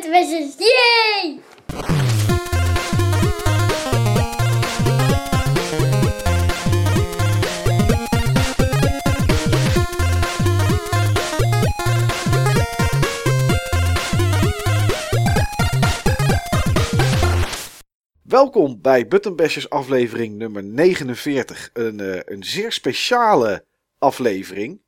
Buttonbashers. Yay! Welkom bij Buttonbashers aflevering nummer 49. Een, eh, een zeer speciale aflevering.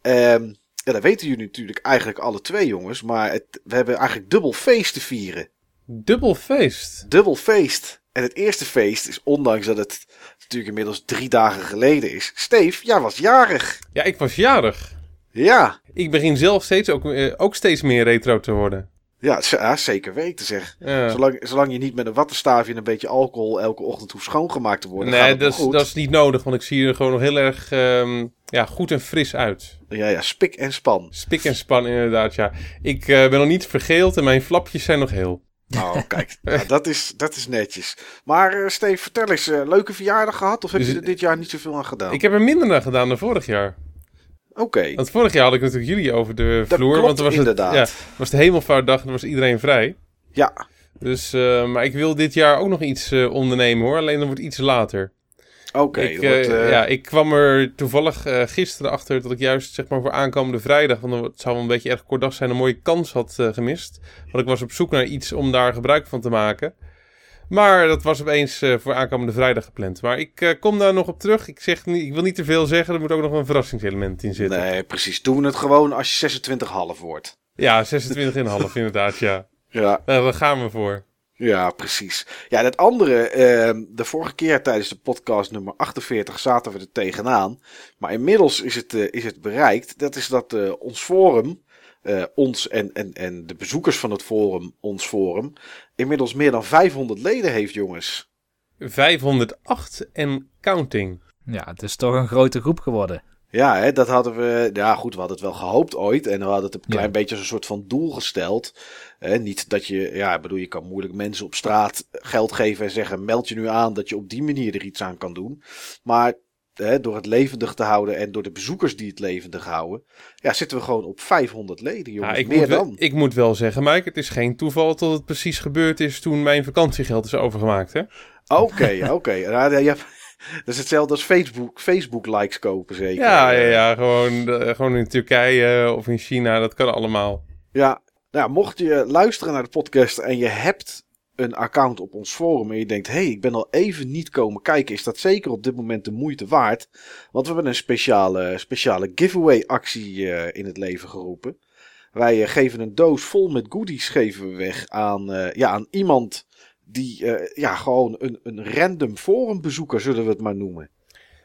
Ehm ja, dat weten jullie natuurlijk eigenlijk alle twee jongens. Maar het, we hebben eigenlijk dubbel feest te vieren. Dubbel feest. Dubbel feest. En het eerste feest is, ondanks dat het natuurlijk inmiddels drie dagen geleden is. Steef, jij was jarig. Ja, ik was jarig. Ja, Ik begin zelf steeds ook, eh, ook steeds meer retro te worden. ja, zeker weten zeg. Ja. Zolang, zolang je niet met een wattenstaafje en een beetje alcohol elke ochtend hoeft schoongemaakt te worden. Nee, dat is, dat is niet nodig, want ik zie er gewoon nog heel erg ehm, ja, goed en fris uit. Ja, ja, spik en span. Spik en span inderdaad, ja. Ik eh, ben nog niet vergeeld en mijn flapjes zijn nog heel. Oh, kijk, dat, is, dat is netjes. Maar uh, Steve, vertel eens, eh, leuke verjaardag gehad? Of heb Dus je er dit jaar niet zoveel aan gedaan? Ik heb er minder aan gedaan dan vorig jaar. Oké, Want vorig jaar had ik natuurlijk jullie over de Dat vloer. klopt want was inderdaad. Het, ja, was de hemelvaartdag en was iedereen vrij. ja. Dus, maar ik wil dit jaar ook nog iets ondernemen hoor. Alleen dan wordt iets later. Oké, ik, wordt, eh, eh, ja, ik kwam er toevallig eh, gisteren achter dat ik juist zeg maar, voor aankomende vrijdag, want het zou wel een beetje erg kort dag zijn, een mooie kans had gemist. Want ik was op zoek naar iets om daar gebruik van te maken. Maar dat was opeens voor aankomende vrijdag gepland. Maar ik kom daar nog op terug. Ik, zeg niet, ik wil niet te veel zeggen, er moet ook nog een verrassingselement in zitten. Nee, precies. Doen we het gewoon als je 26,5 wordt. Ja, 26,5 inderdaad, ja. Ja, daar gaan we voor. Ja, precies. Ja, dat andere, eh, de vorige keer tijdens de podcast nummer 48 zaten we er tegenaan. Maar inmiddels is het, eh, is het bereikt. Dat is dat eh, ons forum, eh, ons en, en, en de bezoekers van het forum, ons forum, inmiddels meer dan 500 leden heeft, jongens. 508 en counting. Ja, het is toch een grote groep geworden. Ja, hè, dat hadden we. Ja, goed, we hadden het wel gehoopt ooit. En we hadden het een Ja. klein beetje als een soort van doel gesteld. Hè, niet dat je. Ja, bedoel, je kan moeilijk mensen op straat geld geven en zeggen: meld je nu aan dat je op die manier er iets aan kan doen. Maar hè, door het levendig te houden en door de bezoekers die het levendig houden. Ja, zitten we gewoon op 500 leden, jongens. Ja, ik, Meer moet wel, dan. ik moet wel zeggen, Mike, het is geen toeval dat het precies gebeurd is toen mijn vakantiegeld is overgemaakt. Hè? Oké, oké. Ja, ja, dat is hetzelfde als Facebook, Facebook likes kopen, zeker. Ja, ja, Eh, ja gewoon, eh, gewoon in Turkije of in China, dat kan allemaal. Ja, nou, mocht je luisteren naar de podcast en je hebt een account op ons forum en je denkt, hé, hey, ik ben al even niet komen kijken, is dat zeker op dit moment de moeite waard. Want we hebben een speciale, speciale giveaway actie eh, in het leven geroepen. Wij geven een doos vol met goodies geven we weg aan, ja, aan iemand die eh, ja, gewoon een, een random forumbezoeker, zullen we het maar noemen.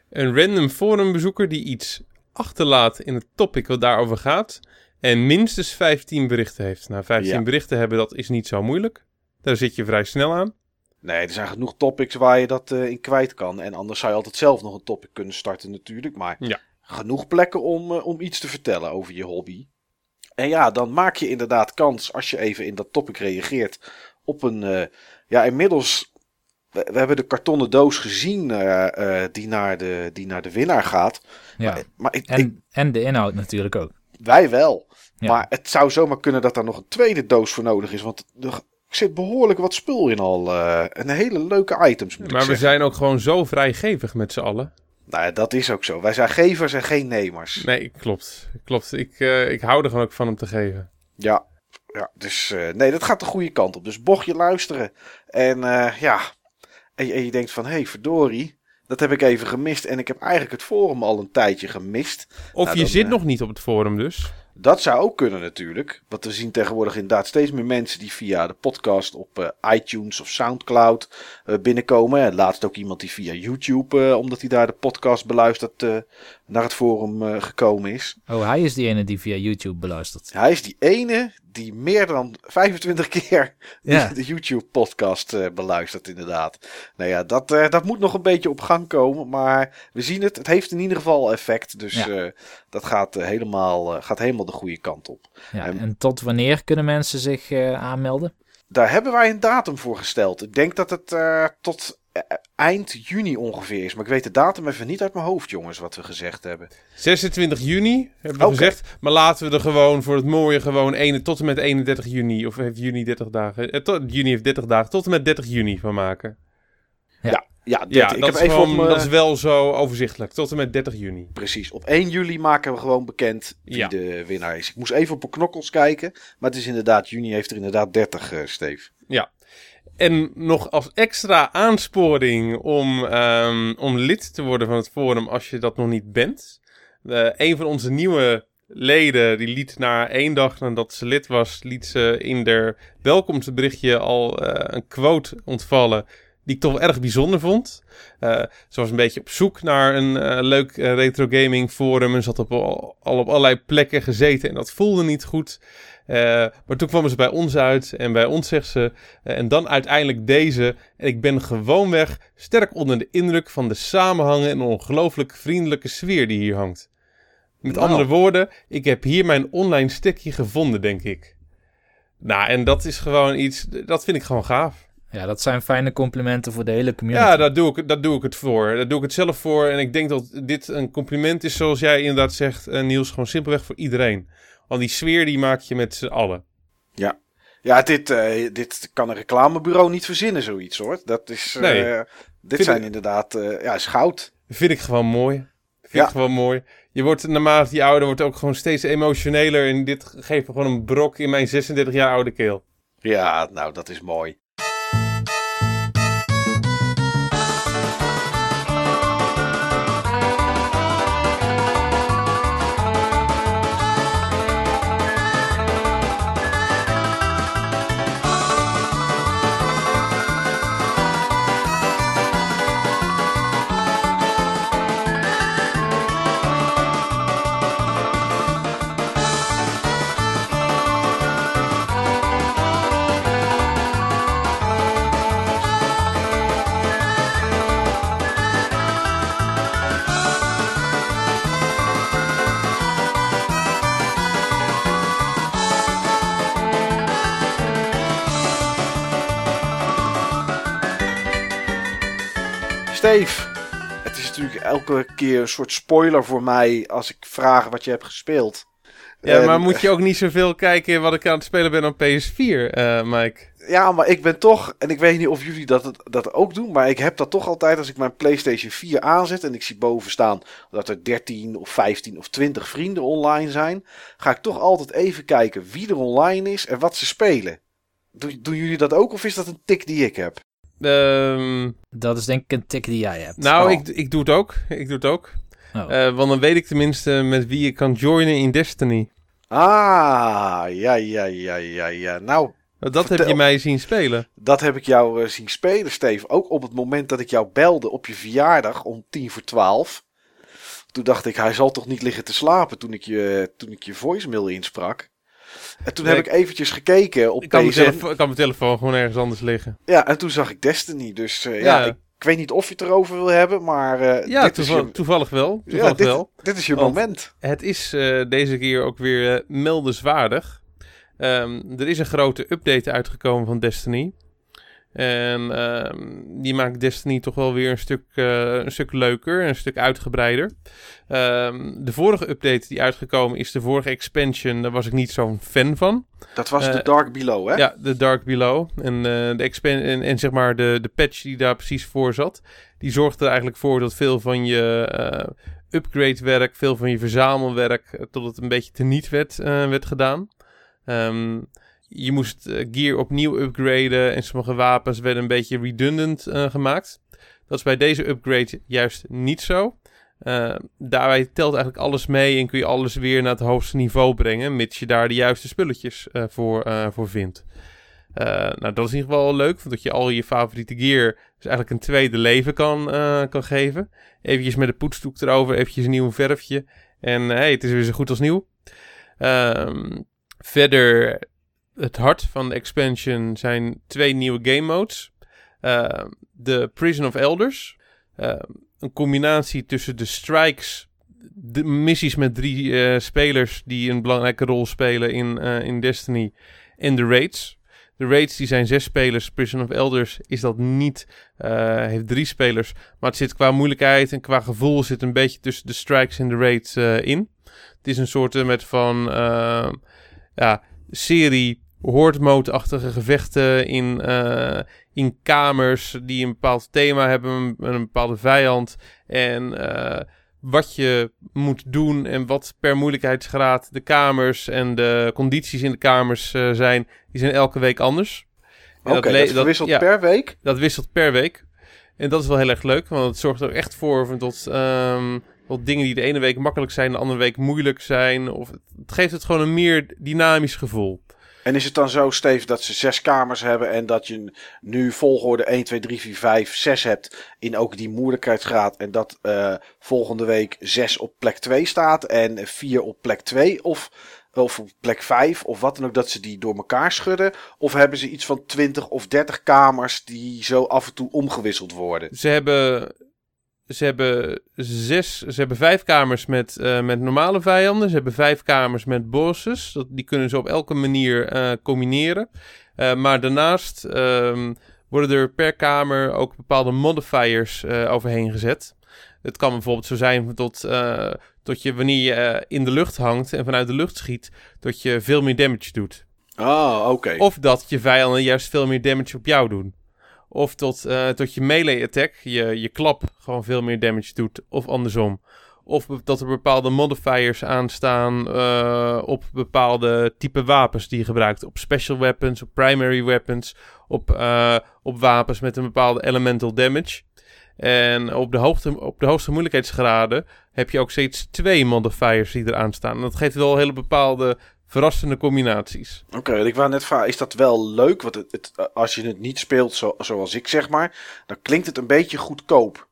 Een random forumbezoeker die iets achterlaat in het topic wat daarover gaat. En minstens 15 berichten heeft. Nou, 15 Ja. berichten hebben, dat is niet zo moeilijk. Daar zit je vrij snel aan. Nee, er zijn genoeg topics waar je dat eh, in kwijt kan. En anders zou je altijd zelf nog een topic kunnen starten natuurlijk. Maar Ja. genoeg plekken om, eh, om iets te vertellen over je hobby. En ja, dan maak je inderdaad kans als je even in dat topic reageert op een... ja, inmiddels... We, we hebben de kartonnen doos gezien eh, eh, die, naar de, die naar de winnaar gaat. Ja. Maar, maar ik, ik- En, en de inhoud natuurlijk ook. wij wel. Ja. Maar het zou zomaar kunnen dat er nog een tweede doos voor nodig is. Want er zit behoorlijk wat spul in al. eh en hele leuke items moet ik Maar we zijn ook gewoon zo vrijgevig met z'n allen. Nou dat is ook zo. Wij zijn gevers en geen nemers. Nee, klopt. Klopt. Ik, eh, ik hou er gewoon ook van om te geven. Ja, ja dus eh, nee, dat gaat de goede kant op. Dus mocht je luisteren en eh, ja, en, je- en je denkt van, hé hey, verdorie, dat heb ik even gemist. En ik heb eigenlijk het forum al een tijdje gemist. Of Nou, je dan, zit eh, nog niet op het forum dus. Dat zou ook kunnen natuurlijk. Want we zien tegenwoordig inderdaad steeds meer mensen die via de podcast op iTunes of Soundcloud binnenkomen. En laatst ook iemand die via YouTube, omdat hij daar de podcast beluistert, naar het forum eh, gekomen is. Oh, hij is die ene die via YouTube beluistert. Hij is die ene die meer dan 25 keer Ja. de YouTube-podcast eh, beluistert, inderdaad. Nou ja, dat, eh, dat moet nog een beetje op gang komen. Maar we zien het. Het heeft in ieder geval effect. Dus Ja. dat gaat, helemaal, gaat helemaal de goede kant op. Ja, En- en tot wanneer kunnen mensen zich aanmelden? Daar hebben wij een datum voor gesteld. Ik denk dat het tot eind juni ongeveer is. Maar ik weet de datum even niet uit mijn hoofd, jongens, wat we gezegd hebben. 26 juni hebben we gezegd. Maar laten we er gewoon voor het mooie gewoon ene, tot en met 31 juni. Of heeft juni 30 dagen? Eh, tot, juni heeft 30 dagen. Tot en met 30 juni van maken. Ja, dit, Ja, ik dat, heb is even gewoon, op me- dat is wel zo overzichtelijk. Tot en met 30 juni. Precies, op 1 juli maken we gewoon bekend wie Ja. de winnaar is. Ik moest even op mijn knokkels kijken, maar het is inderdaad, juni heeft er inderdaad 30, eh Steve. En nog als extra aansporing om, ehm, om lid te worden van het forum als je dat nog niet bent. Eh, een van onze nieuwe leden die liet na één dag nadat ze lid was, liet ze in haar welkomstberichtje al eh, een quote ontvallen die ik toch wel erg bijzonder vond. Eh, ze was een beetje op zoek naar een leuk eh, retro gaming forum en had op, al op allerlei plekken gezeten en dat voelde niet goed. Eh, maar toen kwam ze bij ons uit en bij ons zegt ze eh, en dan uiteindelijk deze. En ik ben gewoonweg sterk onder de indruk van de samenhangen en ongelooflijk vriendelijke sfeer die hier hangt. Met Nou. andere woorden, ik heb hier mijn online stekje gevonden, denk ik. Nou, en dat is gewoon iets, dat vind ik gewoon gaaf. Ja, dat zijn fijne complimenten voor de hele community. Ja, daar doe, ik, daar doe ik het voor. Daar doe ik het zelf voor. En ik denk dat dit een compliment is, zoals jij inderdaad zegt, eh, Niels, gewoon simpelweg voor iedereen. Want die sfeer die maak je met z'n allen. Ja, dit, eh, dit kan een reclamebureau niet verzinnen, zoiets hoor. Dat is, eh, Nee. dit zijn ik- inderdaad, eh, ja, is goud. Vind ik gewoon mooi. Vind Ja. ik gewoon mooi. Je wordt naarmate je ouder wordt ook gewoon steeds emotioneler. En dit geeft me gewoon een brok in mijn 36 jaar oude keel. Ja, nou, dat is mooi. Elke keer een soort spoiler voor mij als ik vraag wat je hebt gespeeld. Ja, En- maar moet je ook niet zoveel kijken wat ik aan het spelen ben op PS4, eh, Mike? Ja, maar ik ben toch, en ik weet niet of jullie dat, dat ook doen, maar ik heb dat toch altijd als ik mijn PlayStation 4 aanzet en ik zie boven staan dat er 13 of 15 of 20 vrienden online zijn, ga ik toch altijd even kijken wie er online is en wat ze spelen. Doen, doen jullie dat ook of is dat een tik die ik heb? Ehm, Dat is denk ik een tik die jij hebt. nou, Oh. ik, ik doe het ook. Ik doe het ook. Oh. Eh, want dan weet ik tenminste met wie ik kan joinen in Destiny. Ah, ja, ja, ja, ja, ja. Nou, Dat heb je mij zien spelen. dat heb ik jou eh, zien spelen, Steve. Ook op het moment dat ik jou belde op je verjaardag om tien voor twaalf. Toen dacht ik, hij zal toch niet liggen te slapen toen ik je, toen ik je voicemail insprak. En toen Nee, heb ik eventjes gekeken op Ik kan, mijn PSN. telefoon, ik kan mijn telefoon gewoon ergens anders liggen. Ja, en toen zag ik Destiny. Dus eh, ja, Ja. ik, ik weet niet of je het erover wil hebben, maar eh, Ja, dit, is toeval- je, toevallig wel. ja, Toevallig dit, wel. dit is je Want- moment. Het is eh, deze keer ook weer meldenswaardig. Ehm, er is een grote update uitgekomen van Destiny. En ehm, die maakt Destiny toch wel weer een stuk, eh, een stuk leuker, een stuk uitgebreider. Ehm, de vorige update die uitgekomen is, de vorige expansion, daar was ik niet zo'n fan van. Dat was eh, de Dark Below, hè? Ja, de Dark Below. En, eh, de en, en zeg maar de, de patch die daar precies voor zat. Die zorgde er eigenlijk voor dat veel van je eh, upgrade werk, veel van je verzamelwerk, eh, tot het een beetje teniet werd, eh, werd gedaan. Ehm, je moest eh, gear opnieuw upgraden en sommige wapens werden een beetje redundant eh, gemaakt. Dat is bij deze upgrade juist niet zo. Eh, daarbij telt eigenlijk alles mee en kun je alles weer naar het hoogste niveau brengen, mits je daar de juiste spulletjes voor, voor vindt. Nou, dat is in ieder geval leuk, dat je al je favoriete gear dus eigenlijk een tweede leven kan, kan geven. Eventjes met de poetsdoek erover, eventjes een nieuw verfje en hey, het is weer zo goed als nieuw. Ehm, verder, het hart van de expansion zijn twee nieuwe game modes. Ehm, de Prison of Elders. Ehm, een combinatie tussen de strikes, de missies met drie eh, spelers die een belangrijke rol spelen in, eh, in Destiny, en de raids. De raids die zijn zes spelers. Prison of Elders is dat niet. eh, heeft drie spelers. Maar het zit qua moeilijkheid en qua gevoel zit een beetje tussen de strikes en de raids in. Het is een soort met van eh, ja, serie hoordmootachtige gevechten in, eh, in kamers die een bepaald thema hebben, een, een bepaalde vijand. En eh, wat je moet doen en wat per moeilijkheidsgraad de kamers en de condities in de kamers eh, zijn, die zijn elke week anders. Oké, dat verwisselt ja, per week? dat wisselt per week. En dat is wel heel erg leuk, want het zorgt er echt voor tot, ehm, tot dingen die de ene week makkelijk zijn, de andere week moeilijk zijn. Of het geeft het gewoon een meer dynamisch gevoel. En is het dan zo, Steve, dat ze zes kamers hebben en dat je nu volgorde 1, 2, 3, 4, 5, 6 hebt in ook die moeilijkheidsgraad en dat eh, volgende week 6 op plek 2 staat en 4 op plek 2 of, of op plek 5 of wat dan ook, dat ze die door elkaar schudden? Of hebben ze iets van 20 of 30 kamers die zo af en toe omgewisseld worden? Ze hebben, ze hebben zes, ze hebben vijf kamers met, eh, met normale vijanden. Ze hebben vijf kamers met bosses. Dat, die kunnen ze op elke manier eh, combineren. Eh, maar daarnaast ehm, worden er per kamer ook bepaalde modifiers overheen gezet. Het kan bijvoorbeeld zo zijn tot, eh, tot je wanneer je in de lucht hangt en vanuit de lucht schiet, dat je veel meer damage doet. Ah, oké. Of dat je vijanden juist veel meer damage op jou doen. Of tot, eh, tot je melee attack, je, je klap, gewoon veel meer damage doet. Of andersom. Of dat er bepaalde modifiers aanstaan eh, op bepaalde type wapens die je gebruikt. Op special weapons, op primary weapons, op, eh, op wapens met een bepaalde elemental damage. En op de, hoogte, op de hoogste moeilijkheidsgraden heb je ook steeds twee modifiers die eraan staan. En dat geeft wel hele bepaalde verrassende combinaties. Oké, ik wou net vragen, is dat wel leuk? Want het, het, als je het niet speelt zo, zoals ik zeg maar, dan klinkt het een beetje goedkoop.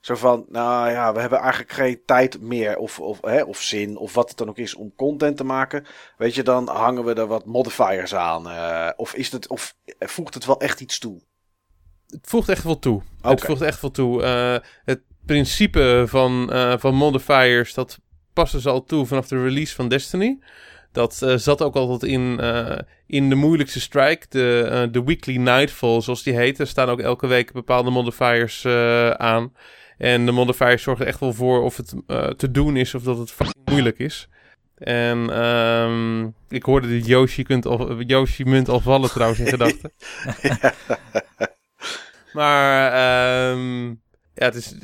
Zo van, nou ja, we hebben eigenlijk geen tijd meer of, of, hè, of zin of wat het dan ook is om content te maken. Weet je, dan hangen we er wat modifiers aan. eh, of, is het, of voegt het wel echt iets toe? Het voegt echt wel toe. Het voegt echt wel toe. Eh, het principe van, eh, van modifiers, dat passen ze al toe vanaf de release van Destiny. Dat eh, zat ook altijd in, eh, in de moeilijkste strike, de, eh, de Weekly Nightfall, zoals die heet. Er staan ook elke week bepaalde modifiers aan. En de modifiers zorgen echt wel voor of het te doen is of dat het fucking moeilijk is. En ehm, ik hoorde de Yoshi, kunt al, Yoshi munt al vallen trouwens in gedachten. Maar ehm, ja, het is,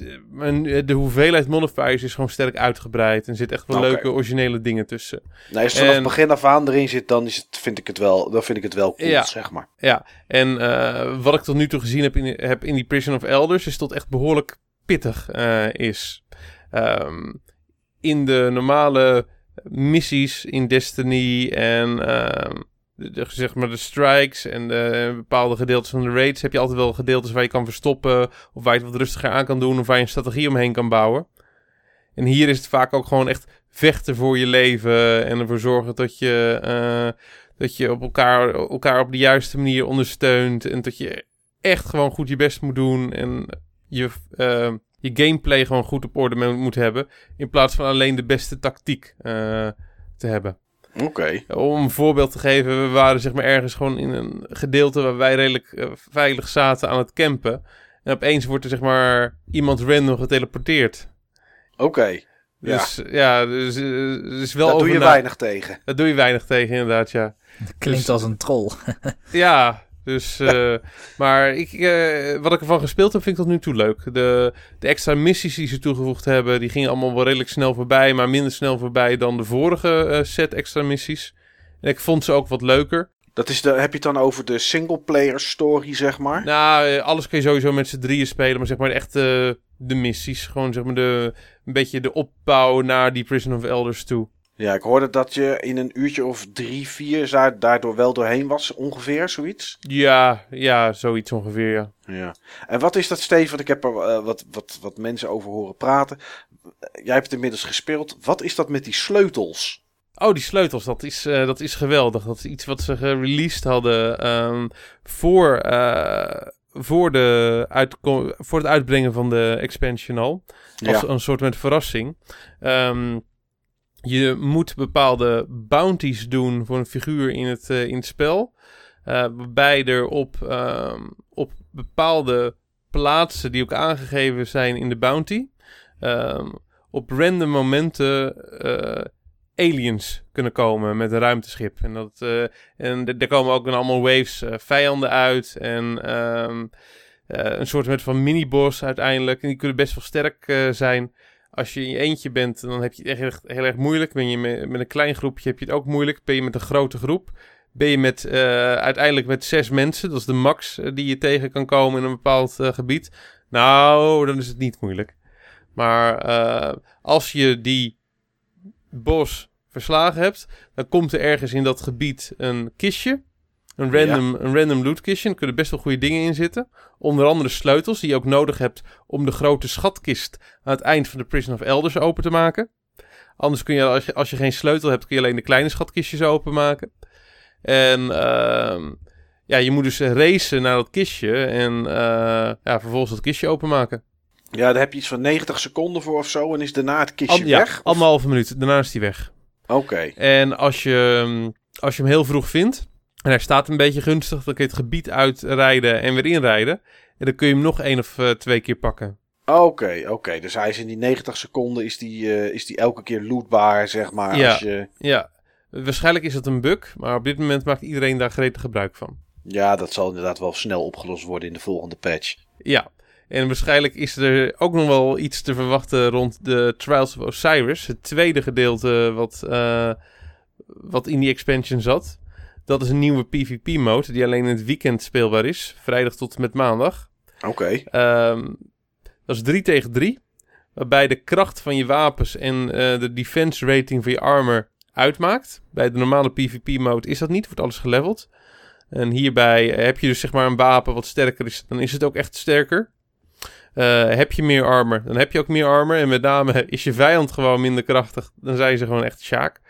de hoeveelheid modifiers is gewoon sterk uitgebreid. En er zit echt wel leuke originele dingen tussen. Nee, als het vanaf En- het begin af aan erin zit, dan, is het, vind, ik het wel, dan vind ik het wel cool, Ja. zeg maar. Ja, en eh, wat ik tot nu toe gezien heb in, heb in die Prison of Elders... is dat echt behoorlijk pittig eh, is. Ehm, in de normale missies in Destiny en... ehm, de, de- zeg maar de strikes en de bepaalde gedeeltes van de raids... heb je altijd wel gedeeltes waar je kan verstoppen... of waar je het wat rustiger aan kan doen... of waar je een strategie omheen kan bouwen. En hier is het vaak ook gewoon echt vechten voor je leven... en ervoor zorgen dat je... eh, dat je op elkaar, elkaar op de juiste manier ondersteunt. En dat je echt gewoon goed je best moet doen. En je, eh, je gameplay gewoon goed op orde mo- moet hebben. In plaats van alleen de beste tactiek eh, te hebben. Oké. Om een voorbeeld te geven, we waren zeg maar ergens gewoon in een gedeelte waar wij redelijk eh, veilig zaten aan het campen. En opeens wordt er zeg maar iemand random geteleporteerd. Oké. Ja. Dus ja, dus, eh, is wel Daar doe je weinig tegen. Daar doe je weinig tegen inderdaad, ja. Klinkt Dus- als een troll. Ja, dus. eh, maar ik, eh, wat ik ervan gespeeld heb, vind ik tot nu toe leuk. De, de extra missies die ze toegevoegd hebben, die gingen allemaal wel redelijk snel voorbij, maar minder snel voorbij dan de vorige eh, set extra missies. En ik vond ze ook wat leuker. Dat is de, heb je het dan over de singleplayer story, zeg maar? Nou, alles kun je sowieso met z'n drieën spelen, maar zeg maar echt de missies. Gewoon zeg maar de, een beetje de opbouw naar die Prison of Elders toe. Ja, ik hoorde dat je in een uurtje of drie, vier daardoor wel doorheen was, ongeveer, zoiets. Ja, ja, zoiets ongeveer, ja. Ja. En wat is dat, Steven? Want ik heb er eh, wat, wat, wat mensen over horen praten. Jij hebt het inmiddels gespeeld. Wat is dat met die sleutels? Oh, die sleutels, dat is, eh, dat is geweldig. Dat is iets wat ze gereleased hadden ehm, voor, eh, voor, de voor het uitbrengen van de expansion al. Als Ja. een soort met verrassing. Ehm, je moet bepaalde bounties doen voor een figuur in het, eh, spel. eh, waarbij er op, ehm, op bepaalde plaatsen die ook aangegeven zijn in de bounty, ehm, op random momenten eh, aliens kunnen komen met een ruimteschip. En, dat, en komen ook dan allemaal waves eh, vijanden uit en eh, een soort van mini-boss uiteindelijk. En die kunnen best wel sterk zijn. Als je in je eentje bent, dan heb je het echt, heel erg moeilijk. Ben je met, een klein groepje, heb je het ook moeilijk. Ben je met een grote groep, ben je met, eh, uiteindelijk met zes mensen. Dat is de max eh, die je tegen kan komen in een bepaald eh, gebied. Nou, dan is het niet moeilijk. Maar als je die bos verslagen hebt, dan komt er ergens in dat gebied een kistje. Een random, een random loot kistje. Er kunnen best wel goede dingen in zitten. Onder andere sleutels die je ook nodig hebt om de grote schatkist aan het eind van de Prison of Elders open te maken. Anders kun je, als je, als je geen sleutel hebt, kun je alleen de kleine schatkistjes openmaken. En ehm, ja, je moet dus racen naar dat kistje en eh, ja, vervolgens dat kistje openmaken. Ja, daar heb je iets van 90 seconden voor of zo. En is daarna het kistje An- ja, weg? Of- anderhalve minuut. Daarna is die weg. Oké. En als je, mm, als je hem heel vroeg vindt en hij staat een beetje gunstig, dan kun je het gebied uitrijden en weer inrijden. En dan kun je hem nog één of eh, twee keer pakken. Oké, oké. Dus hij is in die 90 seconden is die, eh, is die elke keer lootbaar, zeg maar. Ja. Als je... Ja, waarschijnlijk is dat een bug, maar op dit moment maakt iedereen daar gretig gebruik van. ja, dat zal inderdaad wel snel opgelost worden in de volgende patch. Ja, en waarschijnlijk is er ook nog wel iets te verwachten rond de Trials of Osiris. Het tweede gedeelte wat, eh, wat in die expansion zat. Dat is een nieuwe PvP-mode die alleen in het weekend speelbaar is. Vrijdag tot en met maandag. Oké. Ehm, dat is 3 tegen 3. Waarbij de kracht van je wapens en eh, de defense rating van je armor uitmaakt. Bij de normale PvP-mode is dat niet, wordt alles geleveld. En hierbij heb je dus zeg maar een wapen wat sterker is, dan is het ook echt sterker. Eh, heb je meer armor, dan heb je ook meer armor. En met name is je vijand gewoon minder krachtig, dan zijn ze gewoon echt Sjaak.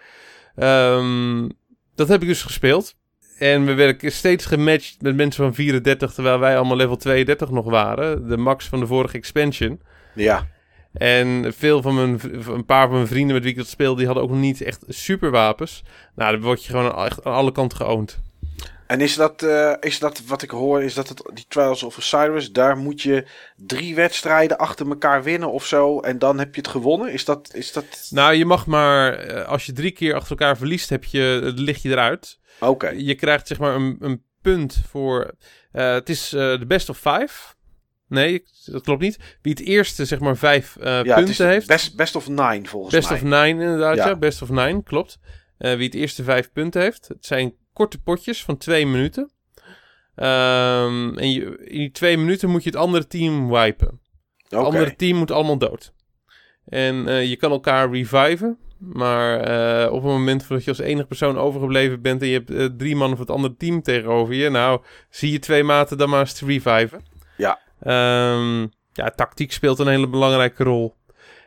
Ehm, dat heb ik dus gespeeld. En we werden steeds gematcht met mensen van 34, terwijl wij allemaal level 32 nog waren. De max van de vorige expansion. Ja. En veel van mijn, een paar van mijn vrienden met wie ik dat speelde, die hadden ook nog niet echt superwapens. Nou, dan word je gewoon echt aan alle kanten geoond. En is dat, eh, is dat wat ik hoor, is dat het, die Trials of Osiris, daar moet je drie wedstrijden achter elkaar winnen of zo. En dan heb je het gewonnen? Is dat. Is dat... Nou, je mag maar, eh, als je drie keer achter elkaar verliest, heb je, het lig je eruit. Oké. Je krijgt zeg maar een, een punt voor, eh, het is de best of five. Nee, dat klopt niet. Wie het eerste zeg maar vijf eh, Ja, het punten is heeft. best, best of nine volgens Best mij. of nine inderdaad, ja. Ja. Best of nine, klopt. Wie het eerste vijf punten heeft. Het zijn korte potjes van twee minuten. Ehm, en je, in die twee minuten moet je het andere team wipen. Het andere team moet allemaal dood. En eh, je kan elkaar reviven. Maar eh, op het moment dat je als enige persoon overgebleven bent... en je hebt eh, drie mannen van het andere team tegenover je... nou, zie je twee maten dan maar eens te reviven. Ja. Ehm, ja, tactiek speelt een hele belangrijke rol.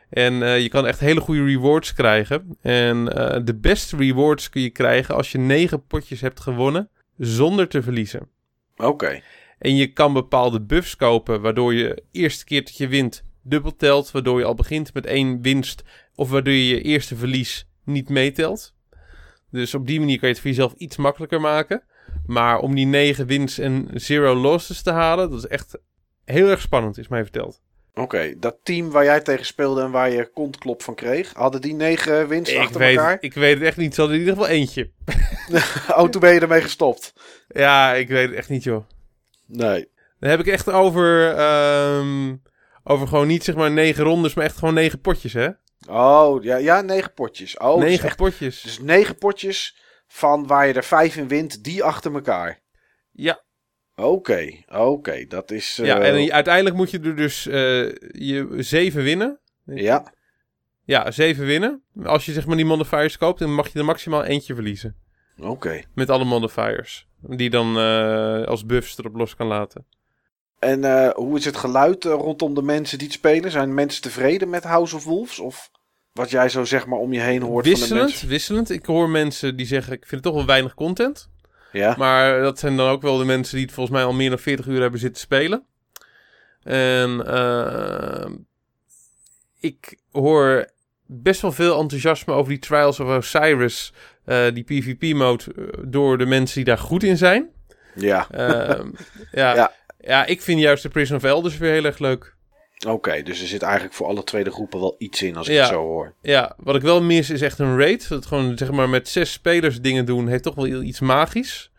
En eh, je kan echt hele goede rewards krijgen. En eh, de beste rewards kun je krijgen als je negen potjes hebt gewonnen... zonder te verliezen. Oké. En je kan bepaalde buffs kopen, waardoor je eerste keer dat je wint dubbel telt. Waardoor je al begint met één winst. Of waardoor je je eerste verlies niet meetelt. Dus op die manier kan je het voor jezelf iets makkelijker maken. Maar om die negen wins en zero losses te halen, dat is echt heel erg spannend, is mij verteld. Oké. Dat team waar jij tegen speelde en waar je kontklop van kreeg, hadden die negen winst Ik achter weet, elkaar? ik weet het echt niet. Ze hadden in ieder geval eentje. Oh, toen ben je ermee gestopt. Ja, ik weet het echt niet, joh. Nee. Dan heb ik echt over, ehm, over gewoon niet zeg maar negen rondes, maar echt gewoon negen potjes, hè? Oh, ja, ja negen potjes. Oh, dus negen echt- potjes. Dus negen potjes van waar je er vijf in wint, die achter elkaar. Ja, Oké, oké. Dat is... eh, Ja, en uiteindelijk moet je er dus eh, je zeven winnen. Ja, Ja, zeven winnen. Als je zeg maar die modifiers koopt, dan mag je er maximaal eentje verliezen. oké. Met alle modifiers. Die dan eh, als buffs erop los kan laten. En eh, hoe is het geluid eh, rondom de mensen die het spelen? Zijn mensen tevreden met House of Wolves? Of wat jij zo zeg maar om je heen hoort van de Wisselend, mensen? wisselend. Ik hoor mensen die zeggen, ik vind het toch wel weinig content. Ja, Maar dat zijn dan ook wel de mensen die het volgens mij al meer dan 40 uur hebben zitten spelen. En eh, ik hoor best wel veel enthousiasme over die Trials of Osiris, eh, die PvP-mode, door de mensen die daar goed in zijn. Ja, Ehm, ja, Ja. ja. ik vind juist de Prison of Elders weer heel erg leuk. Oké. dus er zit eigenlijk voor alle twee de groepen wel iets in als ik Ja. het zo hoor. Ja, wat ik wel mis is echt een raid. Dat gewoon zeg maar met zes spelers dingen doen heeft toch wel iets magisch.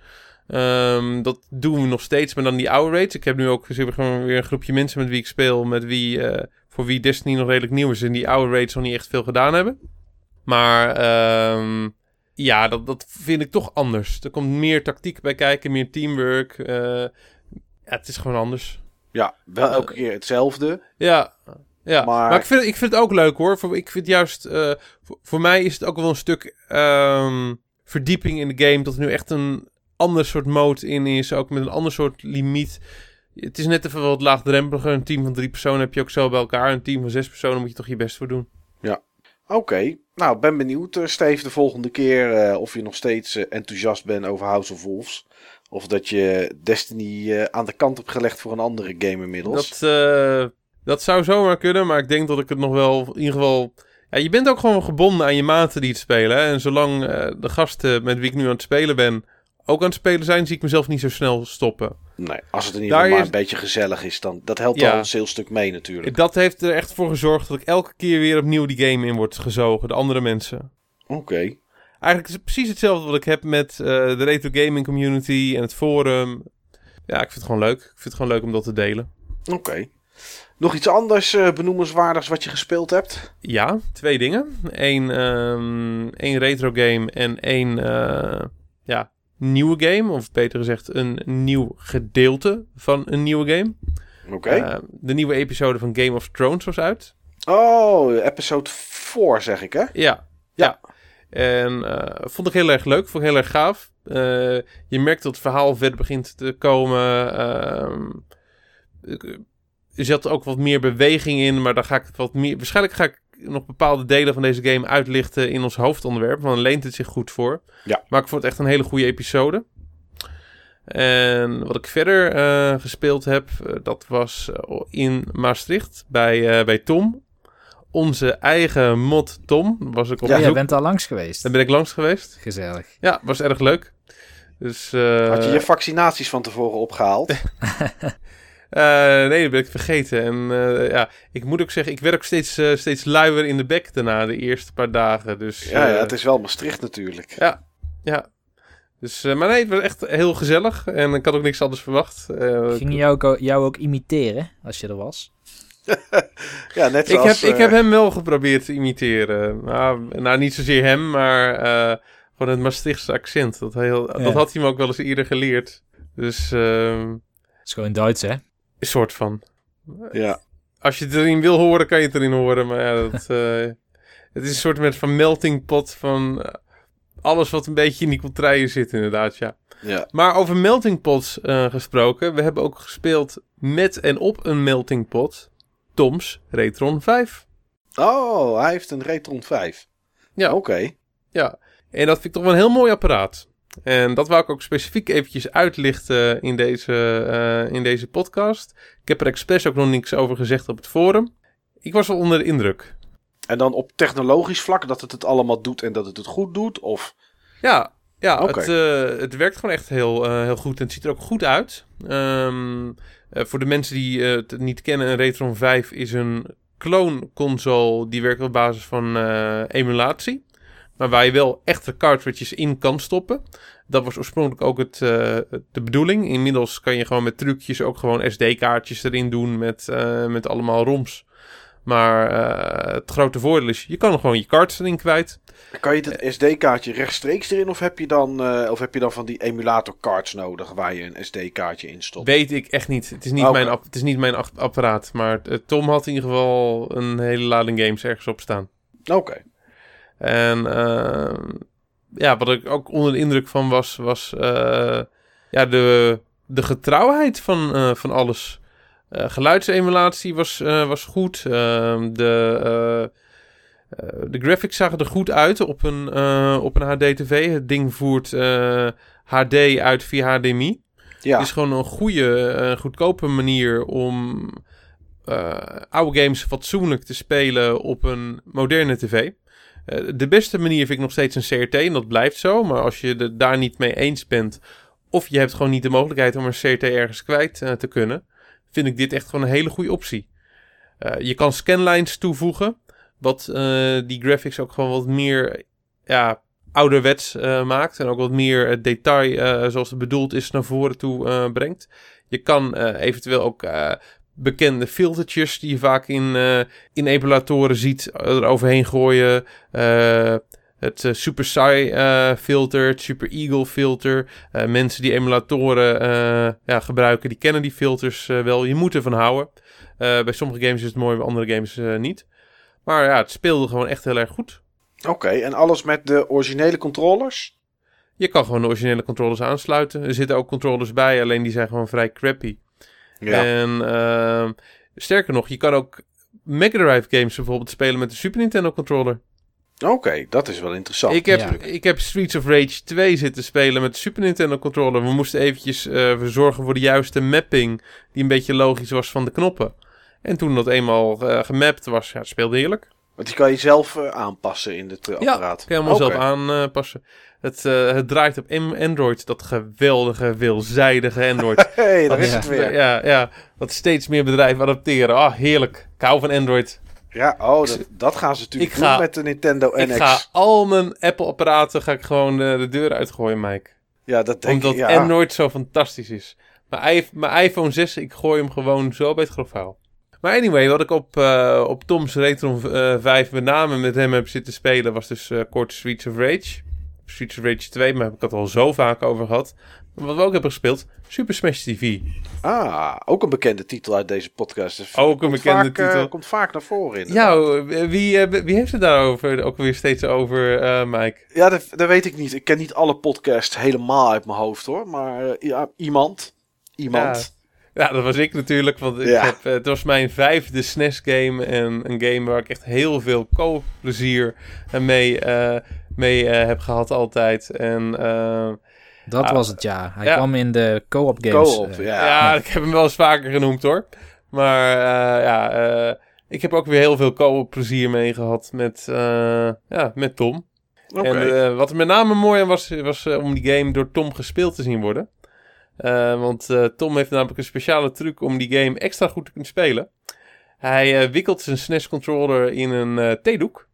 Ehm, dat doen we nog steeds, maar dan die oude raids. Ik heb nu ook gewoon weer een groepje mensen met wie ik speel, met wie, eh, voor wie Destiny nog redelijk nieuw is en die oude raids nog niet echt veel gedaan hebben. Maar ehm, ja, dat, dat vind ik toch anders. Er komt meer tactiek bij kijken, meer teamwork. eh, ja, het is gewoon anders. Ja, wel elke keer hetzelfde. Ja, ja. Maar- Maar, ik, vind, ik vind het ook leuk hoor. Ik vind juist, eh, voor, voor mij is het ook wel een stuk ehm, verdieping in de game. Dat er nu echt een ander soort mode in is. Ook met een ander soort limiet. Het is net even wat laagdrempeliger. Een team van drie personen heb je ook zo bij elkaar. Een team van zes personen moet je toch je best voor doen. Oké, nou ben benieuwd eh, Steve de volgende keer eh, of je nog steeds enthousiast bent over House of Wolves. Of dat je Destiny eh, aan de kant hebt gelegd voor een andere game inmiddels. Dat, eh, dat zou zomaar kunnen. Maar ik denk dat ik het nog wel in ieder geval... Ja, je bent ook gewoon gebonden aan je maten die het spelen. Hè? En zolang eh, de gasten met wie ik nu aan het spelen ben... ook aan het spelen zijn, zie ik mezelf niet zo snel stoppen. Nee, als het in ieder geval maar is- een beetje gezellig is, dan dat helpt Ja. al een heel stuk mee natuurlijk. Dat heeft er echt voor gezorgd dat ik elke keer weer opnieuw die game in word gezogen. De andere mensen. Oké, Eigenlijk is het precies hetzelfde wat ik heb met eh, de retro gaming community en het forum. Ja, ik vind het gewoon leuk. Ik vind het gewoon leuk om dat te delen. oké. Nog iets anders eh, benoemenswaardigs wat je gespeeld hebt? Ja, twee dingen. Eén, ehm, één retro game en één eh, ja, nieuwe game. Of beter gezegd, een nieuw gedeelte van een nieuwe game. Oké. De nieuwe episode van Game of Thrones was uit. Oh, episode 4 zeg ik hè? Ja. En eh, vond ik heel erg leuk, vond ik heel erg gaaf. Eh, je merkt dat het verhaal verder begint te komen. ehm, er zat ook wat meer beweging in, maar daar ga ik wat meer. Waarschijnlijk ga ik nog bepaalde delen van deze game uitlichten in ons hoofdonderwerp, want dan leent het zich goed voor. Ja. Maar ik vond het echt een hele goede episode. En wat ik verder eh, gespeeld heb, dat was in Maastricht bij, bij Tom. Onze eigen mod Tom. Was ik op Ja, jij bezoek. bent al langs geweest. Daar ben ik langs geweest. Gezellig. Ja, was erg leuk. Dus, eh, Had je je vaccinaties van tevoren opgehaald? eh, nee, dat ben ik vergeten. En eh, ja, ik moet ook zeggen, ik werd ook steeds, steeds luier in de bek daarna, de eerste paar dagen. Dus, ja, ja, het is wel Maastricht natuurlijk. Ja, ja. Dus, eh, maar nee, het was echt heel gezellig. En ik had ook niks anders verwacht. Eh, Ging jou ook, jou ook imiteren als je er was? Ja, net ik, heb, zoals... ik eh, heb hem wel geprobeerd te imiteren. Nou, nou niet zozeer hem, maar eh, gewoon het Maastrichtse accent. Dat, heel, Ja. dat had hij me ook wel eens eerder geleerd. Dus, eh, Het is gewoon Duits, hè? een soort van. Ja, Als je het erin wil horen, kan je het erin horen. Maar ja, dat, eh, het is een soort met van melting pot van alles wat een beetje in die contraien zit, inderdaad, ja. ja. Maar over melting pots eh, gesproken, we hebben ook gespeeld met en op een melting pot. Toms Retron 5. Oh, hij heeft een Retron 5. Ja. Oké. Ja, en dat vind ik toch wel een heel mooi apparaat. En dat wou ik ook specifiek eventjes uitlichten in deze, eh, in deze podcast. Ik heb er expres ook nog niks over gezegd op het forum. Ik was wel onder de indruk. En dan op technologisch vlak dat het het allemaal doet en dat het het goed doet? Of... Ja, ja het, eh, het werkt gewoon echt heel, eh, heel goed en het ziet er ook goed uit. Ehm, eh, voor de mensen die eh, het niet kennen, een Retron 5 is een clone-console die werkt op basis van eh, emulatie. Maar waar je wel echte cartridges in kan stoppen. Dat was oorspronkelijk ook het, eh, de bedoeling. Inmiddels kan je gewoon met trucjes ook gewoon SD-kaartjes erin doen met, eh, met allemaal ROMs. Maar eh, het grote voordeel is, je kan er gewoon je cards erin kwijt. Kan je het SD-kaartje rechtstreeks erin of heb, je dan, eh, of heb je dan van die emulator cards nodig waar je een SD-kaartje in stopt? Weet ik echt niet. Het is niet mijn, app- het is niet mijn ap- apparaat. Maar eh, Tom had in ieder geval een hele lading games ergens op staan. Oké. En ehm, ja, wat ik ook onder de indruk van was, was eh, ja, de, de getrouwheid van, eh, van alles. Eh, geluidsemulatie was, eh, was goed. Ehm, de, eh, de graphics zagen er goed uit op een, op een HD-TV. Het ding voert HD uit via HDMI. Ja. Het is gewoon een goede, goedkope manier om oude games fatsoenlijk te spelen op een moderne tv. De beste manier vind ik nog steeds een CRT en dat blijft zo. Maar als je het daar niet mee eens bent of je hebt gewoon niet de mogelijkheid om een CRT ergens kwijt te kunnen, vind ik dit echt gewoon een hele goede optie. Eh, je kan scanlines toevoegen, wat eh, die graphics ook gewoon wat meer ja, ouderwets eh, maakt. En ook wat meer detail zoals het bedoeld is naar voren toe brengt. Je kan eventueel ook bekende filtertjes die je vaak in, eh, in emulatoren ziet eh, er overheen gooien. Het eh, Super Sai eh, filter, het Super Eagle filter. Eh, mensen die emulatoren ja, gebruiken, die kennen die filters wel. Je moet ervan houden. Bij sommige games is het mooi, bij andere games niet. Maar ja, het speelde gewoon echt heel erg goed. Oké, en alles met de originele controllers? Je kan gewoon de originele controllers aansluiten. Er zitten ook controllers bij, alleen die zijn gewoon vrij crappy. Ja. En ehm, sterker nog, je kan ook Mega Drive games bijvoorbeeld spelen met de Super Nintendo controller. Oké, dat is wel interessant. ik, heb, Ja. ik heb Streets of Rage 2 zitten spelen met de Super Nintendo controller. We moesten eventjes eh, zorgen voor de juiste mapping, die een beetje logisch was van de knoppen. En toen dat eenmaal eh, gemapt was, ja, het speelde heerlijk. Want die kan je zelf eh, aanpassen in het eh, Ja, apparaat. kan je helemaal zelf aanpassen. Het, eh, het draait op Android, dat geweldige, veelzijdige Android. Hé, hey, daar is het weer. Ja, ja, wat steeds meer bedrijven adopteren. Ah, heerlijk. Ik hou van Android. Ja, oh, dat, dat gaan ze natuurlijk Ik ga- doen met de Nintendo NX. Ik ga al mijn Apple-apparaten ga ik gewoon eh, de deur uitgooien, Mike. Ja, dat denk Omdat ik. Ja. Android zo fantastisch is. Mijn, mijn iPhone 6, ik gooi hem gewoon zo bij het grof vuil. Maar anyway, wat ik op, eh, op Tom's Retron eh 5 met name met hem heb zitten spelen... was dus eh, kort Streets of Rage. Streets of Rage 2, maar heb ik het al zo vaak over gehad. Wat we ook hebben gespeeld, Super Smash TV. Ah, ook een bekende titel uit deze podcast. Dus Ook een bekende vaak, eh, titel. komt vaak naar voren in. Ja, eh, wie, eh, wie heeft het daarover ook weer steeds over, eh, Mike? Ja, dat, dat weet ik niet. Ik ken niet alle podcasts helemaal uit mijn hoofd hoor. Maar ja, iemand. Iemand. Ja, dat was ik natuurlijk, want ik Ja. heb, het was mijn vijfde SNES-game en een game waar ik echt heel veel co-plezier mee, mee heb gehad altijd. En Dat Ah, was het, ja. Hij ja. kwam in de co-op games. Co-op, eh, ja. ja. ik heb hem wel eens vaker genoemd hoor. Maar eh, ja, eh, ik heb ook weer heel veel co-plezier mee gehad met, eh, ja, met Tom. En eh, wat er met name mooi aan was, was om die game door Tom gespeeld te zien worden. Eh, want eh, Tom heeft namelijk een speciale truc om die game extra goed te kunnen spelen. Hij wikkelt zijn SNES-controller in een eh, theedoek.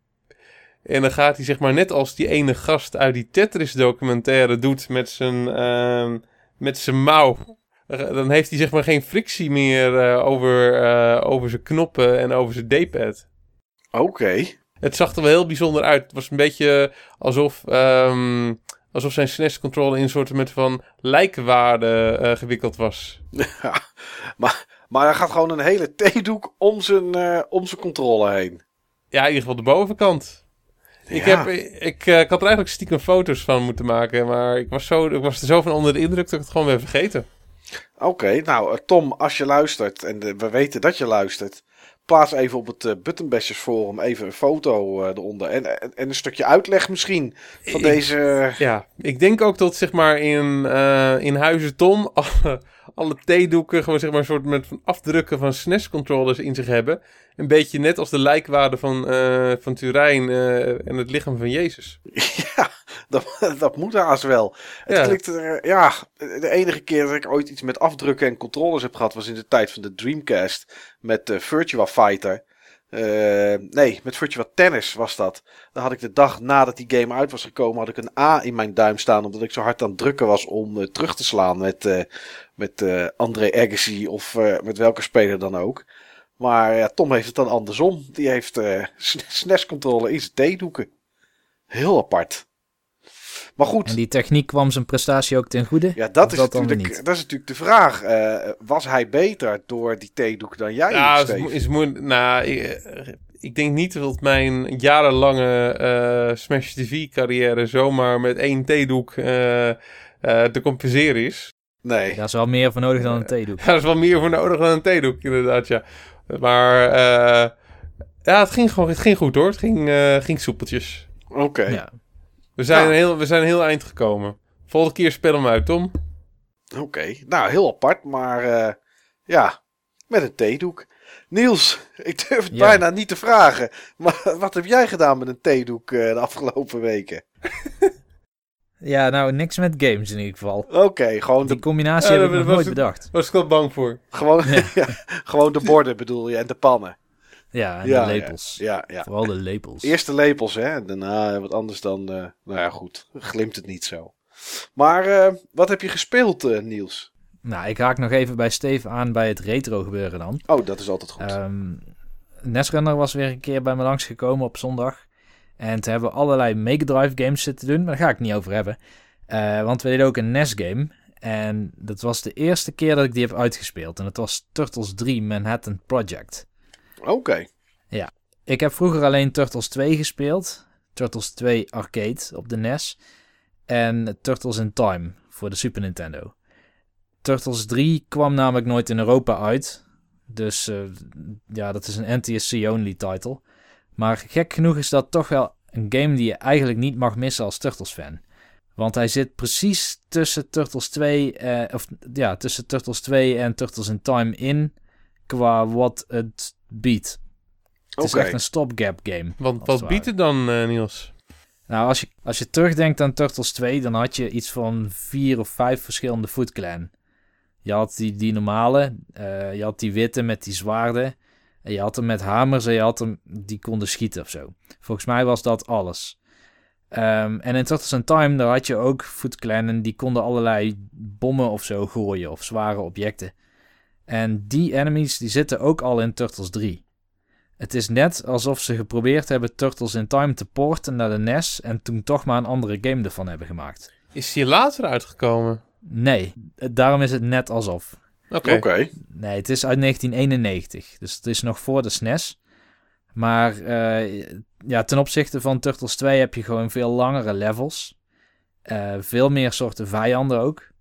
En dan gaat hij zeg maar net als die ene gast uit die Tetris-documentaire doet met zijn, ehm, met zijn mouw. Dan heeft hij zeg maar geen frictie meer eh, over, eh, over zijn knoppen en over zijn D-pad. Oké. Het zag er wel heel bijzonder uit. Het was een beetje alsof, ehm, alsof zijn SNES-controller in een soort met van lijkwaarde eh, gewikkeld was. Ja, maar, maar hij gaat gewoon een hele theedoek om zijn, om zijn controle heen. Ja, in ieder geval de bovenkant. Ik, Ja. heb, ik, eh, ik had er eigenlijk stiekem foto's van moeten maken, maar ik was, zo, ik was er zo van onder de indruk dat ik het gewoon ben vergeten. Oké, nou eh, Tom, als je luistert, en eh, we weten dat je luistert, plaats even op het eh Buttonbashers forum even een foto eh, eronder. En, en, en een stukje uitleg misschien van Ik- deze... Ja, ik denk ook dat zeg maar in, eh, in Huizen Tom alle, theedoeken gewoon zeg maar een soort met van afdrukken van SNES-controllers in zich hebben. Een beetje net als de lijkwaarde van, eh, van Turijn eh, en het lichaam van Jezus. Ja, dat, dat moet haast wel. Het Ja. klinkt er, ja, de enige keer dat ik ooit iets met afdrukken en controllers heb gehad was in de tijd van de Dreamcast met eh, Virtua Fighter. Eh, nee, met Virtua Tennis was dat. Dan had ik de dag nadat die game uit was gekomen, had ik een A in mijn duim staan. Omdat ik zo hard aan het drukken was om eh, terug te slaan met, eh, met André Agassi of met welke speler dan ook. Maar ja, Tom heeft het dan andersom. Die heeft SNES-controller in zijn theedoeken. Heel apart. Maar goed, En die techniek kwam zijn prestatie ook ten goede? ja, dat, is dat natuurlijk, dat is natuurlijk de vraag. Eh, was hij beter door die theedoek dan jij? Ja, Steve? is, is. Nou, ik, eh, ik denk niet dat mijn jarenlange eh, Smash TV-carrière zomaar met één theedoek eh, eh, te compenseren is. Nee. Daar is wel meer voor nodig dan een theedoek. Daar is wel meer voor nodig dan een theedoek, inderdaad, ja. Maar eh, ja, het ging gewoon het ging goed hoor. Het ging, eh, ging soepeltjes. Oké. Ja. We zijn, Ja. een heel, we zijn een heel eind gekomen. Volgende keer speel hem uit, Tom. Oké. Nou, heel apart, maar eh, ja, met een theedoek. Niels, ik durf het Ja. bijna niet te vragen. Maar wat heb jij gedaan met een theedoek eh, de afgelopen weken? Ja, nou, niks met games in ieder geval. Oké, gewoon, Die de, combinatie Ja, heb ik dat nog was nooit het- bedacht. Was ik wel bang voor. gewoon, ja, gewoon de borden bedoel je en de pannen. Ja, en ja, de lepels. Ja, ja. Vooral de lepels. Eerst de lepels, hè. Daarna wat anders dan... eh, nou ja, goed. Glimt het niet zo. Maar eh, wat heb je gespeeld, eh, Niels? Nou, ik haak nog even bij Steve aan bij het retro gebeuren dan. Oh, dat is altijd goed. Ehm Nesrunner was weer een keer bij me langsgekomen op zondag. En toen hebben we allerlei Mega Drive games zitten doen, maar daar ga ik niet over hebben. Want we deden ook een NES game. En dat was de eerste keer dat ik die heb uitgespeeld. En dat was Turtles 3 Manhattan Project. Oké. Ik heb vroeger alleen Turtles 2 gespeeld. Turtles 2 Arcade op de NES. En Turtles in Time voor de Super Nintendo. Turtles 3 kwam namelijk nooit in Europa uit. Dus eh, ja, dat is een NTSC-only title. Maar gek genoeg is dat toch wel een game die je eigenlijk niet mag missen als Turtles-fan. Want hij zit precies tussen Turtles 2, eh, of ja, tussen Turtles 2 en Turtles in Time in. Qua wat het biedt. Het is echt een stopgap game. Want wat biedt het dan, eh, Niels? Nou, als je, als je terugdenkt aan Turtles 2, dan had je iets van vier of vijf verschillende Foot Clan. Je had die, die normale, eh, je had die witte met die zwaarden. En je had hem met hamers en je had hem die konden schieten of zo. Volgens mij was dat alles. Ehm, en in Turtles in Time, daar had je ook Foot Clan en die konden allerlei bommen of zo gooien of zware objecten. En die enemies, die zitten ook al in Turtles 3. Het is net alsof ze geprobeerd hebben Turtles in Time te porten naar de NES en toen toch maar een andere game ervan hebben gemaakt. Is die later uitgekomen? Nee, daarom is het net alsof. Oké. Nee, het is uit 1991, dus het is nog voor de SNES. Maar eh, ja, ten opzichte van Turtles 2 heb je gewoon veel langere levels. Eh, veel meer soorten vijanden ook.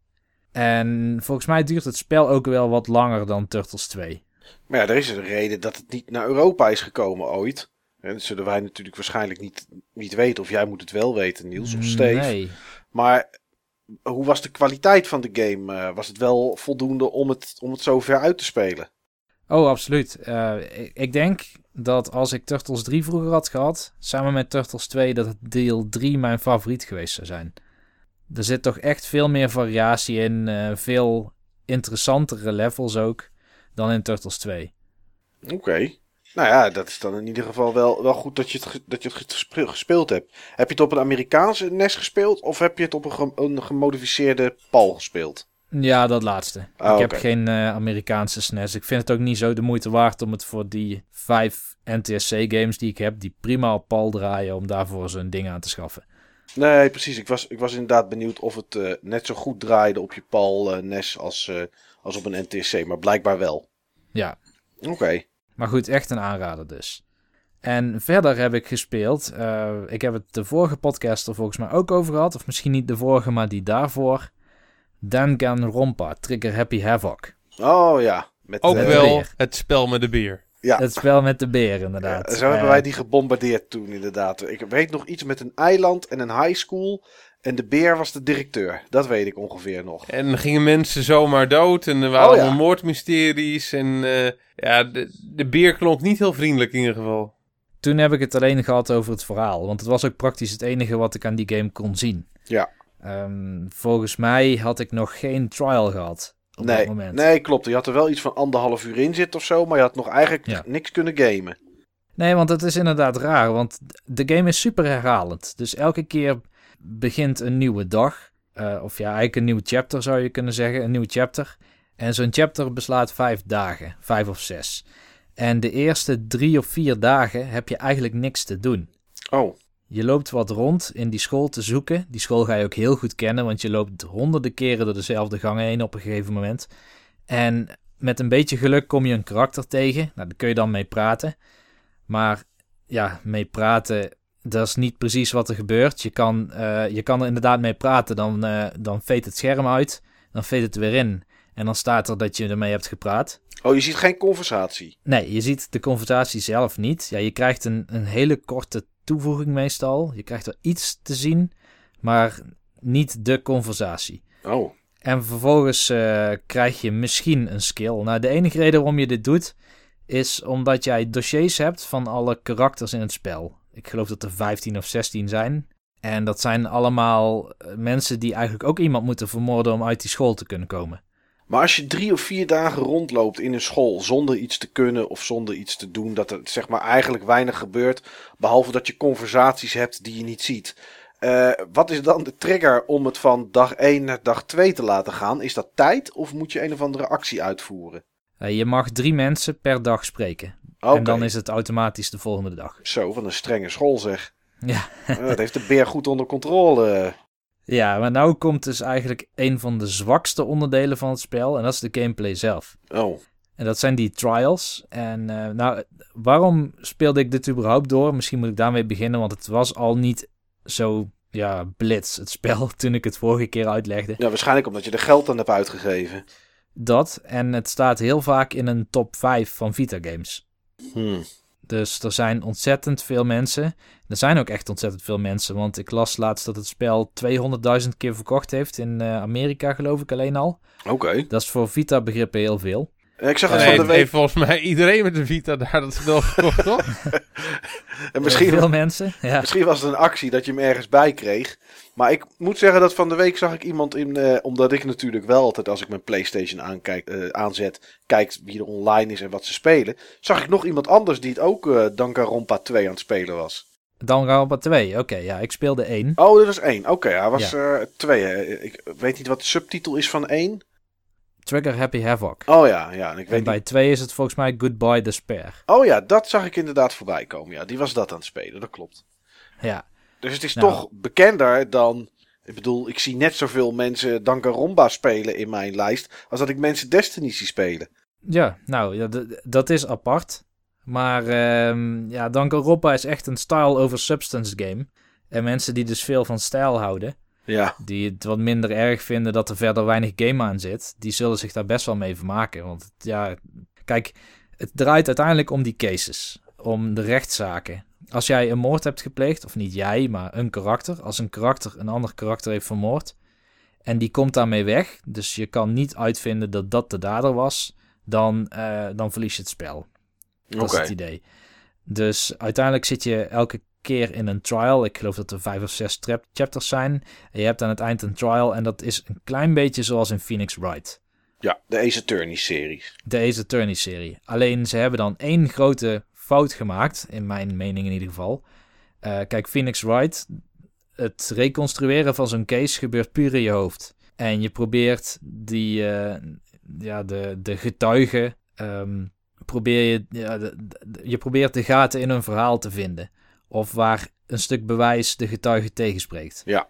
En volgens mij duurt het spel ook wel wat langer dan Turtles 2. Maar ja, er is een reden dat het niet naar Europa is gekomen ooit. En dat zullen wij natuurlijk waarschijnlijk niet, niet weten. Of jij moet het wel weten, Niels of Steve. Nee. Maar hoe was de kwaliteit van de game? Eh, was het wel voldoende om het, om het zo ver uit te spelen? Oh, absoluut. Eh, ik, ik denk dat als ik Turtles 3 vroeger had gehad, samen met Turtles 2, dat het deel 3 mijn favoriet geweest zou zijn. Er zit toch echt veel meer variatie in, eh, veel interessantere levels ook dan in Turtles 2. Oké. Nou ja, dat is dan in ieder geval wel, wel goed dat je, het, dat je het gespe- gespeeld hebt. Heb je het op een Amerikaanse NES gespeeld? Of heb je het op een, gem- een gemodificeerde PAL gespeeld? Ja, dat laatste. Ah, ik heb geen eh, Amerikaanse SNES. Ik vind het ook niet zo de moeite waard om het voor die vijf NTSC-games die ik heb, die prima op PAL draaien, om daarvoor zo'n ding aan te schaffen. Nee, precies. Ik was, ik was inderdaad benieuwd of het eh, net zo goed draaide op je PAL eh, NES als, eh, als op een NTSC. Maar blijkbaar wel. Ja, Oké. Maar goed, echt een aanrader dus. En verder heb ik gespeeld. eh, ik heb het de vorige podcast er volgens mij ook over gehad. Of misschien niet de vorige, maar die daarvoor. Danganronpa, Trigger Happy Havoc. Oh ja. Met, Ook wel het spel met de beer. Ja. Het spel met de beer, inderdaad. Ja, zo hebben Eh, wij die gebombardeerd toen inderdaad. Ik weet nog iets met een eiland en een high school. En de beer was de directeur. Dat weet ik ongeveer nog. En gingen mensen zomaar dood en er waren Oh, ja. allemaal moordmysteries. En eh, ja, de, de beer klonk niet heel vriendelijk in ieder geval. Toen heb ik het alleen gehad over het verhaal. Want het was ook praktisch het enige wat ik aan die game kon zien. Ja. Ehm, volgens mij had ik nog geen trial gehad op dat Nee, moment. nee, klopt. Je had er wel iets van anderhalf uur in zitten of zo. Maar je had nog eigenlijk Ja. niks kunnen gamen. Nee, want het is inderdaad raar, want de game is super herhalend. Dus elke keer begint een nieuwe dag. Eh, of ja, eigenlijk een nieuw chapter zou je kunnen zeggen, een nieuw chapter. En zo'n chapter beslaat vijf dagen, vijf of zes. En de eerste drie of vier dagen heb je eigenlijk niks te doen. Oh, Je loopt wat rond in die school te zoeken. Die school ga je ook heel goed kennen, want je loopt honderden keren door dezelfde gangen heen op een gegeven moment. En met een beetje geluk kom je een karakter tegen. Nou, daar kun je dan mee praten. Maar ja, mee praten, dat is niet precies wat er gebeurt. Je kan, eh, je kan er inderdaad mee praten, dan, eh dan veet het scherm uit, dan veet het weer in. En dan staat er dat je ermee hebt gepraat. oh je ziet geen conversatie. Nee, je ziet de conversatie zelf niet. Ja, je krijgt een, een hele korte toevoeging meestal. Je krijgt er iets te zien, maar niet de conversatie. Oh, En vervolgens eh, krijg je misschien een skill. Nou, de enige reden waarom je dit doet, is omdat jij dossiers hebt van alle karakters in het spel. Ik geloof dat er 15 of 16 zijn. En dat zijn allemaal eh, mensen die eigenlijk ook iemand moeten vermoorden om uit die school te kunnen komen. Maar als je drie of vier dagen rondloopt in een school zonder iets te kunnen of zonder iets te doen, dat er zeg maar eigenlijk weinig gebeurt, behalve dat je conversaties hebt die je niet ziet. Eh, wat is dan de trigger om het van dag 1 naar dag 2 te laten gaan? Is dat tijd of moet je een of andere actie uitvoeren? Eh, je mag drie mensen per dag spreken. En dan is het automatisch de volgende dag. zo van een strenge school zeg. Ja. Eh, dat heeft de beer goed onder controle. Ja, maar nou komt dus eigenlijk een van de zwakste onderdelen van het spel. En dat is de gameplay zelf. Oh, En dat zijn die trials. En eh, nou, waarom speelde ik dit überhaupt door? Misschien moet ik daarmee beginnen, want het was al niet zo ja, blitz, het spel, toen ik het vorige keer uitlegde. ja, waarschijnlijk omdat je er geld aan hebt uitgegeven. Dat, en het staat heel vaak in een top 5 van Vita games. Hmm. Dus er zijn ontzettend veel mensen. Er zijn ook echt ontzettend veel mensen, want ik las laatst dat het spel 200.000 keer verkocht heeft in eh, Amerika, geloof ik alleen al. Oké. Dat is voor Vita begrippen heel veel. Ik zag het Nee, van de week. heeft volgens mij iedereen met een Vita daar dat spel gekocht, toch? En misschien, veel mensen. Ja. Misschien was het een actie dat je hem ergens bij kreeg. Maar ik moet zeggen dat van de week zag ik iemand in. eh, omdat ik natuurlijk wel altijd als ik mijn PlayStation aankijk, eh, aanzet. Kijk wie er online is en wat ze spelen. Zag ik nog iemand anders die het ook eh Danganronpa 2 aan het spelen was. Dan gaan we op twee. Oké, ja, ik speelde één. Oh, dat is één. Oké, hij was eh twee. hè. Ik weet niet wat de subtitel is van één. Trigger Happy Havoc. Oh ja, ja. En ik En weet bij niet. twee is het volgens mij Goodbye Despair. Oh ja, dat zag ik inderdaad voorbij komen. Ja, die was dat aan het spelen. Dat klopt. Ja, Dus het is Nou. toch bekender dan. Ik bedoel, ik zie net zoveel mensen Danganronpa spelen in mijn lijst. als dat ik mensen Destiny zie spelen. ja nou, ja, dat is apart. Maar ehm ja, Danganronpa is echt een style over substance game. En mensen die dus veel van stijl houden, Ja, die het wat minder erg vinden dat er verder weinig game aan zit, die zullen zich daar best wel mee vermaken. Want ja, kijk, het draait uiteindelijk om die cases, om de rechtszaken. Als jij een moord hebt gepleegd, of niet jij, maar een karakter, als een karakter een ander karakter heeft vermoord, en die komt daarmee weg, dus je kan niet uitvinden dat dat de dader was, dan, eh, dan verlies je het spel. Dat is het idee. Dus uiteindelijk zit je elke keer in een trial. Ik geloof dat er vijf of zes chapters zijn. En je hebt aan het eind een trial. En dat is een klein beetje zoals in Phoenix Wright. Ja, de Ace Attorney series. De Ace Attorney serie. Alleen ze hebben dan één grote fout gemaakt. In mijn mening in ieder geval. Eh, kijk, Phoenix Wright. Het reconstrueren van zo'n case gebeurt puur in je hoofd. En je probeert die, eh, ja, de, de getuigen. ehm, probeer je, ja, de- de- je probeert de gaten in een verhaal te vinden. Of waar een stuk bewijs de getuige tegenspreekt. Ja.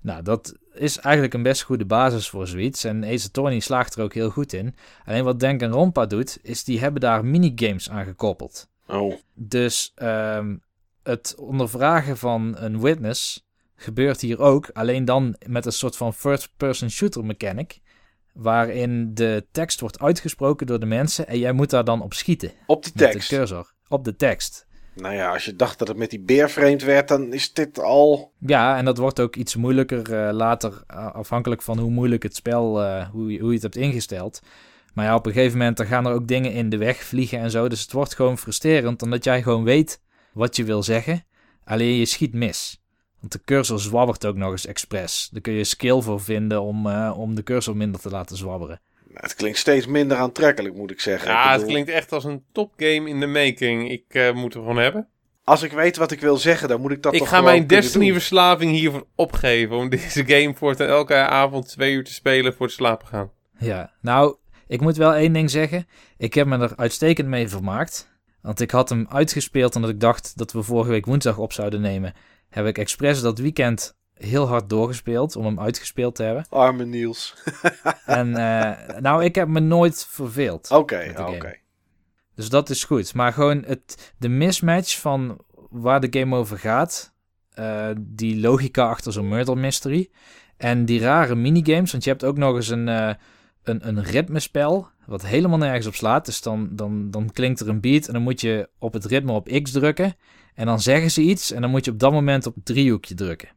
Nou, dat is eigenlijk een best goede basis voor zoiets. En Ace Attorney slaagt er ook heel goed in. Alleen wat Danganronpa doet, is die hebben daar minigames aan gekoppeld. Oh, Dus ehm, het ondervragen van een witness gebeurt hier ook. Alleen dan met een soort van first-person shooter mechanic. Waarin de tekst wordt uitgesproken door de mensen en jij moet daar dan op schieten. op die Met tekst. de cursor. Op de tekst. Nou ja, als je dacht dat het met die beer vreemd werd, dan is dit al. Ja, en dat wordt ook iets moeilijker eh, later, eh, afhankelijk van hoe moeilijk het spel, eh, hoe, je, hoe het hebt ingesteld. Maar ja, op een gegeven moment dan gaan er ook dingen in de weg vliegen en zo. Dus het wordt gewoon frustrerend, omdat jij gewoon weet wat je wil zeggen. Alleen je schiet mis. Want de cursor zwabbert ook nog eens expres. Daar kun je skill voor vinden om, om de cursor minder te laten zwabberen. Het klinkt steeds minder aantrekkelijk, moet ik zeggen. Ik Ja, het klinkt echt als een topgame in de making. Ik eh, moet hem gewoon hebben. Als ik weet wat ik wil zeggen, dan moet ik dat ik toch ga gewoon mijn. Destiny-verslaving hiervoor opgeven. Om deze game voor te elke avond twee uur te spelen voor het slapen gaan. Ja, nou, ik moet wel één ding zeggen. Ik heb me er uitstekend mee vermaakt. Want ik had hem uitgespeeld omdat ik dacht dat we vorige week woensdag op zouden nemen. Heb ik expres dat weekend heel hard doorgespeeld om hem uitgespeeld te hebben. Arme Niels. En eh, nou, ik heb me nooit verveeld. Oké, oké. Dus dat is goed. Maar gewoon het, de mismatch van waar de game over gaat. eh, die logica achter zo'n murder mystery. En die rare minigames. Want je hebt ook nog eens een, eh, een, een ritmespel. Wat helemaal nergens op slaat. Dus dan, dan, dan klinkt er een beat. En dan moet je op het ritme op X drukken. En dan zeggen ze iets. En dan moet je op dat moment op het driehoekje drukken.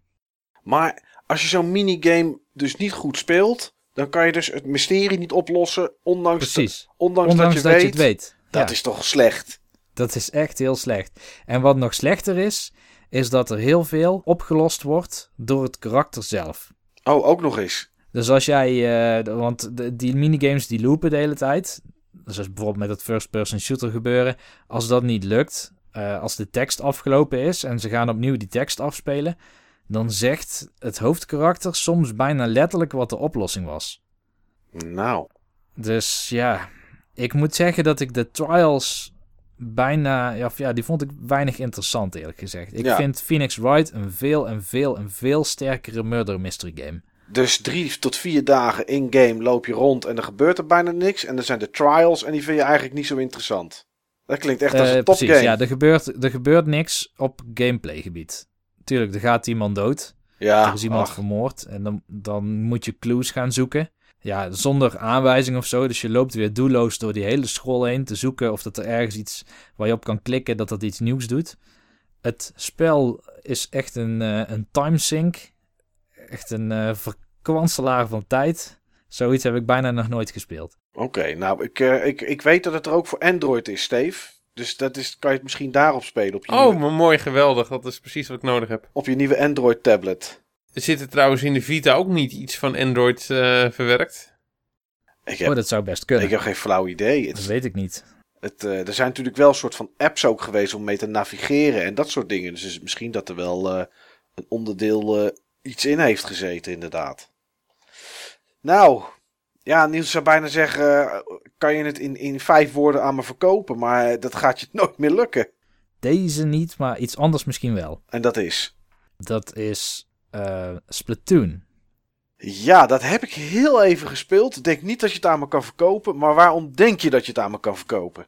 Maar als je zo'n minigame dus niet goed speelt, dan kan je dus het mysterie niet oplossen, ondanks, Precies. ondanks, Ondanks dat, dat je, je, weet, het weet. Dat Ja. is toch slecht? Dat is echt heel slecht. En wat nog slechter is, is dat er heel veel opgelost wordt door het karakter zelf. Oh, ook nog eens. Dus als jij, eh, want de- die minigames die loopen de hele tijd. Dus als bijvoorbeeld met het first-person shooter gebeuren. Als dat niet lukt, eh, als de tekst afgelopen is en ze gaan opnieuw die tekst afspelen. Dan zegt het hoofdkarakter soms bijna letterlijk wat de oplossing was. Nou, Dus ja, ik moet zeggen dat ik de trials bijna, ja, of ja die vond ik weinig interessant eerlijk gezegd. Ik Ja. vind Phoenix Wright een veel en veel en veel sterkere murder mystery game. dus drie tot vier dagen in-game loop je rond en er gebeurt er bijna niks. En dan zijn de trials en die vind je eigenlijk niet zo interessant. Dat klinkt echt als een precies, topgame. ja, er gebeurt, er gebeurt niks op gameplaygebied. Tuurlijk, er gaat iemand dood. Ja, er is iemand ach, vermoord. En dan, dan moet je clues gaan zoeken. Ja, zonder aanwijzing of zo. Dus je loopt weer doelloos door die hele scroll heen te zoeken of dat er ergens iets waar je op kan klikken dat dat iets nieuws doet. Het spel is echt een, eh een timesink. Echt een eh verkwanselaar van tijd. Zoiets heb ik bijna nog nooit gespeeld. Oké, nou, ik, eh, ik, ik weet dat het er ook voor Android is, Steve. Dus dat is, kan je het misschien daarop spelen. Op je, Oh, nieuwe, maar mooi, geweldig. Dat is precies wat ik nodig heb. op je nieuwe Android-tablet. Er zit er trouwens in de Vita ook niet iets van Android eh, verwerkt. Ik heb, Oh, dat zou best kunnen. ik heb geen flauw idee. Dat weet ik niet. het, eh, er zijn natuurlijk wel een soort van apps ook geweest om mee te navigeren en dat soort dingen. Dus is het misschien dat er wel eh, een onderdeel eh, iets in heeft gezeten, inderdaad. Nou, ja, Niels zou bijna zeggen, kan je het in, in vijf woorden aan me verkopen, maar dat gaat je nooit meer lukken. Deze niet, maar iets anders misschien wel. En dat is... Dat is eh, Splatoon. Ja, dat heb ik heel even gespeeld. Ik denk niet dat je het aan me kan verkopen, maar waarom denk je dat je het aan me kan verkopen?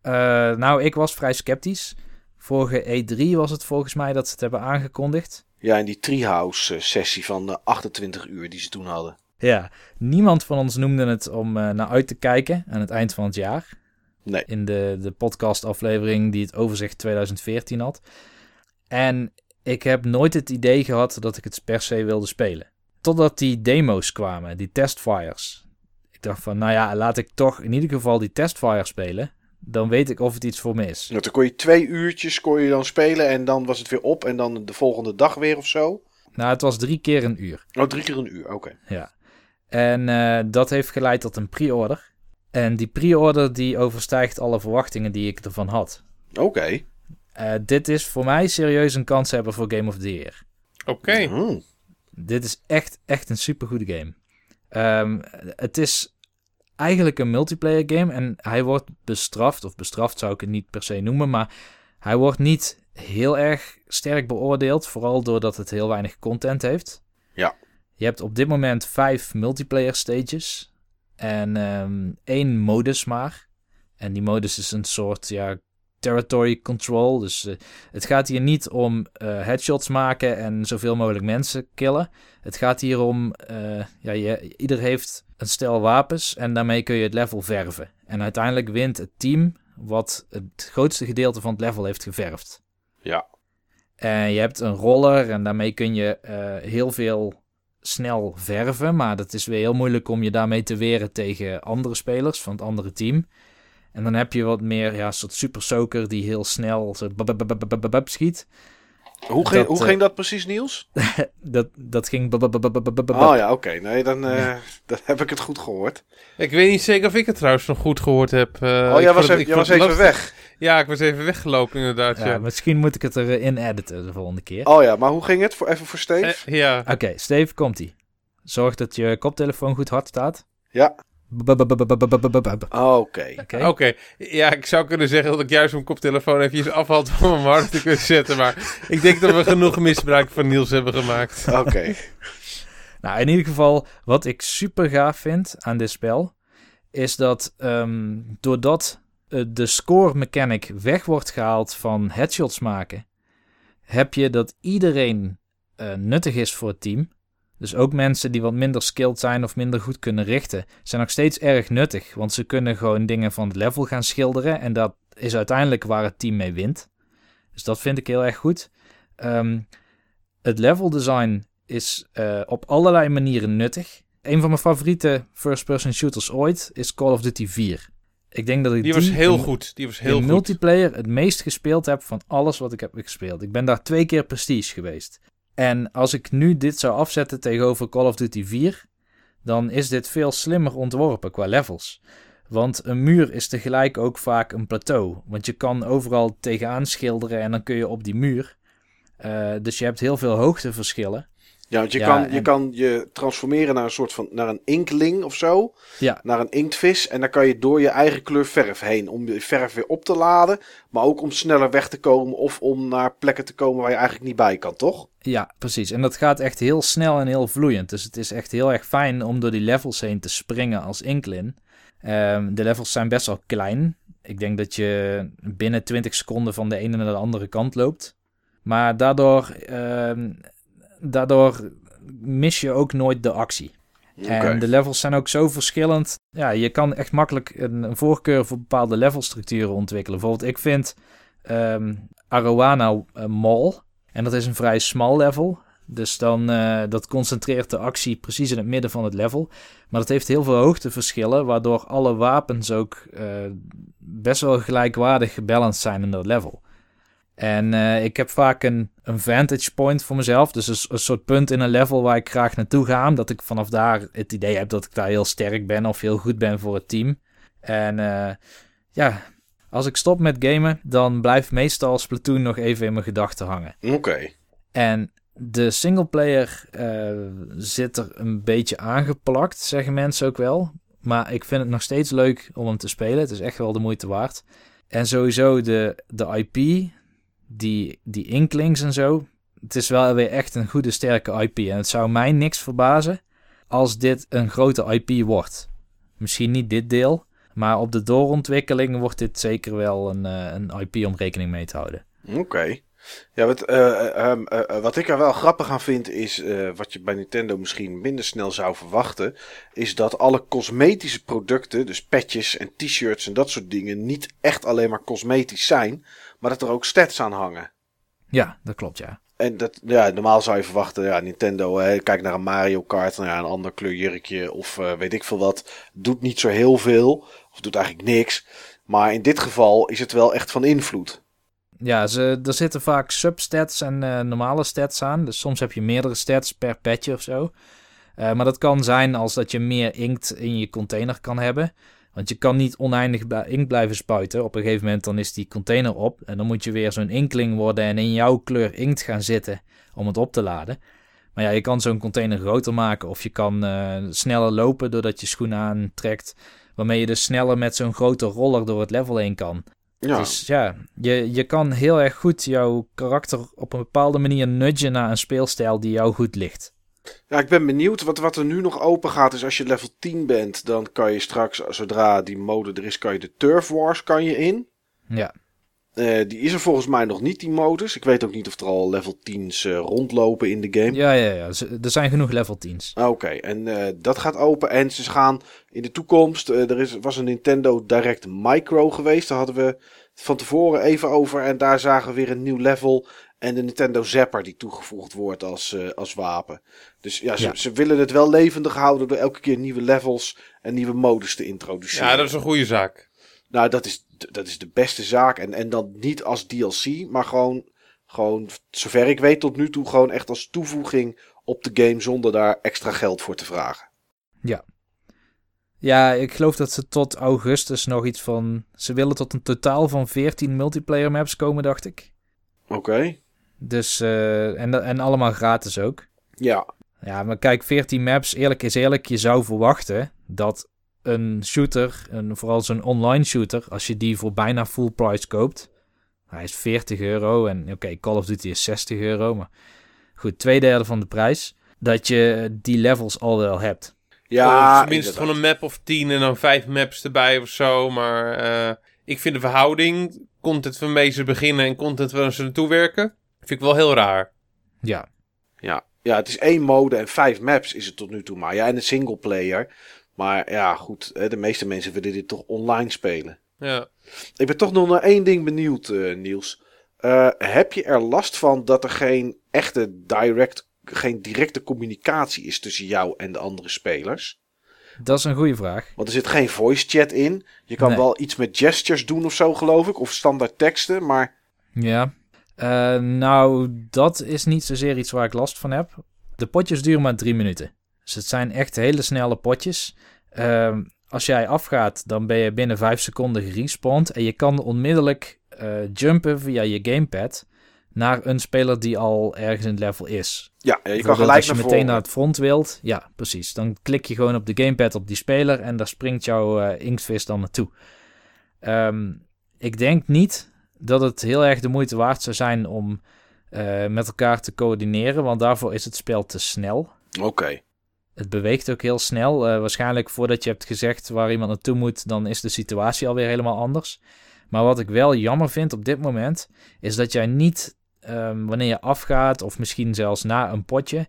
Eh, nou, ik was vrij sceptisch. Vorige E3 was het volgens mij dat ze het hebben aangekondigd. Ja, in die Treehouse eh, sessie van eh, 28 uur die ze toen hadden. Ja, niemand van ons noemde het om eh, naar uit te kijken aan het eind van het jaar. Nee. In de, de podcastaflevering die het overzicht 2014 had. En ik heb nooit het idee gehad dat ik het per se wilde spelen. Totdat die demo's kwamen, die testfires. Ik dacht van, nou ja, laat ik toch in ieder geval die testfire spelen. Dan weet ik of het iets voor me is. Nou, toen kon je twee uurtjes kon je dan spelen en dan was het weer op en dan de volgende dag weer of zo. Nou, het was drie keer een uur. Oh, drie keer een uur, oké. Ja. En eh, dat heeft geleid tot een pre-order. En die pre-order die overstijgt alle verwachtingen die ik ervan had. Oké. Eh, dit is voor mij serieus een kans hebben voor Game of the Year. Oké. Hmm. Dit is echt, echt een supergoede game. Ehm, het is eigenlijk een multiplayer game en hij wordt bestraft, of bestraft zou ik het niet per se noemen, maar hij wordt niet heel erg sterk beoordeeld, vooral doordat het heel weinig content heeft. Ja. Je hebt op dit moment vijf multiplayer stages en ehm, één modus maar. En die modus is een soort ja, territory control. Dus eh, het gaat hier niet om eh, headshots maken en zoveel mogelijk mensen killen. Het gaat hier om, eh, ja, je, ieder heeft een stel wapens en daarmee kun je het level verven. En uiteindelijk wint het team wat het grootste gedeelte van het level heeft geverfd. Ja. En je hebt een roller en daarmee kun je heel veel snel verven. Maar dat is weer heel moeilijk om je daarmee te weren tegen andere spelers van het andere team. En dan heb je wat meer, ja, soort super soaker die heel snel schiet. Hoe, ging, Dat, hoe eh, ging dat precies, Niels? Dat, dat ging. Oh ja, oké. Nee, dan, eh, dan heb ik het goed gehoord. Ik weet niet zeker of ik het trouwens nog goed gehoord heb. eh, oh, jij was, het- even, was even lastig. weg. Ja, ik was even weggelopen inderdaad. Ja, Ja, misschien moet ik het erin editen de volgende keer. Oh ja, maar hoe ging het? Voor, even voor Steve? Ja. Oké, Steve, komt-ie. Zorg dat je koptelefoon goed hard staat. Ja. Oké. Oké. Ja, ik zou kunnen zeggen dat ik juist mijn koptelefoon even afhaal om hem hard te kunnen zetten. Maar ik denk dat we genoeg misbruik van Niels hebben gemaakt. Oké. Nou, in ieder geval, wat ik super gaaf vind aan dit spel, is dat ehm, doordat eh, de score mechanic weg wordt gehaald van headshots maken, heb je dat iedereen eh, nuttig is voor het team. Dus ook mensen die wat minder skilled zijn of minder goed kunnen richten, zijn nog steeds erg nuttig. Want ze kunnen gewoon dingen van het level gaan schilderen. En dat is uiteindelijk waar het team mee wint. Dus dat vind ik heel erg goed. Ehm, het level design is eh, op allerlei manieren nuttig. Een van mijn favoriete first-person shooters ooit is Call of Duty 4. Ik denk dat ik Die die, was heel in- goed. Die was heel goed. multiplayer het meest gespeeld heb van alles wat ik heb gespeeld. Ik ben daar twee keer prestige geweest. En als ik nu dit zou afzetten tegenover Call of Duty 4, dan is dit veel slimmer ontworpen qua levels. Want een muur is tegelijk ook vaak een plateau. Want je kan overal tegenaan schilderen en dan kun je op die muur. Eh, dus je hebt heel veel hoogteverschillen. Ja, want je, Ja, kan, je en- kan je transformeren naar een soort van naar een inkling of zo. Ja. Naar een inktvis. En dan kan je door je eigen kleur verf heen. Om je verf weer op te laden. Maar ook om sneller weg te komen. Of om naar plekken te komen waar je eigenlijk niet bij kan, toch? Ja, precies. En dat gaat echt heel snel en heel vloeiend. Dus het is echt heel erg fijn om door die levels heen te springen als Inklin. Ehm, de levels zijn best wel klein. Ik denk dat je binnen 20 seconden van de ene naar de andere kant loopt. Maar daardoor, ehm, daardoor mis je ook nooit de actie. En de levels zijn ook zo verschillend. Ja, je kan echt makkelijk een, een voorkeur voor bepaalde levelstructuren ontwikkelen. Bijvoorbeeld, ik vind ehm Arowana eh, Mall. En dat is een vrij smal level. Dus dan, eh, dat concentreert de actie precies in het midden van het level. Maar dat heeft heel veel hoogteverschillen, waardoor alle wapens ook eh, best wel gelijkwaardig gebalanced zijn in dat level. En eh, ik heb vaak een, een vantage point voor mezelf. Dus een, soort punt in een level waar ik graag naartoe ga. Dat ik vanaf daar het idee heb dat ik daar heel sterk ben of heel goed ben voor het team. En eh, ja, als ik stop met gamen, dan blijft meestal Splatoon nog even in mijn gedachten hangen. Oké. En de singleplayer eh zit er een beetje aangeplakt, zeggen mensen ook wel. Maar ik vind het nog steeds leuk om hem te spelen. Het is echt wel de moeite waard. En sowieso de, de IP, die, die inklings en zo. Het is wel weer echt een goede, sterke IP. En het zou mij niks verbazen als dit een grote IP wordt. Misschien niet dit deel, maar op de doorontwikkeling wordt dit zeker wel een, eh, een IP om rekening mee te houden. Oké. Ja, wat, eh, eh, ehm, eh, wat ik er wel grappig aan vind is, wat je bij Nintendo misschien minder snel zou verwachten, is dat alle cosmetische producten, dus petjes en t-shirts en dat soort dingen, niet echt alleen maar cosmetisch zijn, maar dat er ook stats aan hangen. Ja, dat klopt, ja. En dat, ja, normaal zou je verwachten, ja, Nintendo, hè, kijk naar een Mario Kart, nou ja, een ander kleurjurkje of weet ik veel wat, doet niet zo heel veel, of doet eigenlijk niks. Maar in dit geval is het wel echt van invloed. Ja, ze, er zitten vaak substats en eh, normale stats aan. Dus soms heb je meerdere stats per petje of zo. Eh, maar dat kan zijn als dat je meer inkt in je container kan hebben. Want je kan niet oneindig inkt blijven spuiten. Op een gegeven moment dan is die container op. En dan moet je weer zo'n inkling worden en in jouw kleur inkt gaan zitten om het op te laden. Maar ja, je kan zo'n container groter maken. Of je kan eh, sneller lopen doordat je schoenen aantrekt. Waarmee je dus sneller met zo'n grote roller door het level heen kan. Ja, Dus ja, je, je kan heel erg goed jouw karakter op een bepaalde manier nudgen naar een speelstijl die jou goed ligt. Ja, ik ben benieuwd. Wat, wat er nu nog open gaat is als je level 10 bent, dan kan je straks, zodra die mode er is, kan je de Turf Wars kan je in. Ja, Eh, die is er volgens mij nog niet, die modus. Ik weet ook niet of er al level 10's eh, rondlopen in de game. ja, ja, ja. Er zijn genoeg level 10's. Ah, Oké, en eh, dat gaat open. En ze gaan in de toekomst. eh, er is, was een Nintendo Direct Micro geweest. Daar hadden we het van tevoren even over. En daar zagen we weer een nieuw level. En de Nintendo Zapper die toegevoegd wordt als, eh, als wapen. Dus ja ze, Ja. ze willen het wel levendig houden door elke keer nieuwe levels en nieuwe modus te introduceren. Ja, dat is een goede zaak. Nou, dat is, dat is de beste zaak. En, en dan niet als DLC, maar gewoon, gewoon, zover ik weet tot nu toe, gewoon echt als toevoeging op de game zonder daar extra geld voor te vragen. Ja, ik geloof dat ze tot augustus nog iets van... Ze willen tot een totaal van 14 multiplayer maps komen, dacht ik. Oké. Dus, eh, en, en allemaal gratis ook. Ja. Ja, maar kijk, 14 maps, eerlijk is eerlijk, je zou verwachten dat een shooter, en vooral zo'n online shooter, als je die voor bijna full price koopt, hij is 40 euro en oké, Call of Duty is 60 euro, maar goed, twee derde van de prijs, dat je die levels al wel hebt. Ja, inderdaad. gewoon een map of 10 en dan vijf maps erbij of zo. Maar eh, ik vind de verhouding, content waarmee ze beginnen en content waar ze naartoe werken, vind ik wel heel raar. Ja, Ja. ja, het is één mode en vijf maps is het tot nu toe maar. Ja, en een single player. Maar ja, goed, hè, de meeste mensen willen dit toch online spelen. Ja. Ik ben toch nog naar één ding benieuwd, eh, Niels. Eh, heb je er last van dat er geen echte direct, geen directe communicatie is tussen jou en de andere spelers? Dat is een goede vraag. Want er zit geen voice chat in. Je kan Nee. wel iets met gestures doen of zo, geloof ik. Of standaard teksten, maar... Ja. Eh, nou, dat is niet zozeer iets waar ik last van heb. De potjes duren maar drie minuten. Dus het zijn echt hele snelle potjes. Ehm, als jij afgaat, dan ben je binnen vijf seconden gerespawned. En je kan onmiddellijk eh, jumpen via je gamepad naar een speler die al ergens in het level is. Ja, je kan gelijk als je naar meteen naar het front wilt. Ja, precies. Dan klik je gewoon op de gamepad op die speler en daar springt jouw eh inktvis dan naartoe. Ehm, ik denk niet dat het heel erg de moeite waard zou zijn om eh, met elkaar te coördineren, want daarvoor is het spel te snel. Oké. Het beweegt ook heel snel. Eh, waarschijnlijk voordat je hebt gezegd waar iemand naartoe moet, dan is de situatie alweer helemaal anders. Maar wat ik wel jammer vind op dit moment, is dat jij niet, ehm, wanneer je afgaat, of misschien zelfs na een potje,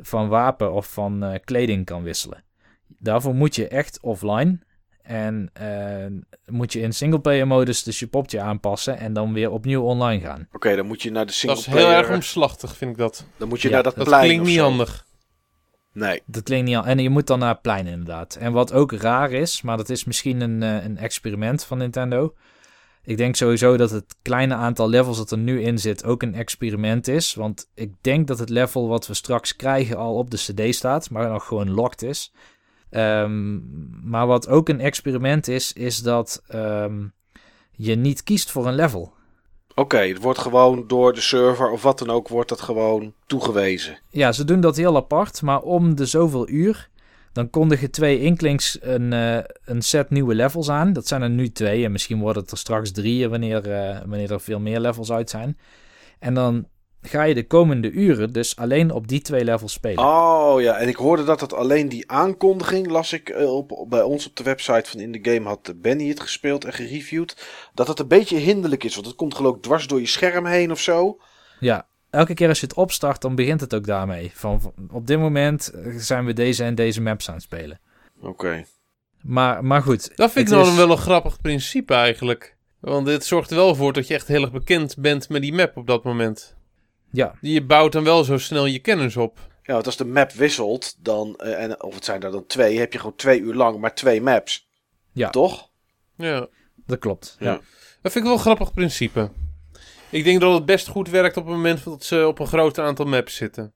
van wapen of van eh, kleding kan wisselen. Daarvoor moet je echt offline. En eh, moet je in singleplayer modus dus je popje aanpassen en dan weer opnieuw online gaan. Oké, dan moet je naar de Dat single is heel erg omslachtig, vind ik dat. Dan moet je Ja, naar dat, Dat plein klinkt of niet handig. Nee. Dat klinkt niet aan. En je moet dan naar plein inderdaad. En wat ook raar is, maar dat is misschien een, eh, een experiment van Nintendo. Ik denk sowieso dat het kleine aantal levels dat er nu in zit ook een experiment is. Want ik denk dat het level wat we straks krijgen al op de CD staat, maar nog gewoon locked is. Ehm, maar wat ook een experiment is, is dat ehm, je niet kiest voor een level. Oké, het wordt gewoon door de server of wat dan ook, wordt dat gewoon toegewezen. Ja, ze doen dat heel apart, maar om de zoveel uur, dan kondigen twee Inklings een, eh, een set nieuwe levels aan. Dat zijn er nu twee en misschien worden het er straks drie wanneer, eh, wanneer er veel meer levels uit zijn. En dan ga je de komende uren dus alleen op die twee levels spelen. Oh ja, en ik hoorde dat het alleen die aankondiging, las ik eh, op, op- bij ons op de website van In The Game, had Benny het gespeeld en gereviewd. Dat het een beetje hinderlijk is, want het komt geloof ik dwars door je scherm heen of zo. Ja, elke keer als je het opstart, dan begint het ook daarmee. Van, van- op dit moment eh, zijn we deze en deze maps aan het spelen. Oké. Maar, maar goed. Dat vind ik dan is- wel een grappig principe eigenlijk. Want dit zorgt er wel voor dat je echt heel erg bekend bent met die map op dat moment. Ja, Je bouwt dan wel zo snel je kennis op. Ja, want als de map wisselt, dan, eh, en, of het zijn er dan twee, heb je gewoon twee uur lang maar twee maps. Ja. Toch? Ja, dat klopt. Ja. dat vind ik wel een grappig principe. Ik denk dat het best goed werkt op het moment dat ze op een groot aantal maps zitten.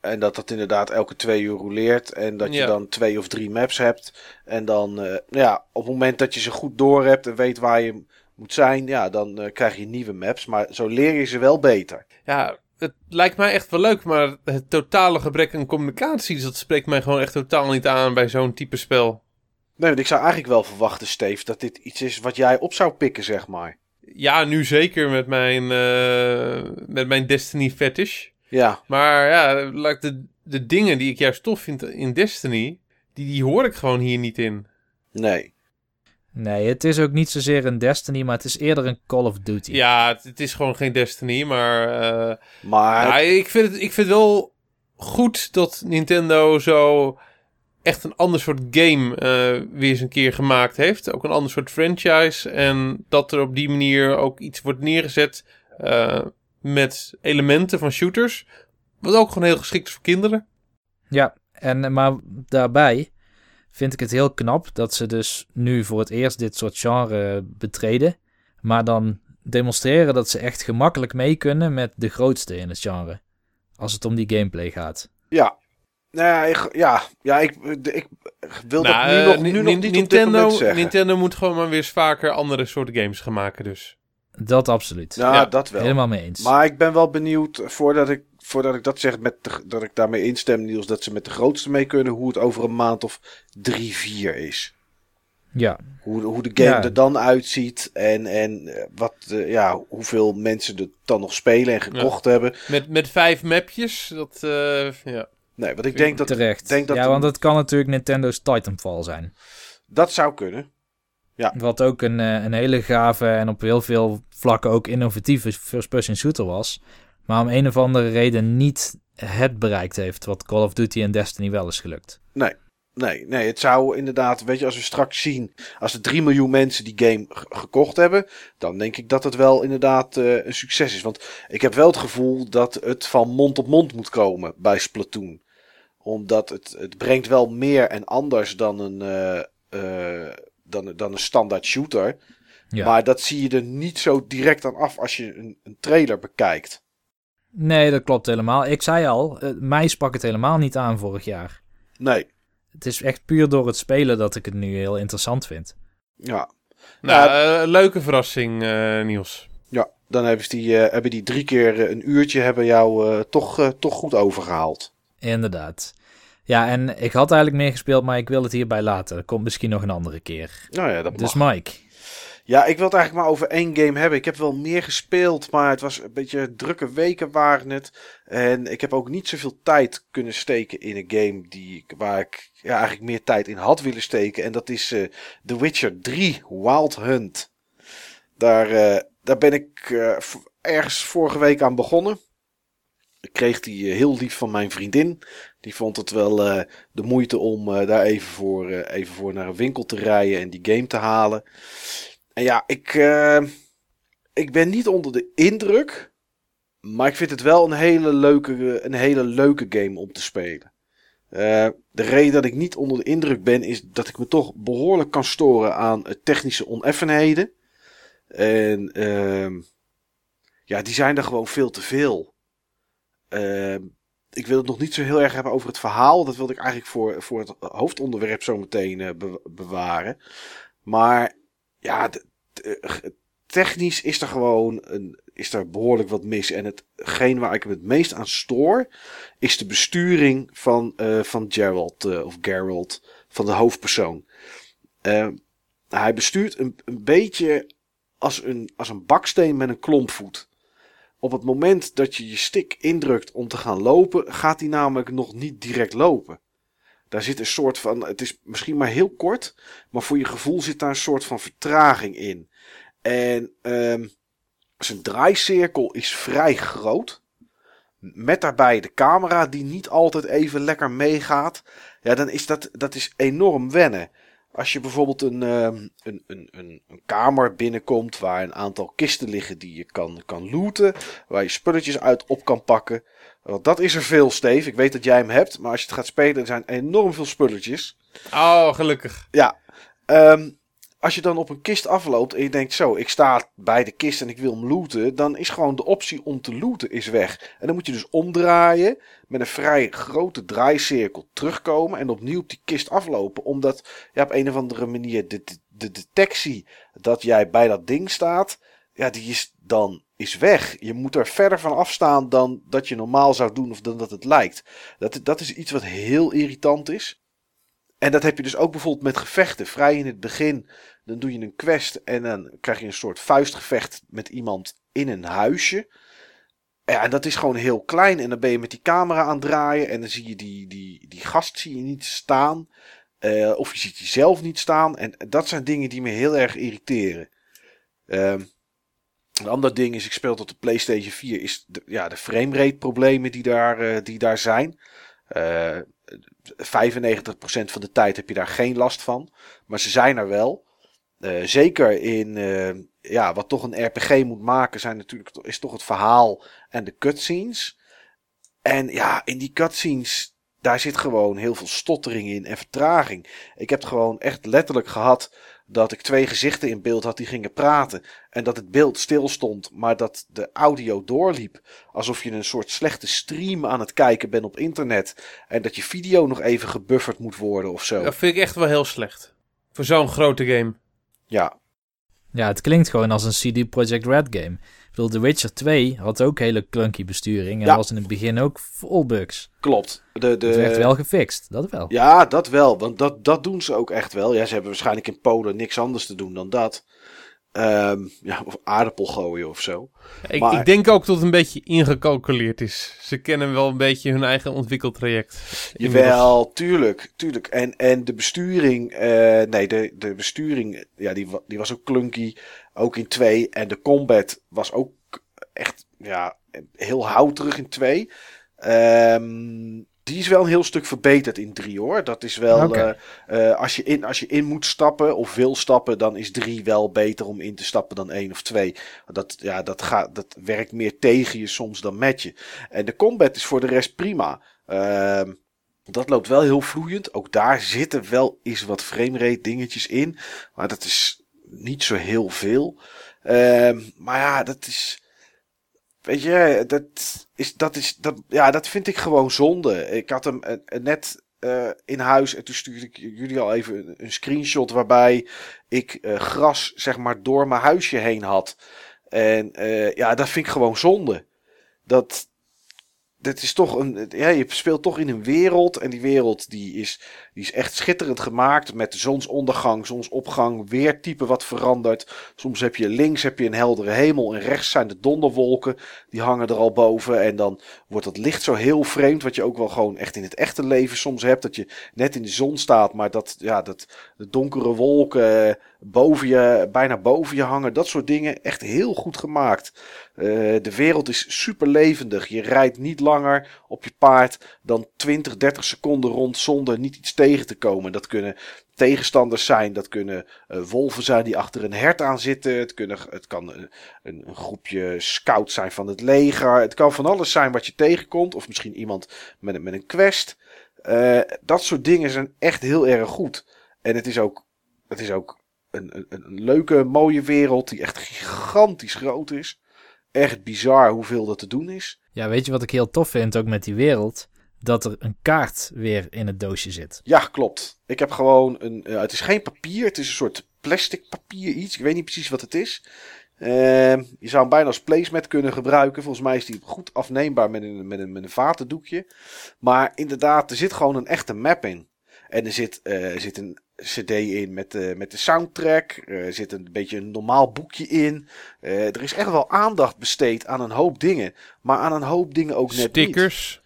En dat dat inderdaad elke twee uur rouleert. En dat je Ja. dan twee of drie maps hebt. En dan, eh, nou ja, op het moment dat je ze goed door hebt en weet waar je moet zijn, ja, dan eh, krijg je nieuwe maps. Maar zo leer je ze wel beter. Ja, het lijkt mij echt wel leuk, maar het totale gebrek aan communicatie, dat spreekt mij gewoon echt totaal niet aan bij zo'n type spel. Nee, want ik zou eigenlijk wel verwachten, Steve, dat dit iets is wat jij op zou pikken, zeg maar. Ja, nu zeker met mijn, eh, met mijn Destiny fetish. Ja, Maar ja, de, de dingen die ik juist tof vind in Destiny, die, die hoor ik gewoon hier niet in. nee. Nee, het is ook niet zozeer een Destiny, maar het is eerder een Call of Duty. Ja, het, het is gewoon geen Destiny, maar eh, Maar ja, ik, vind het, ik vind het wel goed dat Nintendo zo echt een ander soort game eh, weer eens een keer gemaakt heeft. Ook een ander soort franchise. En dat er op die manier ook iets wordt neergezet eh, met elementen van shooters. Wat ook gewoon heel geschikt is voor kinderen. Ja, en, maar daarbij vind ik het heel knap dat ze dus nu voor het eerst dit soort genre betreden. Maar dan demonstreren dat ze echt gemakkelijk mee kunnen met de grootste in het genre. Als het om die gameplay gaat. ja. Nou ja, ik, ja, ja ik, ik wil dat Nou, nu eh, nog, nu nog niet op dit Nintendo. Nintendo moet gewoon maar weer eens vaker andere soorten games gaan maken dus. Dat absoluut. Ja, Ja, dat wel. Helemaal mee eens. Maar ik ben wel benieuwd, voordat ik, voordat ik dat zeg, met de- dat ik daarmee instem, Niels, dat ze met de grootste mee kunnen, hoe het over een maand of drie, vier is. Ja, Hoe, hoe de game Ja. er dan uitziet en, en eh, wat, eh, ja, hoeveel mensen er dan nog spelen en gekocht hebben. Met, met vijf mapjes, dat, eh, ja. Nee, want ik denk dat terecht. denk dat ja, want het kan natuurlijk Nintendo's Titanfall zijn. dat zou kunnen. Wat ook een, een hele gave en op heel veel vlakken ook innovatieve first-person shooter was. Maar om een of andere reden niet het bereikt heeft wat Call of Duty en Destiny wel is gelukt. Nee, nee, het zou inderdaad, weet je, als we straks zien, als er 3 miljoen mensen die game gekocht hebben, dan denk ik dat het wel inderdaad eh, een succes is. Want ik heb wel het gevoel dat het van mond op mond moet komen bij Splatoon. Omdat het, het brengt wel meer en anders dan een, eh, eh, dan, dan een standaard shooter. Ja. Maar dat zie je er niet zo direct aan af als je een, een trailer bekijkt. Nee, dat klopt helemaal. Ik zei al, eh, mij sprak het helemaal niet aan vorig jaar. Nee, Het is echt puur door het spelen dat ik het nu heel interessant vind. ja. Nou, eh, leuke verrassing, eh, Niels. Ja, dan hebben, ze die, hebben die drie keer een uurtje hebben jou eh, toch, toch goed overgehaald. Inderdaad. Ja, en ik had eigenlijk meer gespeeld, maar ik wil het hierbij laten. Dat komt misschien nog een andere keer. Nou ja, dat Dus mag. Mike. Ja, ik wil het eigenlijk maar over één game hebben. Ik heb wel meer gespeeld, maar het was een beetje drukke weken waren het. En ik heb ook niet zoveel tijd kunnen steken in een game die, waar ik ja, eigenlijk meer tijd in had willen steken. En dat is eh, The Witcher 3 Wild Hunt. Daar, eh, daar ben ik eh, ergens vorige week aan begonnen. Ik kreeg die heel lief van mijn vriendin. Die vond het wel de moeite om daar even voor, even voor naar een winkel te rijden en die game te halen. Ja, ik, eh, ik ben niet onder de indruk. Maar ik vind het wel een hele leuke, een hele leuke game om te spelen. Eh, de reden dat ik niet onder de indruk ben, is dat ik me toch behoorlijk kan storen aan technische oneffenheden. En ehm, ja, die zijn er gewoon veel te veel. Ehm, ik wil het nog niet zo heel erg hebben over het verhaal. Dat wilde ik eigenlijk voor, voor het hoofdonderwerp zo meteen eh, be- bewaren. Maar ja, technisch is er gewoon een, is er behoorlijk wat mis. En hetgeen waar ik me het meest aan stoor, is de besturing van, eh, van Gerald, eh, of Gerald, van de hoofdpersoon. Eh, hij bestuurt een, een beetje als een, als een baksteen met een klompvoet. Op het moment dat je je stick indrukt om te gaan lopen, gaat hij namelijk nog niet direct lopen. Daar zit een soort van, het is misschien maar heel kort, maar voor je gevoel zit daar een soort van vertraging in. En ehm, zijn draaicirkel is vrij groot. Met daarbij de camera die niet altijd even lekker meegaat. Ja, dan is dat, dat is enorm wennen. Als je bijvoorbeeld een, ehm, een, een, een, een kamer binnenkomt waar een aantal kisten liggen die je kan, kan looten. Waar je spulletjes uit op kan pakken. Want dat is er veel, Steve. Ik weet dat jij hem hebt. Maar als je het gaat spelen, er zijn enorm veel spulletjes. Oh, gelukkig. Ja, ehm, als je dan op een kist afloopt en je denkt zo, ik sta bij de kist en ik wil hem looten, dan is gewoon de optie om te looten is weg. En dan moet je dus omdraaien, met een vrij grote draaicirkel terugkomen en opnieuw op die kist aflopen, omdat ja, op een of andere manier de, de, de detectie dat jij bij dat ding staat, ja, die is dan is weg. Je moet er verder van afstaan dan dat je normaal zou doen of dan dat het lijkt. Dat, dat is iets wat heel irritant is. En dat heb je dus ook bijvoorbeeld met gevechten. Vrij in het begin, dan doe je een quest en dan krijg je een soort vuistgevecht met iemand in een huisje. En dat is gewoon heel klein. En dan ben je met die camera aan het draaien en dan zie je die, die, die gast zie je niet staan. Eh, of je ziet jezelf niet staan. En dat zijn dingen die me heel erg irriteren. Ehm, een ander ding is, ik speel tot de PlayStation 4, is de, ja, de framerate problemen die daar, eh, die daar zijn. Eh 95% van de tijd heb je daar geen last van. Maar ze zijn er wel. Eh, zeker in eh, ja, wat toch een RPG moet maken, zijn natuurlijk, is toch het verhaal en de cutscenes. En ja, in die cutscenes, daar zit gewoon heel veel stottering in en vertraging. Ik heb het gewoon echt letterlijk gehad dat ik twee gezichten in beeld had die gingen praten. En dat het beeld stil stond, maar dat de audio doorliep. Alsof je een soort slechte stream aan het kijken bent op internet. En dat je video nog even gebufferd moet worden of zo. Dat vind ik echt wel heel slecht. Voor zo'n grote game. Ja, Ja, het klinkt gewoon als een CD Projekt Red game. Bedoel, The Witcher 2 had ook hele clunky besturing en Ja. was in het begin ook vol bugs. klopt. De, de, Het werd wel gefixt, dat wel. Ja, dat wel. Want dat, dat doen ze ook echt wel. Ja, ze hebben waarschijnlijk in Polen niks anders te doen dan dat. Ehm, ja, of aardappel gooien of zo. Ik, Maar- ik denk ook dat het een beetje ingecalculeerd is. Ze kennen wel een beetje hun eigen ontwikkeltraject. Jawel, tuurlijk, tuurlijk. En, en de besturing, eh, nee, de, de besturing, ja, die, die was ook clunky. Ook in 2. En de combat was ook echt, ja, heel houterig in 2. Ehm, die is wel een heel stuk verbeterd in 3 hoor. Dat is wel, eh, eh, als, je in, als je in moet stappen of wil stappen, dan is 3 wel beter om in te stappen dan 1 of 2. Dat, ja, dat, gaat, dat werkt meer tegen je soms dan met je. En de combat is voor de rest prima. Ehm Dat loopt wel heel vloeiend. Ook daar zitten wel eens wat framerate dingetjes in. Maar dat is niet zo heel veel. Ehm, maar ja, dat is. Weet je, dat is, dat is, dat, ja, dat vind ik gewoon zonde. Ik had hem eh, eh, net uh, in huis en toen stuurde ik jullie al even een, een screenshot waarbij ik gras, zeg maar, door mijn huisje heen had. En ja, dat vind ik gewoon zonde. Dat, dit is toch een. Ja, je speelt toch in een wereld. En die wereld die is, die is echt schitterend gemaakt. Met zonsondergang, zonsopgang, weertype wat verandert. Soms heb je links heb je een heldere hemel. En rechts zijn de donderwolken. Die hangen er al boven. En dan wordt het licht zo heel vreemd. Wat je ook wel gewoon echt in het echte leven soms hebt. Dat je net in de zon staat. Maar dat, ja, dat de donkere wolken boven je, bijna boven je hangen. Dat soort dingen. Echt heel goed gemaakt. Uh, de wereld is super levendig. Je rijdt niet langer op je paard dan 20, 30 seconden rond zonder niet iets tegen te komen. Dat kunnen tegenstanders zijn. Dat kunnen uh, wolven zijn die achter een hert aan zitten. Het, kunnen, het kan een, een, groepje scouts zijn van het leger. Het kan van alles zijn wat je tegenkomt. Of misschien iemand met, met een quest. Uh, dat soort dingen zijn echt heel erg goed. En het is ook, het is ook een, een leuke, mooie wereld die echt gigantisch groot is. Echt bizar hoeveel dat te doen is. Ja, weet je wat ik heel tof vind ook met die wereld? Dat er een kaart weer in het doosje zit. Ja, klopt. Ik heb gewoon een. Uh, het is geen papier, het is een soort plastic papier iets. Ik weet niet precies wat het is. Uh, je zou hem bijna als placemat kunnen gebruiken. Volgens mij is die goed afneembaar met een, met een, met een vatendoekje. Maar inderdaad, er zit gewoon een echte map in. En er zit, uh, er zit een CD in met de, met de soundtrack. Er zit een beetje een normaal boekje in. Uh, er is echt wel aandacht besteed aan een hoop dingen. Maar aan een hoop dingen ook net Stickers. niet. Stickers.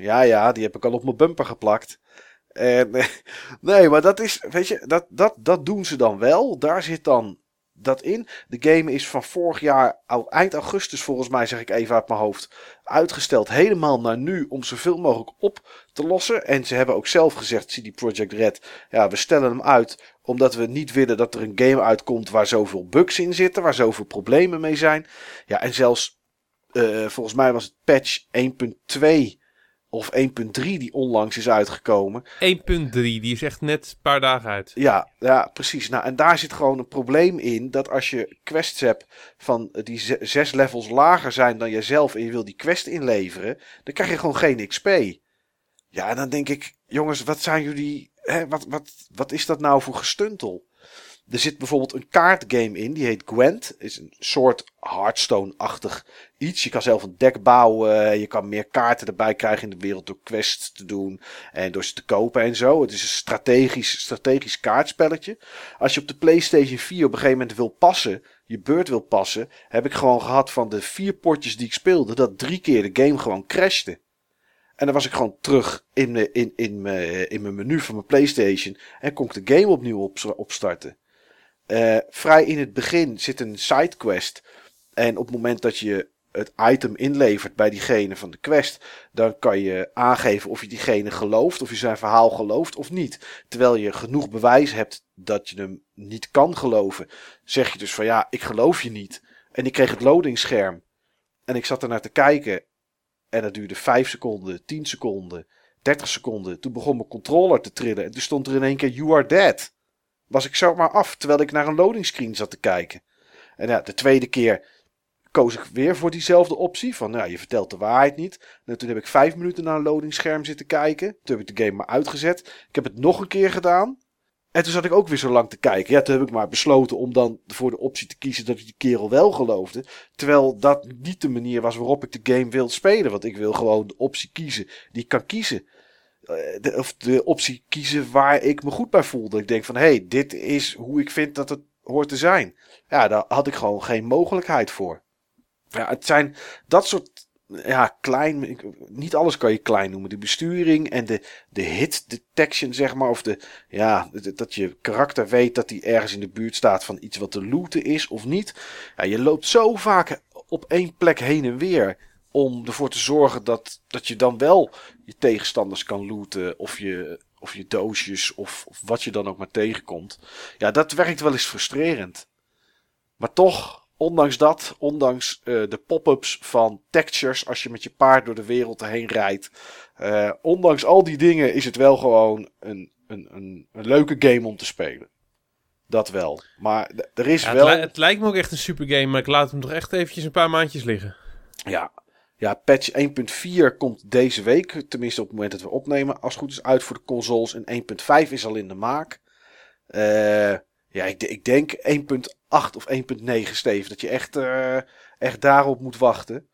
Ja, ja, die heb ik al op mijn bumper geplakt. En, nee, maar dat is, weet je, dat, dat, dat doen ze dan wel. Daar zit dan dat in. De game is van vorig jaar, eind augustus volgens mij, zeg ik even uit mijn hoofd, uitgesteld helemaal naar nu om zoveel mogelijk op te lossen. En ze hebben ook zelf gezegd, CD Projekt Red, ja, we stellen hem uit omdat we niet willen dat er een game uitkomt waar zoveel bugs in zitten, waar zoveel problemen mee zijn. Ja, en zelfs, uh, volgens mij was het patch 1.2 of 1.3 die onlangs is uitgekomen. 1.3, die is echt net een paar dagen uit. Ja, ja, precies. Nou, en daar zit gewoon een probleem in dat als je quests hebt van die zes levels lager zijn dan jezelf en je wil die quest inleveren, dan krijg je gewoon geen XP. Ja, en dan denk ik, jongens, wat zijn jullie, hè, wat, wat, wat is dat nou voor gestuntel? Er zit bijvoorbeeld een kaartgame in, die heet Gwent. Is een soort Hearthstone-achtig iets. Je kan zelf een deck bouwen. Je kan meer kaarten erbij krijgen in de wereld door quests te doen. En door ze te kopen en zo. Het is een strategisch, strategisch kaartspelletje. Als je op de PlayStation 4 op een gegeven moment wil passen, je beurt wil passen, heb ik gewoon gehad van de vier potjes die ik speelde, dat drie keer de game gewoon crashte. En dan was ik gewoon terug in, me, in, in, in mijn menu van mijn PlayStation en kon ik de game opnieuw op, opstarten. Uh, vrij in het begin zit een sidequest. En op het moment dat je het item inlevert bij diegene van de quest, dan kan je aangeven of je diegene gelooft, of je zijn verhaal gelooft of niet. Terwijl je genoeg bewijs hebt dat je hem niet kan geloven, zeg je dus van ja, ik geloof je niet. En ik kreeg het loadingscherm. En ik zat er naar te kijken. En dat duurde 5 seconden, 10 seconden, 30 seconden. Toen begon mijn controller te trillen. En toen stond er in één keer: You are dead was ik zomaar af terwijl ik naar een loading screen zat te kijken. En ja, de tweede keer koos ik weer voor diezelfde optie. Van nou, je vertelt de waarheid niet. En toen heb ik vijf minuten naar een loading scherm zitten kijken. Toen heb ik de game maar uitgezet. Ik heb het nog een keer gedaan. En toen zat ik ook weer zo lang te kijken. Ja, toen heb ik maar besloten om dan voor de optie te kiezen dat ik die kerel wel geloofde. Terwijl dat niet de manier was waarop ik de game wil spelen. Want ik wil gewoon de optie kiezen die ik kan kiezen. Eh, of de optie kiezen waar ik me goed bij voelde. Ik denk van, hé, hey, dit is hoe ik vind dat het hoort te zijn. Ja, daar had ik gewoon geen mogelijkheid voor. Ja, het zijn dat soort, ja, klein, niet alles kan je klein noemen. De besturing en de, de hit detection, zeg maar. Of de, ja, dat je karakter weet dat hij ergens in de buurt staat van iets wat te looten is of niet. Ja, je loopt zo vaak op één plek heen en weer om ervoor te zorgen dat, dat je dan wel je tegenstanders kan looten. Of je, of je doosjes of, of wat je dan ook maar tegenkomt. Ja, dat werkt wel eens frustrerend. Maar toch, ondanks dat, ondanks eh, de pop-ups van textures als je met je paard door de wereld heen rijdt. eh, ondanks al die dingen is het wel gewoon een, een, een, een leuke game om te spelen. Dat wel. Maar er is Ja, wel... het, li- het lijkt me ook echt een super game, maar ik laat hem toch echt eventjes een paar maandjes liggen. Ja, ja patch 1.4 komt deze week. Tenminste op het moment dat we opnemen. Als het goed is uit voor de consoles. En 1.5 is al in de maak. Eh, ja, ik, ik denk 1.8 of 1.9 Steve. Dat je echt, eh, echt daarop moet wachten.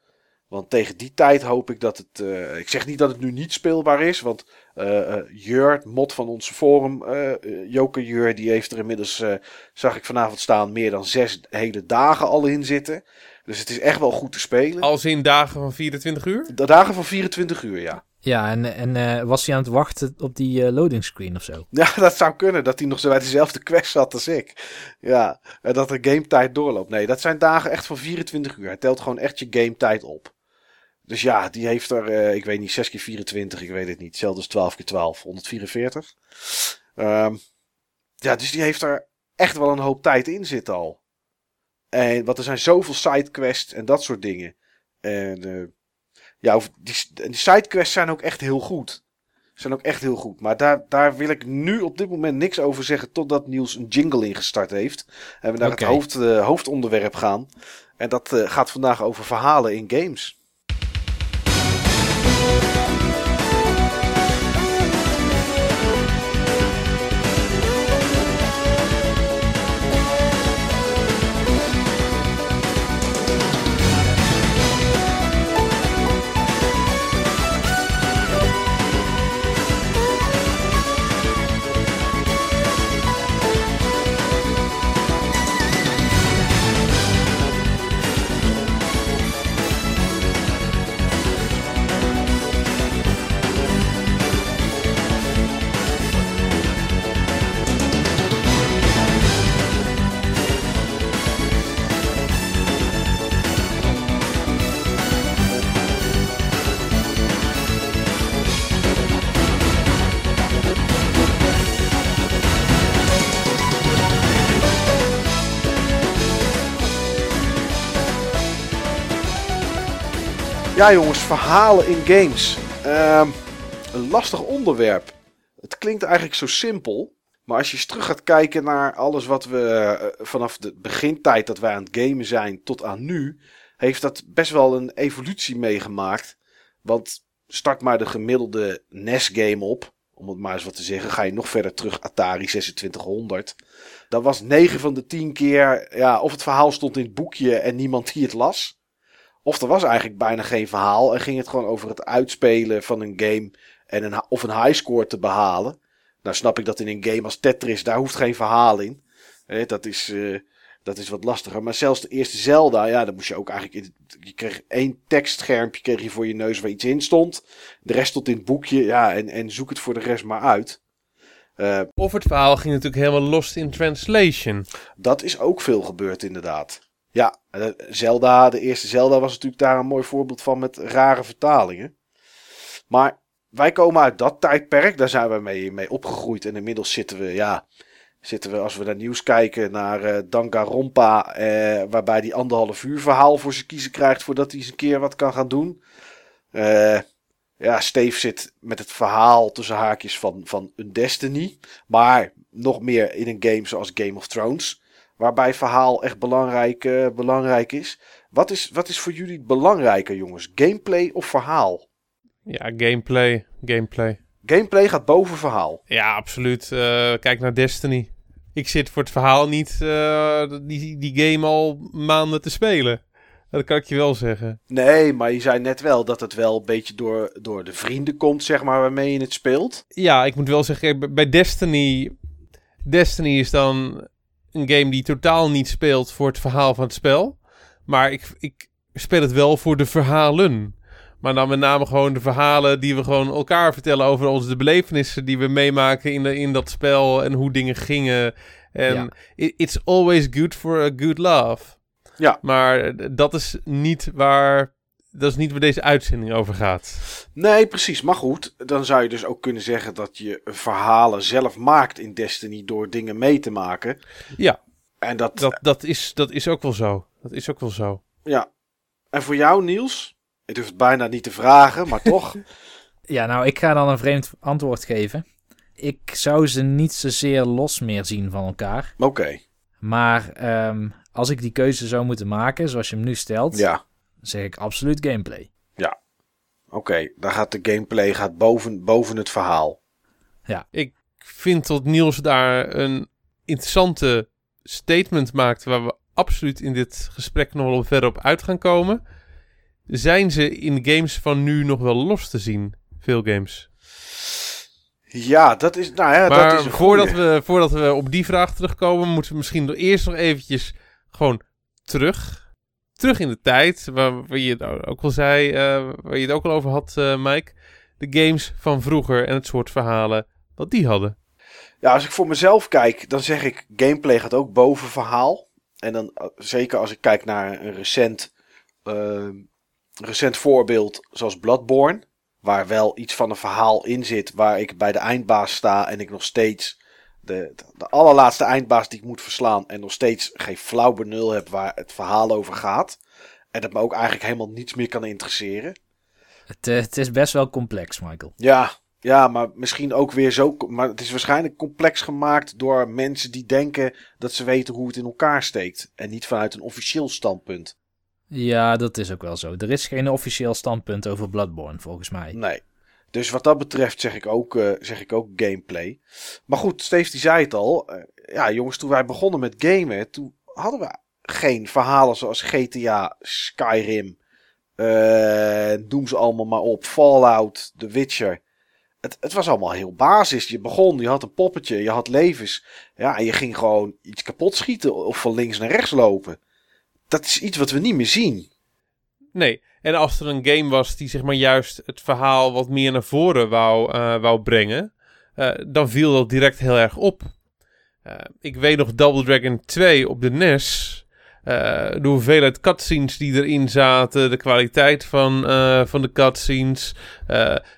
Want tegen die tijd hoop ik dat het... eh, ik zeg niet dat het nu niet speelbaar is. Want eh, Jur, mod van onze forum, eh, Joker Jur, die heeft er inmiddels, zag ik vanavond staan, meer dan zes hele dagen al in zitten. Dus het is echt wel goed te spelen. Als in dagen van 24 uur? De dagen van 24 uur, ja. Ja, en, en eh, was hij aan het wachten op die eh, loading screen of zo? Ja, dat zou kunnen. Dat hij nog zo bij dezelfde quest zat als ik. Ja, en dat de gametijd doorloopt. Nee, dat zijn dagen echt van 24 uur. Hij telt gewoon echt je gametijd op. Dus ja, die heeft er, eh, ik weet niet, 6 keer 24, ik weet het niet. Hetzelfde als 12 keer 12, 144. Ehm, ja, dus die heeft er echt wel een hoop tijd in zitten al. En, want er zijn zoveel sidequests en dat soort dingen. En eh, ja, die, sidequests zijn ook echt heel goed. Zijn ook echt heel goed. Maar daar, daar wil ik nu op dit moment niks over zeggen. Totdat Niels een jingle ingestart heeft. En we naar het hoofd, eh, hoofdonderwerp gaan. En dat eh, gaat vandaag over verhalen in games. Ja jongens, verhalen in games. Ehm, een lastig onderwerp. Het klinkt eigenlijk zo simpel. Maar als je eens terug gaat kijken naar alles wat we eh, vanaf de begintijd dat wij aan het gamen zijn tot aan nu, heeft dat best wel een evolutie meegemaakt. Want start maar de gemiddelde NES-game op, om het maar eens wat te zeggen, ga je nog verder terug Atari 2600. Dan was 9 van de 10 keer, ja, of het verhaal stond in het boekje en niemand die het las. Of er was eigenlijk bijna geen verhaal en ging het gewoon over het uitspelen van een game en een, of een highscore te behalen. Nou snap ik dat in een game als Tetris, daar hoeft geen verhaal in. Dat, is, eh, dat is wat lastiger. Maar zelfs de eerste Zelda, ja, dan moest je ook eigenlijk... in- Je kreeg één tekstschermpje kreeg je voor je neus waar iets in stond. De rest stond in het boekje, ja, en, en zoek het voor de rest maar uit. Eh, Of het verhaal ging natuurlijk helemaal lost in translation. Dat is ook veel gebeurd, inderdaad. Ja, eh, Zelda, de eerste Zelda was natuurlijk daar een mooi voorbeeld van met rare vertalingen. Maar wij komen uit dat tijdperk, daar zijn we mee, mee opgegroeid. En inmiddels zitten we, ja, zitten we als we naar nieuws kijken naar eh Danganronpa, eh, waarbij die anderhalf uur verhaal voor zijn kiezen krijgt voordat hij eens een keer wat kan gaan doen. Eh, ja, Steve zit met het verhaal tussen haakjes van, van een Destiny. Maar nog meer in een game zoals Game of Thrones. Waarbij verhaal echt belangrijk, eh, belangrijk is. Wat, is. wat is voor jullie belangrijker, jongens? Gameplay of verhaal? Ja, gameplay, gameplay. Gameplay gaat boven verhaal. Ja, absoluut. Eh, kijk naar Destiny. Ik zit voor het verhaal niet eh, die, die game al maanden te spelen. Dat kan ik je wel zeggen. Nee, maar je zei net wel dat het wel een beetje door, door de vrienden komt, zeg maar, waarmee je het speelt. Ja, ik moet wel zeggen, bij Destiny... Destiny is dan een game die totaal niet speelt voor het verhaal van het spel. Maar ik, ik speel het wel voor de verhalen. Maar dan met name gewoon de verhalen die we gewoon elkaar vertellen over onze de belevenissen die we meemaken in, de, in dat spel en hoe dingen gingen. En Ja. it's always good for a good laugh. Ja. Maar dat is niet waar, dat is niet waar deze uitzending over gaat. Nee, precies. Maar goed, dan zou je dus ook kunnen zeggen dat je verhalen zelf maakt in Destiny door dingen mee te maken. Ja, En dat, dat, dat, is, dat is ook wel zo. Dat is ook wel zo. Ja. En voor jou, Niels? Ik durf het bijna niet te vragen, maar toch. Ja, nou, ik ga dan een vreemd antwoord geven. Ik zou ze niet zozeer los meer zien van elkaar. Oké. Maar ehm, als ik die keuze zou moeten maken, zoals je hem nu stelt, Ja. Zeg ik absoluut gameplay. Oké. Dan gaat de gameplay gaat boven, boven het verhaal. Ik vind dat Niels daar een interessante statement maakt waar we absoluut in dit gesprek nog wel verder op uit gaan komen. Zijn ze in games van nu nog wel los te zien? Veel games. Ja, dat is. Nou ja, maar dat is een voordat, goeie. we, voordat we op die vraag terugkomen, moeten we misschien eerst nog eventjes gewoon terug. Terug in de tijd, waar, je het ook al zei, eh, waar je het ook al over had, eh, Mike. De games van vroeger en het soort verhalen wat die hadden. Ja, als ik voor mezelf kijk, dan zeg ik gameplay gaat ook boven verhaal. En dan eh, zeker als ik kijk naar een recent, recent voorbeeld zoals Bloodborne. Waar wel iets van een verhaal in zit. Waar ik bij de eindbaas sta en ik nog steeds de, de allerlaatste eindbaas die ik moet verslaan. En nog steeds geen flauw benul heb waar het verhaal over gaat. En dat me ook eigenlijk helemaal niets meer kan interesseren. Het, eh, het is best wel complex, Michael. Ja, ja, maar misschien ook weer zo. Maar het is waarschijnlijk complex gemaakt door mensen die denken dat ze weten hoe het in elkaar steekt. En niet vanuit een officieel standpunt. Ja, dat is ook wel zo. Er is geen officieel standpunt over Bloodborne, volgens mij. Nee. Dus wat dat betreft zeg ik ook, eh, zeg ik ook gameplay. Maar goed, Steve die zei het al. eh, ja, jongens, toen wij begonnen met gamen, toen hadden we geen verhalen zoals GTA, Skyrim. eh noem ze allemaal maar op. Fallout, The Witcher. Het, het was allemaal heel basis. Je begon, je had een poppetje, je had levens. Ja, en je ging gewoon iets kapot schieten of van links naar rechts lopen. Dat is iets wat we niet meer zien. Nee, en als er een game was die zeg maar juist het verhaal wat meer naar voren wou, eh, wou brengen, eh, dan viel dat direct heel erg op. Eh, ik weet nog Double Dragon 2 op de NES. de hoeveelheid cutscenes die erin zaten, de kwaliteit van, van de cutscenes,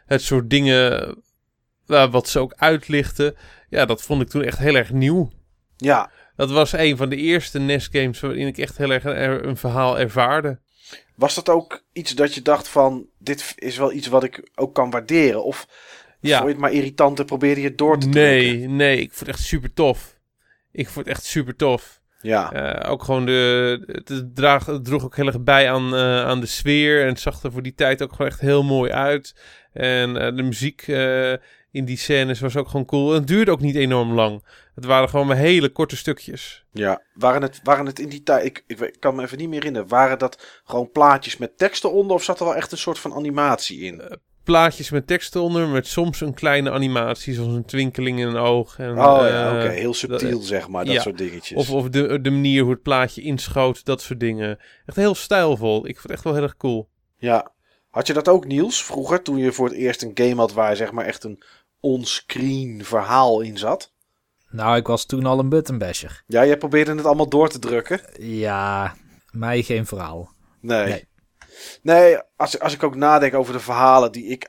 het soort dingen wat ze ook uitlichten. Ja, dat vond ik toen echt heel erg nieuw. Ja, Dat was een van de eerste NES-games waarin ik echt heel erg een, een verhaal ervaarde. Was dat ook iets dat je dacht van, dit is wel iets wat ik ook kan waarderen? Of Ja. vond je het maar irritant en probeerde je het door te Nee, drukken? nee, ik vond het echt super tof. Ik vond het echt super tof. Ja, Eh, ook gewoon de. Het, draag, het droeg ook heel erg bij aan, eh, aan de sfeer. En het zag er voor die tijd ook gewoon echt heel mooi uit. En eh, de muziek in die scènes was ook gewoon cool. En het duurde ook niet enorm lang. Het waren gewoon maar hele korte stukjes. ja. Waren het, waren het in die tijd, ik, ik, kan me even niet meer herinneren, waren dat gewoon plaatjes met teksten onder of zat er wel echt een soort van animatie in? Plaatjes met teksten onder, met soms een kleine animatie, zoals een twinkeling in een oog. En, oh ja, eh, oké, heel subtiel zeg maar, dat ja. soort dingetjes. Of, of de, de manier hoe het plaatje inschoot, dat soort dingen. Echt heel stijlvol. Ik vond het echt wel heel erg cool. Ja. Had je dat ook, Niels, vroeger, toen je voor het eerst een game had waar zeg maar echt een onscreen verhaal in zat? Nou, ik was toen al een buttonbasher. Ja, jij probeerde het allemaal door te drukken. Ja, mij geen verhaal. Nee. Nee. Nee, als, als ik ook nadenk over de verhalen die ik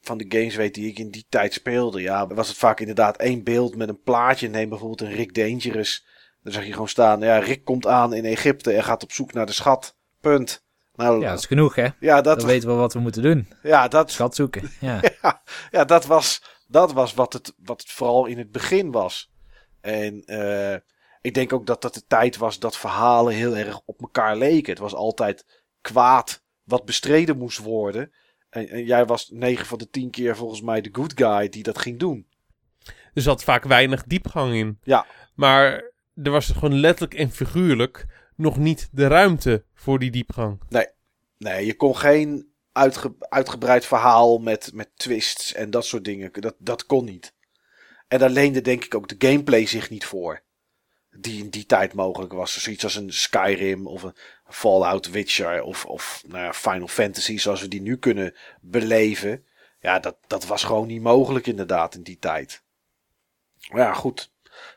van de games weet die ik in die tijd speelde, ja, was het vaak inderdaad één beeld met een plaatje. Neem bijvoorbeeld een Rick Dangerous. Dan zag je gewoon staan, ja, Rick komt aan in Egypte en gaat op zoek naar de schat. Punt. Nou, Ja, dat is genoeg, hè? ja, dat, Dan weten we wat we moeten doen. ja, dat, Schat zoeken. Ja. ja, dat was, dat was wat, het, wat het vooral in het begin was. En eh, ik denk ook dat dat de tijd was dat verhalen heel erg op elkaar leken. Het was altijd kwaad wat bestreden moest worden. En, en jij was 9 van de 10 keer volgens mij de good guy die dat ging doen. Er zat vaak weinig diepgang in. Ja. Maar er was gewoon letterlijk en figuurlijk nog niet de ruimte voor die diepgang. Nee, je kon geen uitge- uitgebreid verhaal met, met twists en dat soort dingen. Dat, dat kon niet. En daar leende denk ik ook de gameplay zich niet voor. Die in die tijd mogelijk was. Zoiets als een Skyrim of een Fallout Witcher of, of nou Final Fantasy zoals we die nu kunnen beleven. Ja, dat, dat was gewoon niet mogelijk inderdaad in die tijd. Maar ja, goed.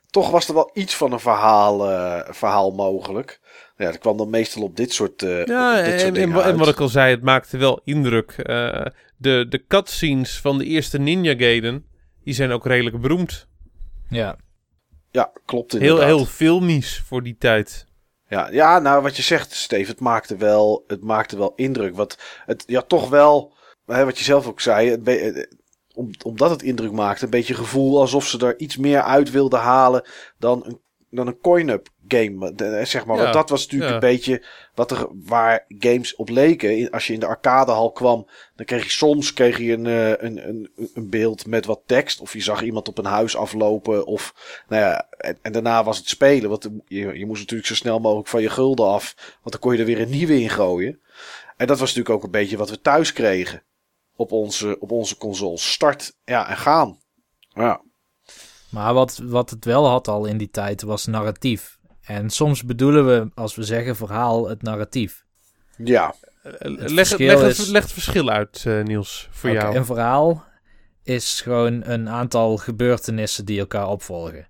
Toch was er wel iets van een verhaal, eh, verhaal mogelijk. Ja, dat kwam dan meestal op dit soort, eh Ja, dit soort en, en, dingen en uit. wat ik al zei, het maakte wel indruk. Eh, de, de cutscenes van de eerste Ninja Gaiden, die zijn ook redelijk beroemd. ja. Ja, klopt Heel, inderdaad. heel filmisch voor die tijd. Ja, ja, nou wat je zegt, Steve, het maakte wel, het maakte wel indruk. Wat het, ja, toch wel, hè, wat je zelf ook zei, het be- eh, om, omdat het indruk maakte, een beetje gevoel alsof ze er iets meer uit wilden halen dan een, dan een coin-up game. De- zeg maar, Ja, want dat was natuurlijk ja. een beetje wat er, waar games op leken. In- Als je in de arcadehal kwam, dan kreeg je soms kreeg je een, eh, een, een, een beeld met wat tekst. Of je zag iemand op een huis aflopen. Of, nou ja, en, en daarna was het spelen. Want je, je moest natuurlijk zo snel mogelijk van je gulden af. Want dan kon je er weer een nieuwe in gooien. En dat was natuurlijk ook een beetje wat we thuis kregen. Op onze, op onze consoles. Start ja, en gaan. Ja. Maar wat, wat het wel had al in die tijd was narratief. En soms bedoelen we, als we zeggen verhaal, het narratief. Ja. Eh, Het leg, verschil leg, het, leg het verschil uit, eh, Niels, voor jou. Een verhaal is gewoon een aantal gebeurtenissen die elkaar opvolgen.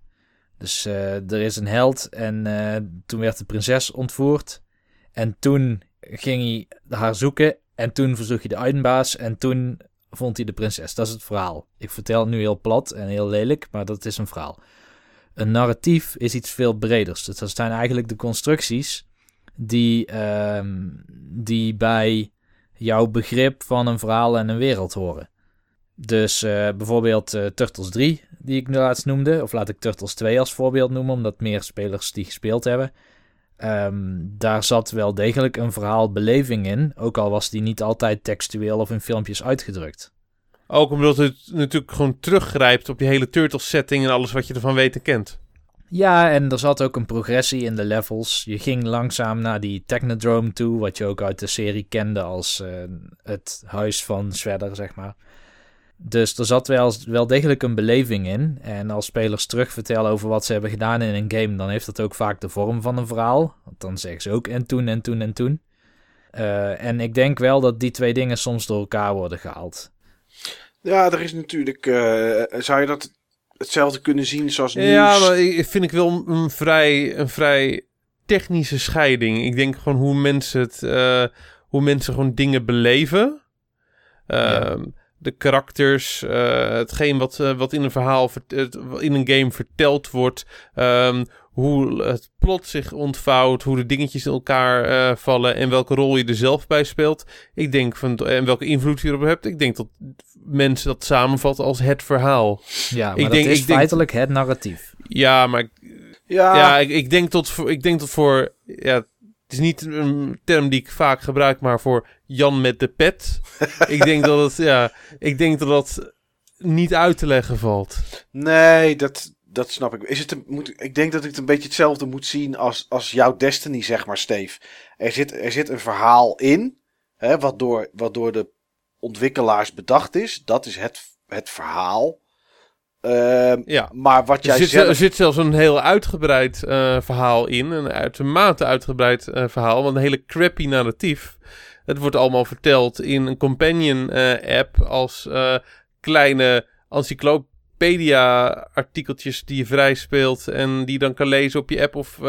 Dus eh, er is een held en eh, toen werd de prinses ontvoerd. En toen ging hij haar zoeken. En toen verzoek je de eindbaas. En toen vond hij de prinses. Dat is het verhaal. Ik vertel het nu heel plat en heel lelijk, maar dat is een verhaal. Een narratief is iets veel breders. Dat zijn eigenlijk de constructies die, ehm, die bij jouw begrip van een verhaal en een wereld horen. Dus eh, bijvoorbeeld eh, Turtles 3, die ik nu laatst noemde. Of laat ik Turtles 2 als voorbeeld noemen, omdat meer spelers die gespeeld hebben. Ehm, daar zat wel degelijk een verhaalbeleving in. Ook al was die niet altijd textueel of in filmpjes uitgedrukt. Ook omdat het natuurlijk gewoon teruggrijpt op je hele Turtles setting en alles wat je ervan weet en kent. Ja, en er zat ook een progressie in de levels. Je ging langzaam naar die Technodrome toe, wat je ook uit de serie kende als eh, het huis van Shredder, zeg maar. Dus er zat wel, wel degelijk een beleving in. En als spelers terugvertellen over wat ze hebben gedaan in een game, dan heeft dat ook vaak de vorm van een verhaal. Want dan zeggen ze ook en toen en toen en toen. Eh, en ik denk wel dat die twee dingen soms door elkaar worden gehaald. Ja, er is natuurlijk. eh, zou je dat hetzelfde kunnen zien zoals nieuws? Ja, maar ik- vind ik wel een vrij, een vrij technische scheiding. Ik denk gewoon hoe mensen het, eh, hoe mensen gewoon dingen beleven. Ehm, De karakters, eh, hetgeen wat, eh, wat in een verhaal, het- in een game verteld wordt. ehm, hoe het plot zich ontvouwt, hoe de dingetjes in elkaar eh, vallen en welke rol je er zelf bij speelt. Ik denk van, en welke invloed je erop hebt. Ik denk dat mensen dat samenvatten als het verhaal. Ja, maar Ik dat denk- is ik denk- feitelijk het narratief. Ja, maar ik, ja, ja, ik, ik denk tot voor, ik denk tot voor, ja, is niet een term die ik vaak gebruik, maar voor Jan met de pet. ik denk dat het, ja, ik denk dat dat niet uit te leggen valt. Nee, dat, dat snap ik. Is het een, moet, ik denk dat ik het een beetje hetzelfde moet zien als, als jouw Destiny, zeg maar, Steve. Er zit, er zit een verhaal in, hè, wat, door, wat door de ontwikkelaars bedacht is. Dat is het, het verhaal. Ehm, Ja. maar wat Er jij zit, zelf... er zit zelfs een heel uitgebreid eh, verhaal in. Een uitermate uitgebreid eh, verhaal. Want een hele crappy narratief. Het wordt allemaal verteld in een companion eh, app. Als kleine encyclopedia artikeltjes die je vrij speelt. En die je dan kan lezen op je app of,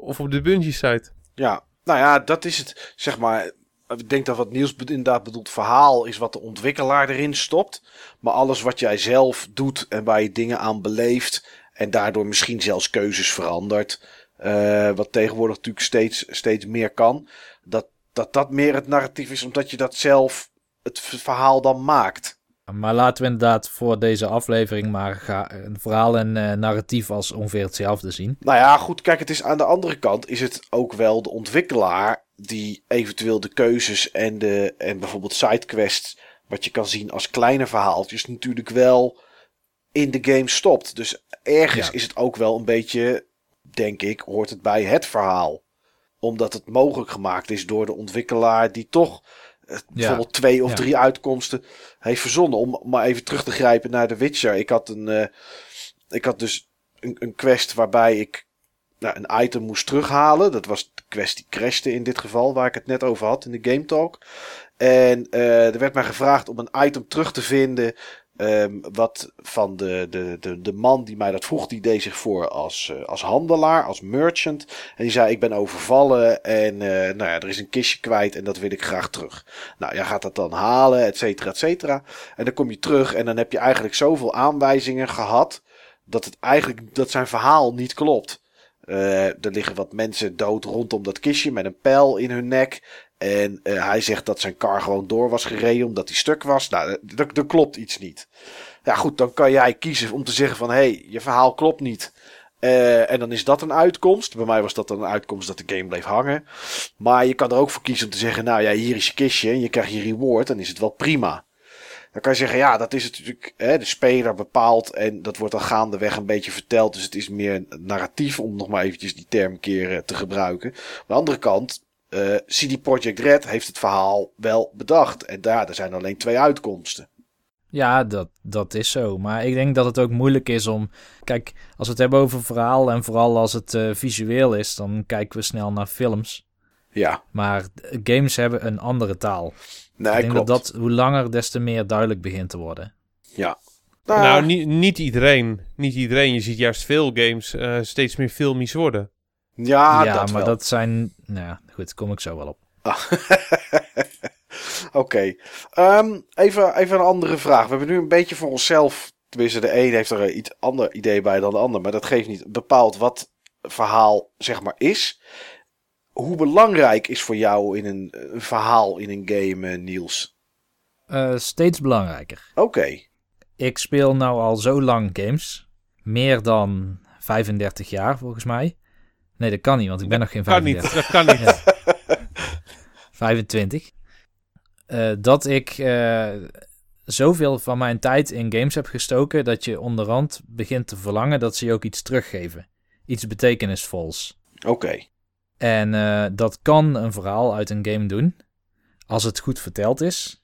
of op de Bungie site. Ja, nou ja, dat is het. Zeg maar, ik denk dat wat Niels inderdaad bedoelt, verhaal is wat de ontwikkelaar erin stopt. Maar alles wat jij zelf doet en waar je dingen aan beleeft en daardoor misschien zelfs keuzes verandert, eh, wat tegenwoordig natuurlijk steeds, steeds meer kan, dat, dat dat meer het narratief is omdat je dat zelf het verhaal dan maakt. Maar laten we inderdaad voor deze aflevering maar een verhaal en eh, narratief als ongeveer hetzelfde zien. Nou ja, goed, kijk, het is aan de andere kant is het ook wel de ontwikkelaar die eventueel de keuzes en, de, en bijvoorbeeld sidequests, wat je kan zien als kleine verhaaltjes, natuurlijk wel in de game stopt. Dus ergens Ja. is het ook wel een beetje, denk ik, hoort het bij het verhaal. Omdat het mogelijk gemaakt is door de ontwikkelaar die toch eh, bijvoorbeeld twee of Ja. drie uitkomsten heeft verzonnen. Om maar even terug te grijpen naar The Witcher. Ik had een, eh, ik had dus een, een quest waarbij ik nou, een item moest terughalen. Dat was de quest die crashte in dit geval, waar ik het net over had in de Game Talk. En eh, er werd mij gevraagd om een item terug te vinden. ehm, wat van de, de, de, de man die mij dat vroeg, die deed zich voor als, eh, als handelaar, als merchant. En die zei: Ik ben overvallen en eh, nou ja, er is een kistje kwijt en dat wil ik graag terug. Nou, jij gaat dat dan halen, et cetera, et cetera. En dan kom je terug en dan heb je eigenlijk zoveel aanwijzingen gehad. dat het eigenlijk dat zijn verhaal niet klopt. Eh, er liggen wat mensen dood rondom dat kistje met een pijl in hun nek. En eh, hij zegt dat zijn kar gewoon door was gereden omdat hij stuk was. Nou, er klopt iets niet. Ja, goed, dan kan jij kiezen om te zeggen van... hé, hey, je verhaal klopt niet. Uh, en dan is dat een uitkomst. Bij mij was dat dan een uitkomst dat de game bleef hangen. Maar je kan er ook voor kiezen om te zeggen... nou ja, hier is je kistje en je krijgt je reward. Dan is het wel prima. Dan kan je zeggen, ja, dat is natuurlijk hè, de speler bepaalt. En dat wordt dan gaandeweg een beetje verteld. Dus het is meer narratief, om nog maar eventjes die term keer te gebruiken. Aan de andere kant, uh, CD Projekt Red heeft het verhaal wel bedacht. En daar, er zijn alleen twee uitkomsten. Ja, dat, dat is zo. Maar ik denk dat het ook moeilijk is om. Kijk, als we het hebben over verhaal en vooral als het uh, visueel is, dan kijken we snel naar films. Ja. Maar games hebben een andere taal. Nee, ik denk klopt. dat dat hoe langer, des te meer duidelijk begint te worden. Ja. Nou, nou niet, niet iedereen. Niet iedereen. Je ziet juist veel games uh, steeds meer filmisch worden. Ja, ja dat maar wel. dat zijn. Nou ja, goed, daar kom ik zo wel op. Ah. Oké. Okay. Um, even, even een andere vraag. We hebben nu een beetje voor onszelf. Tenminste, de een heeft er een iets ander idee bij dan de ander. Maar dat geeft niet bepaald wat verhaal zeg maar is. Hoe belangrijk is voor jou in een, een verhaal in een game, uh, Niels? Uh, steeds belangrijker. Oké. Okay. Ik speel nou al zo lang games. Meer dan 35 jaar volgens mij. Nee, dat kan niet, want ik ben nog geen 35. Kan niet, dat kan niet. Ja. 25. Uh, dat ik uh, zoveel van mijn tijd in games heb gestoken dat je onderhand begint te verlangen dat ze je ook iets teruggeven. Iets betekenisvols. Oké. Okay. En uh, dat kan een verhaal uit een game doen. Als het goed verteld is.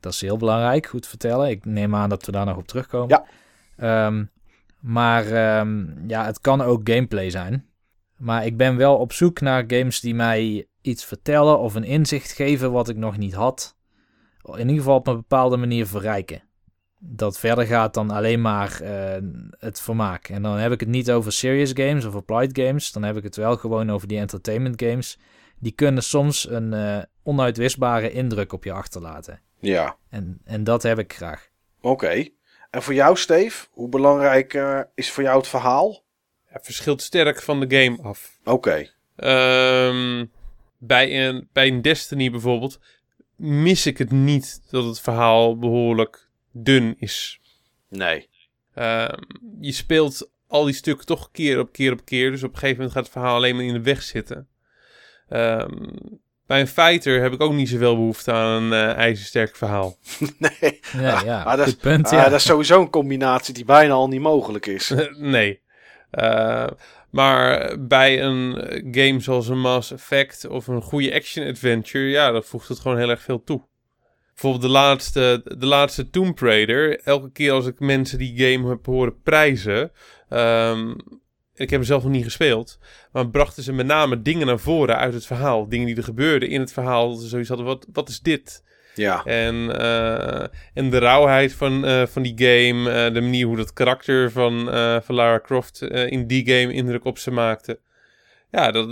Dat is heel belangrijk, goed vertellen. Ik neem aan dat we daar nog op terugkomen. Ja. Um, maar um, ja, het kan ook gameplay zijn. Maar ik ben wel op zoek naar games die mij iets vertellen of een inzicht geven wat ik nog niet had. In ieder geval op een bepaalde manier verrijken. Dat verder gaat dan alleen maar uh, het vermaak. En dan heb ik het niet over serious games of applied games. Dan heb ik het wel gewoon over die entertainment games. Die kunnen soms een uh, onuitwisbare indruk op je achterlaten. Ja. En, en dat heb ik graag. Oké. Okay. En voor jou, Steve, hoe belangrijk uh, is voor jou het verhaal? Ja, verschilt sterk van de game af. Oké. Okay. Um, bij, een, bij een Destiny bijvoorbeeld mis ik het niet dat het verhaal behoorlijk dun is. Nee. Um, je speelt al die stukken toch keer op keer op keer. Dus op een gegeven moment gaat het verhaal alleen maar in de weg zitten. Um, bij een fighter heb ik ook niet zoveel behoefte aan een uh, ijzersterk verhaal. nee. Ja, ja. Ah, dat, is, punt, ah, ja. dat is sowieso een combinatie die bijna al niet mogelijk is. nee. Uh, maar bij een game zoals een Mass Effect of een goede action-adventure, ja, dan voegt het gewoon heel erg veel toe. Bijvoorbeeld de laatste, de laatste Tomb Raider. Elke keer als ik mensen die game heb horen prijzen. Um, ik heb hem zelf nog niet gespeeld. Maar brachten ze met name dingen naar voren uit het verhaal. Dingen die er gebeurden in het verhaal. Dat ze zoiets hadden, wat, wat is dit? Ja. En, uh, en de rauwheid van, uh, van die game. Uh, de manier hoe dat karakter van, van Lara Croft in die game indruk op ze maakte. Ja, dat,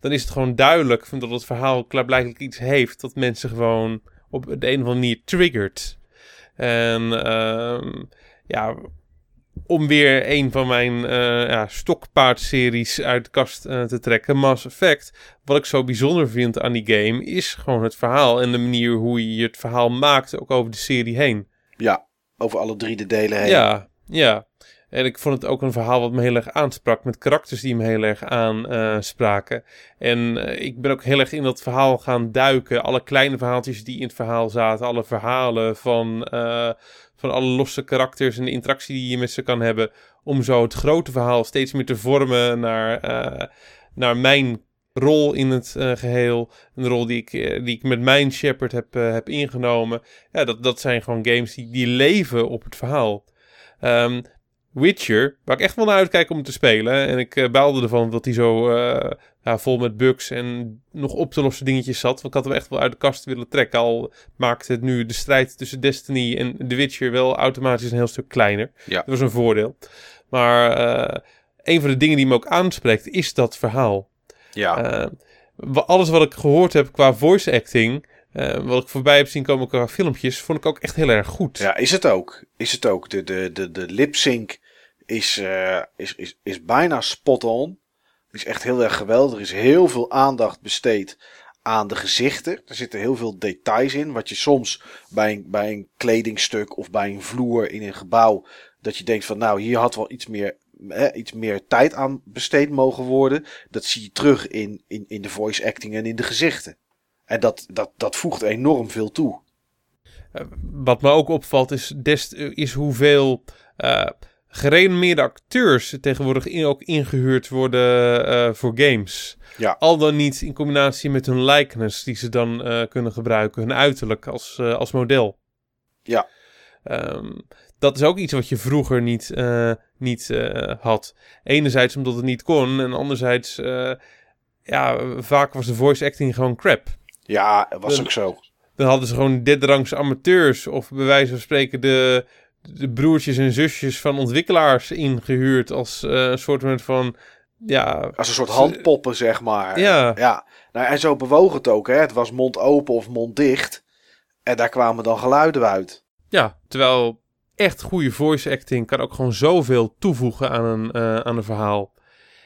dan is het gewoon duidelijk dat het verhaal klaarblijkelijk iets heeft. Dat mensen gewoon op de een of andere manier triggert. En ja, om weer een van mijn uh, ja, stokpaardseries uit de kast uh, te trekken, Mass Effect. Wat ik zo bijzonder vind aan die game is gewoon het verhaal en de manier hoe je het verhaal maakt, ook over de serie heen. Ja, over alle drie de delen heen. Ja, ja. En ik vond het ook een verhaal wat me heel erg aansprak, met karakters die me heel erg aanspraken. En uh, ik ben ook heel erg in dat verhaal gaan duiken. Alle kleine verhaaltjes die in het verhaal zaten, alle verhalen van, uh, van alle losse karakters en de interactie die je met ze kan hebben. Om zo het grote verhaal steeds meer te vormen naar, naar mijn rol in het geheel. Een rol die ik, die ik met mijn Shepard heb, heb ingenomen. Ja, dat, dat zijn gewoon games die, die leven op het verhaal. Um, Witcher, waar ik echt wel naar uitkijk om te spelen. En ik uh, baalde ervan dat hij zo uh, ja, vol met bugs en nog op te lossen dingetjes zat. Want ik had hem echt wel uit de kast willen trekken. Al maakte het nu de strijd tussen Destiny en The Witcher wel automatisch een heel stuk kleiner. Ja. Dat was een voordeel. Maar uh, een van de dingen die me ook aanspreekt is dat verhaal. Ja. alles wat ik gehoord heb qua voice acting... Uh, wat ik voorbij heb zien komen qua filmpjes, vond ik ook echt heel erg goed. Ja, is het ook. Is het ook. De, de, de, de lip sync is, uh, is, is, is bijna spot on. is echt heel erg geweldig. Er is heel veel aandacht besteed aan de gezichten. Er zitten heel veel details in. Wat je soms bij een, bij een kledingstuk of bij een vloer in een gebouw. Dat je denkt van nou hier had wel iets meer, hè, iets meer tijd aan besteed mogen worden. Dat zie je terug in, in, in de voice acting en in de gezichten. En dat, dat, dat voegt enorm veel toe. Uh, wat me ook opvalt is, des, is hoeveel uh, gerenommeerde acteurs tegenwoordig in, ook ingehuurd worden uh, voor games. Ja. Al dan niet in combinatie met hun likeness die ze dan kunnen gebruiken, hun uiterlijk als, als model. Ja. Um, dat is ook iets wat je vroeger niet, niet had. Enerzijds omdat het niet kon en anderzijds, ja, vaak was de voice acting gewoon crap. Ja, was ook zo. Dan hadden ze gewoon derde amateurs of bij wijze van spreken de, de broertjes en zusjes van ontwikkelaars ingehuurd als uh, een soort van ja, als een soort handpoppen, zeg maar. Ja. ja. Nou, en zo bewoog het ook, hè. Het was mond open of mond dicht. En daar kwamen dan geluiden uit. Ja, terwijl echt goede voice acting kan ook gewoon zoveel toevoegen aan een, uh, aan een verhaal.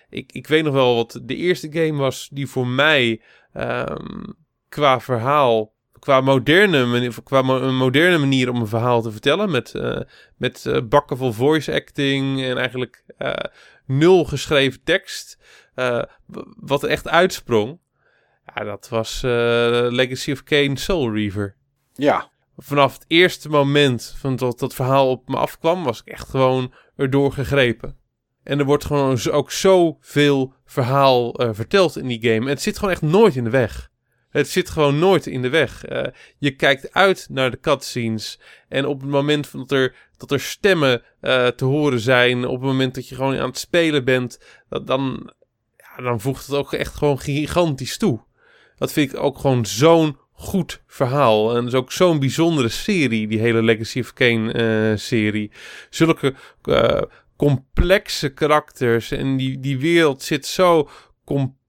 Ik, ik weet nog wel wat de eerste game was die voor mij um, qua verhaal, qua moderne, qua mo een moderne manier om een verhaal te vertellen. Met, uh, met uh, bakken vol voice acting en eigenlijk uh, nul geschreven tekst. wat er echt uitsprong. Ja, dat was Legacy of Kane Soul Reaver. Ja. Vanaf het eerste moment van dat dat verhaal op me afkwam, was ik echt gewoon erdoor gegrepen. En er wordt gewoon ook zoveel verhaal verteld in die game. En het zit gewoon echt nooit in de weg. Het zit gewoon nooit in de weg. Uh, je kijkt uit naar de cutscenes. En op het moment dat er, dat er stemmen uh, te horen zijn. Op het moment dat je gewoon aan het spelen bent. Dat, dan, ja, dan voegt het ook echt gewoon gigantisch toe. Dat vind ik ook gewoon zo'n goed verhaal. En dat is ook zo'n bijzondere serie. Die hele Legacy of Kane uh, serie. Zulke complexe karakters. En die, die wereld zit zo complex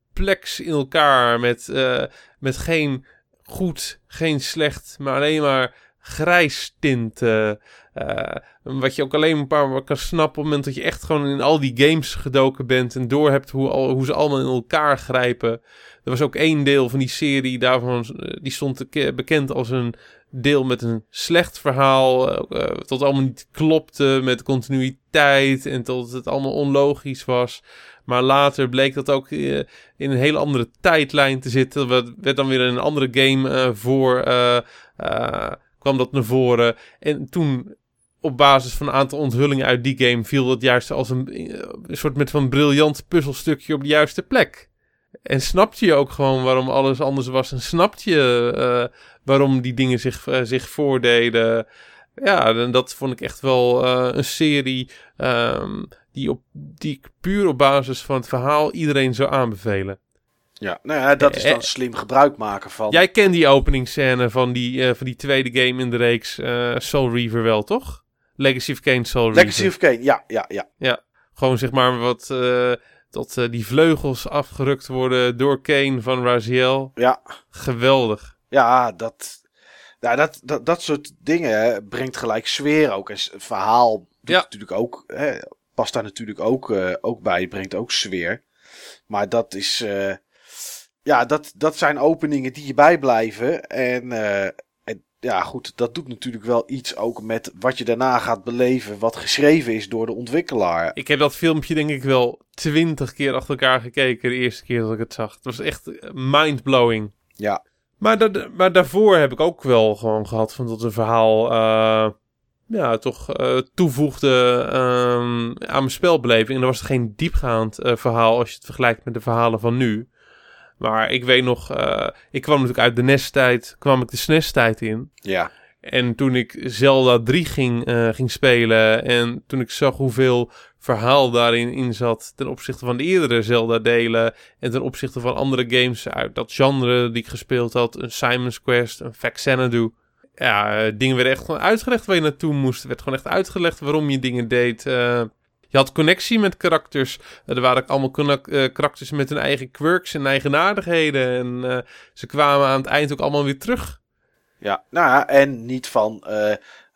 in elkaar. Met met geen goed, geen slecht, maar alleen maar grijs tinten. Uh, wat je ook alleen een paar kan snappen op het moment dat je echt gewoon in al die games gedoken bent en doorhebt hoe, al, hoe ze allemaal in elkaar grijpen. Er was ook één deel van die serie daarvan, eh, die stond bekend als een deel met een slecht verhaal, uh, tot allemaal niet klopte met continuïteit en tot het allemaal onlogisch was. Maar later bleek dat ook uh, in een hele andere tijdlijn te zitten. Dat werd dan weer een andere game uh, voor. Uh, kwam dat naar voren. En toen, op basis van een aantal onthullingen uit die game, viel dat juist als een, een soort met van briljant puzzelstukje op de juiste plek. En snapte je ook gewoon waarom alles anders was. En snapte je waarom die dingen zich, zich voordeden. Ja, en dat vond ik echt wel een serie. Um, die, op, die ik puur op basis van het verhaal iedereen zou aanbevelen. Ja, nou ja, dat is dan slim gebruik maken van. Jij kent die openingsscène van die, uh, van die tweede game in de reeks uh, Soul Reaver wel, toch? Legacy of Kane Soul Reaver. Legacy of Kane, ja, ja, ja. Ja, gewoon zeg maar wat... Uh, dat die vleugels afgerukt worden door Kane van Raziel. Ja. Geweldig. Ja, dat, ja, dat, dat, dat soort dingen brengt gelijk sfeer ook. En het verhaal doet ja. natuurlijk ook... Hè, past daar natuurlijk ook, uh, ook bij, brengt ook sfeer. Maar dat is. Uh, ja, dat, dat zijn openingen die je bijblijven. En, uh, en ja, goed, dat doet natuurlijk wel iets ook met wat je daarna gaat beleven. Wat geschreven is door de ontwikkelaar. Ik heb dat filmpje, denk ik, wel twintig keer achter elkaar gekeken. De eerste keer dat ik het zag. Het was echt mindblowing. Ja. Maar, dat, maar daarvoor heb ik ook wel gewoon gehad van dat een verhaal ja, toch uh, toevoegde um, aan mijn spelbeleving. En er was geen diepgaand uh, verhaal als je het vergelijkt met de verhalen van nu. Maar ik weet nog, ik kwam natuurlijk uit de NES-tijd, kwam ik de SNES-tijd in. Ja. En toen ik Zelda 3 ging, ging spelen en toen ik zag hoeveel verhaal daarin in zat ten opzichte van de eerdere Zelda-delen en ten opzichte van andere games uit dat genre die ik gespeeld had, een Simon's Quest, een Xanadu ja, dingen werden echt gewoon uitgelegd waar je naartoe moest. Er werd gewoon echt uitgelegd waarom je dingen deed. Uh, je had connectie met karakters. er waren allemaal karakters met hun eigen quirks en eigenaardigheden. En ze kwamen aan het eind ook allemaal weer terug. Ja, nou ja, en niet van...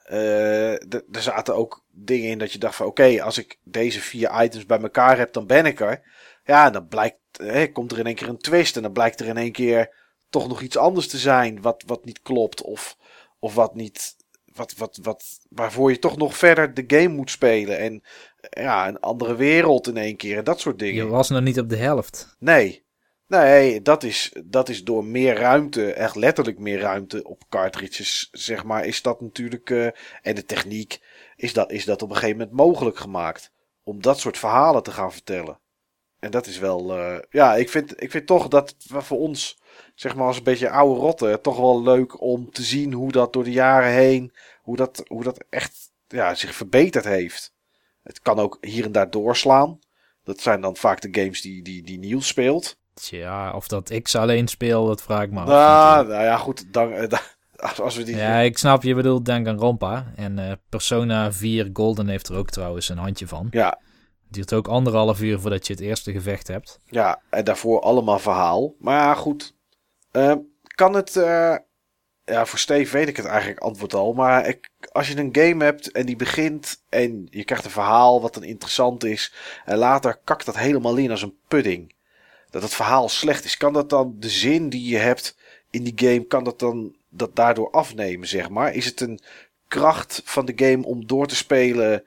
Er zaten ook dingen in dat je dacht van... Oké, als ik deze vier items bij elkaar heb, dan ben ik er. Ja, dan blijkt, hè, komt er in één keer een twist en dan blijkt er in één keer toch nog iets anders te zijn wat, wat niet klopt of, of wat niet, wat, wat, wat, waarvoor je toch nog verder de game moet spelen en ja, een andere wereld in één keer en dat soort Je dingen. was nog niet op de helft. Nee. Nee, dat is, dat is door meer ruimte, echt letterlijk meer ruimte op cartridges, zeg maar, is dat natuurlijk, eh, en de techniek, is dat, is dat op een gegeven moment mogelijk gemaakt. Om dat soort verhalen te gaan vertellen. En dat is wel, eh, ja, ik vind, ik vind toch dat we voor ons, zeg maar als een beetje oude rotten, toch wel leuk om te zien hoe dat door de jaren heen, hoe dat, hoe dat echt ja, zich verbeterd heeft. Het kan ook hier en daar doorslaan. Dat zijn dan vaak de games die, die, die Niels speelt. Tja, of dat ik ze alleen speel, dat vraag ik me af. Nou, nou ja, goed. Dan, eh, da- als- we die. Ja, ik snap, je bedoelt Danganronpa. En eh, Persona 4 Golden heeft er ook trouwens een handje van. ja, duurt ook anderhalf uur voordat je het eerste gevecht hebt. ja, en daarvoor allemaal verhaal. Maar ja, goed. Eh, kan het. eh, ja, voor Steve weet ik het eigenlijk antwoord al. Maar ik, als je een game hebt en die begint. en je krijgt een verhaal wat dan interessant is. en later kakt dat helemaal in als een pudding. Dat het verhaal slecht is. Kan dat dan de zin die je hebt in die game. kan dat dan dat daardoor afnemen, zeg maar? Is het een kracht van de game om door te spelen.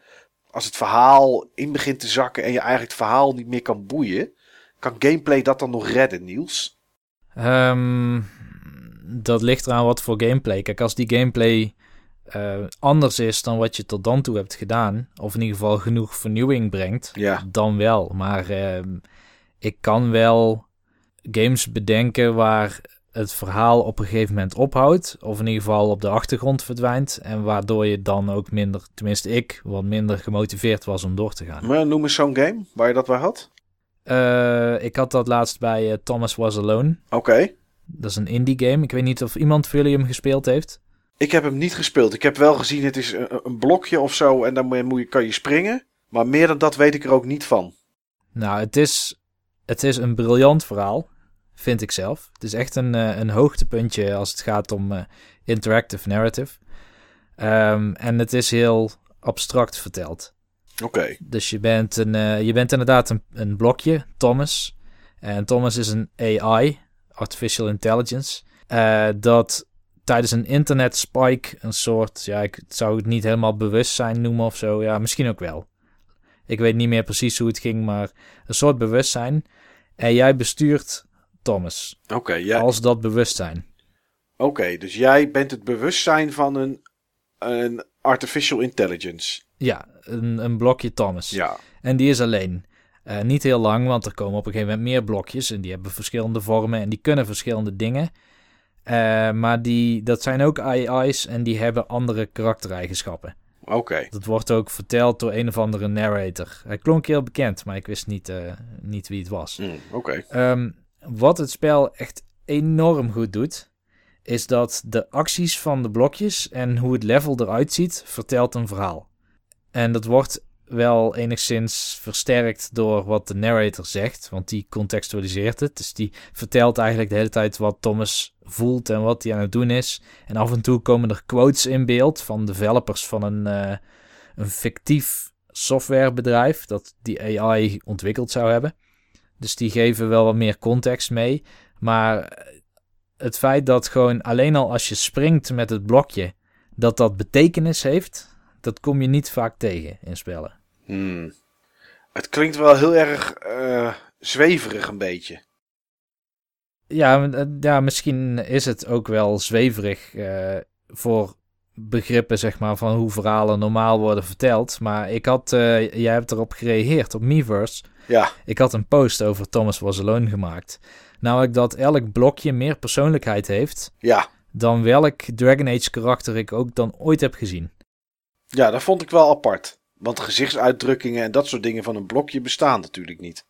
als het verhaal in begint te zakken. en je eigenlijk het verhaal niet meer kan boeien? Kan gameplay dat dan nog redden, Niels? Ehm, dat ligt eraan wat voor gameplay. Kijk, als die gameplay eh, anders is dan wat je tot dan toe hebt gedaan, of in ieder geval genoeg vernieuwing brengt, Ja. dan wel. Maar ehm, ik kan wel games bedenken waar het verhaal op een gegeven moment ophoudt, of in ieder geval op de achtergrond verdwijnt, en waardoor je dan ook minder, tenminste ik, wat minder gemotiveerd was om door te gaan. Maar noem eens zo'n game waar je dat bij had. Eh, ik had dat laatst bij eh, Thomas Was Alone. Oké. Dat is een indie game. Ik weet niet of iemand van jullie hem gespeeld heeft. Ik heb hem niet gespeeld. Ik heb wel gezien, het is een, een blokje of zo. En dan moet je, kan je springen. Maar meer dan dat weet ik er ook niet van. Nou, het is, het is een briljant verhaal, vind ik zelf. Het is echt een, eh, een hoogtepuntje als het gaat om eh, interactive narrative. Ehm, en het is heel abstract verteld. Oké. Dus je bent, een, eh, je bent inderdaad een, een blokje, Thomas. En Thomas is een AI, Artificial Intelligence, dat tijdens een internet spike een soort, ja, ik zou het niet helemaal bewustzijn noemen of zo. Ja, misschien ook wel. Ik weet niet meer precies hoe het ging, maar een soort bewustzijn. En jij bestuurt Thomas Oké, ja. als dat bewustzijn. Oké, dus jij bent het bewustzijn van een, een artificial intelligence. Ja, een, een blokje Thomas. Ja. En die is alleen. Eh, niet heel lang, want er komen op een gegeven moment meer blokjes. En die hebben verschillende vormen en die kunnen verschillende dingen. Eh, maar die, dat zijn ook AI's en die hebben andere karaktereigenschappen. Oké. Dat wordt ook verteld door een of andere narrator. Hij klonk heel bekend, maar ik wist niet, eh, niet wie het was. Hm, Oké. Ehm, wat het spel echt enorm goed doet, is dat de acties van de blokjes en hoe het level eruit ziet, vertelt een verhaal. En dat wordt wel enigszins versterkt door wat de narrator zegt, want die contextualiseert het. Dus die vertelt eigenlijk de hele tijd wat Thomas voelt en wat hij aan het doen is. En af en toe komen er quotes in beeld van developers van een, eh, een fictief softwarebedrijf dat die AI ontwikkeld zou hebben. Dus die geven wel wat meer context mee. Maar het feit dat gewoon alleen al als je springt met het blokje, dat dat betekenis heeft, dat kom je niet vaak tegen in spellen. Hmm. Het klinkt wel heel erg eh, zweverig een beetje. Ja, eh, ja, misschien is het ook wel zweverig eh, voor begrippen, zeg maar, van hoe verhalen normaal worden verteld. Maar ik had, jij hebt erop gereageerd op Miiverse. Ja. Ik had een post over Thomas Was Alone gemaakt. Namelijk dat elk blokje meer persoonlijkheid heeft Ja. dan welk Dragon Age karakter ik ook dan ooit heb gezien. Ja, dat vond ik wel apart. Want gezichtsuitdrukkingen en dat soort dingen van een blokje bestaan natuurlijk niet.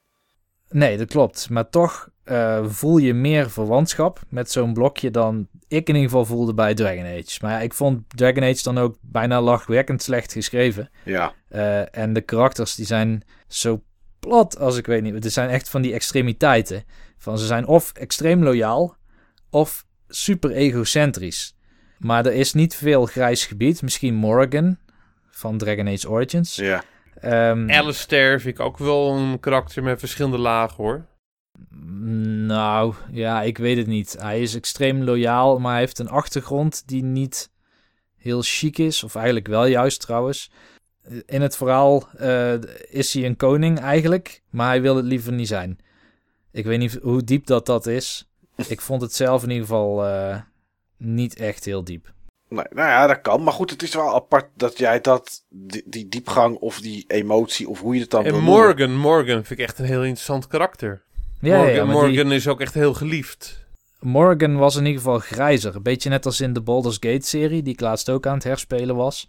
Nee, dat klopt. Maar toch eh, voel je meer verwantschap met zo'n blokje dan ik in ieder geval voelde bij Dragon Age. Maar ja, ik vond Dragon Age dan ook bijna lachwekkend slecht geschreven. Ja. Eh, en de karakters die zijn zo plat als ik weet niet. Het zijn echt van die extremiteiten. Van ze zijn of extreem loyaal of super egocentrisch. Maar er is niet veel grijs gebied. Misschien Morrigan van Dragon Age Origins. Ja. Ehm, Alistair vind ik ook wel een karakter met verschillende lagen hoor. Nou, ja, ik weet het niet. Hij is extreem loyaal, maar hij heeft een achtergrond die niet heel chic is. Of eigenlijk wel juist trouwens. In het verhaal eh, is hij een koning eigenlijk, maar hij wil het liever niet zijn. Ik weet niet hoe diep dat dat is. Ik vond het zelf in ieder geval eh, niet echt heel diep. Nee, nou ja, dat kan. Maar goed, het is wel apart dat jij dat, die, die diepgang of die emotie, of hoe je het dan En noemen. Morgan, Morgan vind ik echt een heel interessant karakter. Ja, Morgan, ja, maar die- Morgan is ook echt heel geliefd. Morgan was in ieder geval grijzer. Een beetje net als in de Baldur's Gate serie, die ik laatst ook aan het herspelen was.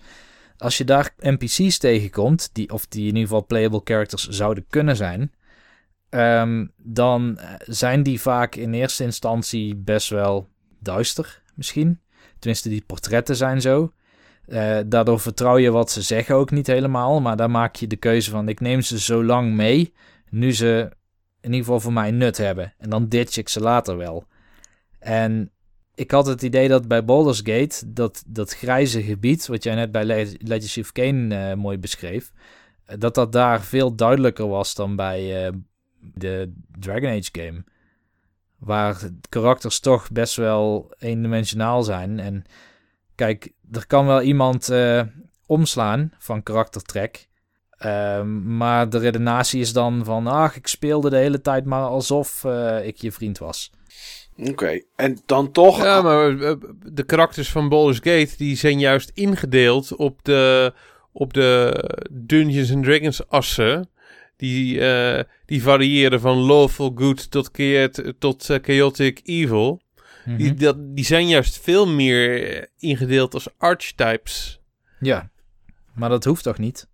Als je daar NPC's tegenkomt, die, of die in ieder geval playable characters zouden kunnen zijn, ehm, dan eh, zijn die vaak in eerste instantie best wel duister, misschien. Tenminste, die portretten zijn zo. Eh, daardoor vertrouw je wat ze zeggen ook niet helemaal, maar dan maak je de keuze van ik neem ze zo lang mee, nu ze in ieder geval voor mij nut hebben. En dan ditch ik ze later wel. En ik had het idee dat bij Baldur's Gate, dat, dat grijze gebied, wat jij net bij Le- Legacy of Kain eh, mooi beschreef, eh, dat dat daar veel duidelijker was dan bij eh, de Dragon Age game. Waar karakters toch best wel eendimensionaal zijn. En kijk, er kan wel iemand omslaan van karaktertrek. Ehm, maar de redenatie is dan van, ach, ik speelde de hele tijd maar alsof ik je vriend was. Oké, en dan toch... Ja, maar eh, de karakters van Baldur's Gate die zijn juist ingedeeld op de, op de Dungeons and Dragons assen. Die, eh, die variëren van lawful good tot, chaot- tot eh, chaotic evil. Die, Mhm. dat, die zijn juist veel meer ingedeeld als archetypes. Ja, maar dat hoeft toch niet?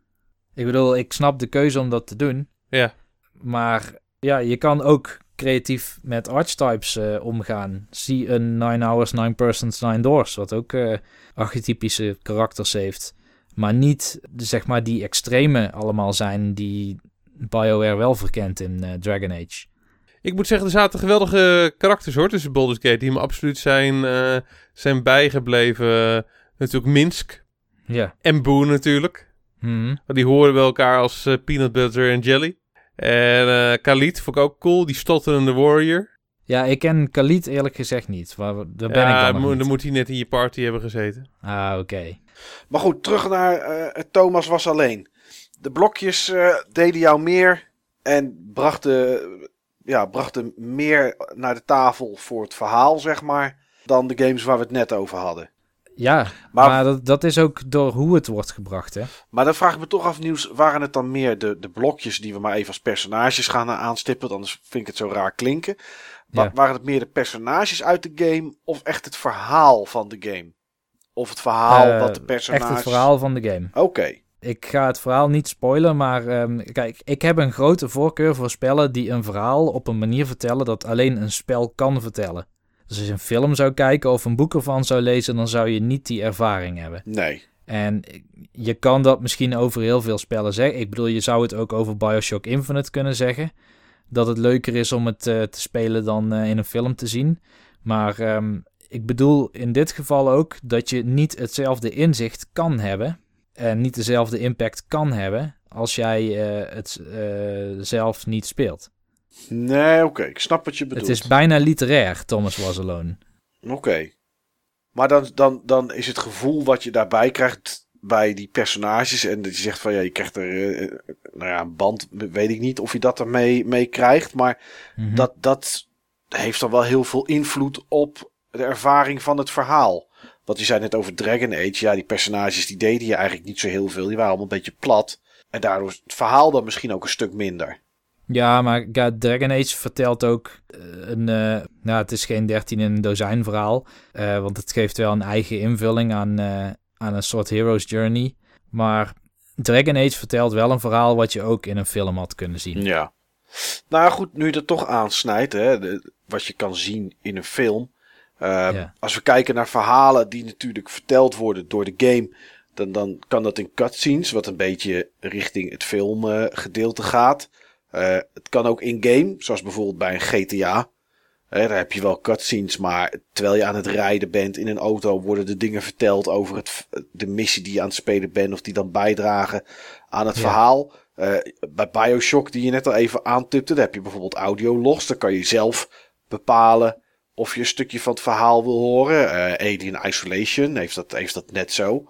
Ik bedoel, ik snap de keuze om dat te doen. Ja. Maar ja, je kan ook creatief met archetypes eh, omgaan. Zie een 9 Hours, 9 Persons, 9 Doors, wat ook eh, archetypische karakters heeft. Maar niet, zeg maar, die extreme allemaal zijn die BioWare wel verkent in eh, Dragon Age. Ik moet zeggen, er zaten geweldige karakters hoor tussen Baldur's Gate. Die me absoluut zijn, zijn bijgebleven. natuurlijk Minsk Ja. en Boone natuurlijk. Mhm. Die horen bij elkaar als peanut butter en jelly. En eh Khalid vond ik ook cool. Die stotterende warrior. Ja, ik ken Khalid eerlijk gezegd niet. Waar, daar ben ja, ik dan mo- niet. dan moet hij net in je party hebben gezeten. Ah, oké. Maar goed, terug naar eh, Thomas was alleen. De blokjes eh, deden jou meer en brachten, ja, brachten meer naar de tafel voor het verhaal, zeg maar, dan de games waar we het net over hadden. Ja, Maar- maar, dat, dat is ook door hoe het wordt gebracht, hè? Maar dan vraag ik me toch af, Nieuws, waren het dan meer de, de blokjes die we maar even als personages gaan aanstippen? Anders vind ik het zo raar klinken. Ja. Waren het meer de personages uit de game of echt het verhaal van de game? Of het verhaal Eh, wat de personages... Echt het verhaal van de game. Oké. Ik ga het verhaal niet spoilen, maar ehm, kijk, ik heb een grote voorkeur voor spellen die een verhaal op een manier vertellen dat alleen een spel kan vertellen. Dus als je een film zou kijken of een boek ervan zou lezen, dan zou je niet die ervaring hebben. Nee. En je kan dat misschien over heel veel spellen zeggen. Ik bedoel, je zou het ook over Bioshock Infinite kunnen zeggen. Dat het leuker is om het eh, te spelen dan eh, in een film te zien. Maar ehm, ik bedoel in dit geval ook dat je niet hetzelfde inzicht kan hebben. En niet dezelfde impact kan hebben als jij eh, het zelf niet speelt. Nee, oké. Ik snap wat je bedoelt. Het is bijna literair, Thomas Was Alone. Oké. Maar dan, dan, dan is het gevoel wat je daarbij krijgt bij die personages. En dat je zegt van ja, je krijgt er eh, nou ja, een band. Weet ik niet of je dat ermee mee krijgt. Maar Mhm. dat, dat heeft dan wel heel veel invloed op de ervaring van het verhaal. Want je zei net over Dragon Age. Ja, die personages die deden je eigenlijk niet zo heel veel. Die waren allemaal een beetje plat. En daardoor is het verhaal dan misschien ook een stuk minder. Ja, maar ja, Dragon Age vertelt ook eh, een... eh, nou, het is geen 13 in een dozijn verhaal. eh, want het geeft wel een eigen invulling aan, aan een soort hero's journey. Maar Dragon Age vertelt wel een verhaal wat je ook in een film had kunnen zien. Ja. Nou goed, nu je dat toch aansnijdt, hè, de- wat je kan zien in een film. Ja. Als we kijken naar verhalen die natuurlijk verteld worden door de game, dan, dan kan dat in cutscenes, wat een beetje richting het filmgedeelte gaat. Eh, het kan ook in-game, zoals bijvoorbeeld bij een GTA. Hè, daar heb je wel cutscenes, maar terwijl je aan het rijden bent in een auto, worden de dingen verteld over het, de missie die je aan het spelen bent, of die dan bijdragen aan het Ja. verhaal. Eh, bij Bioshock, die je net al even aantipte, daar heb je bijvoorbeeld audiologs. Dan kan je zelf bepalen of je een stukje van het verhaal wil horen. Eh, Alien Isolation heeft dat, heeft dat net zo.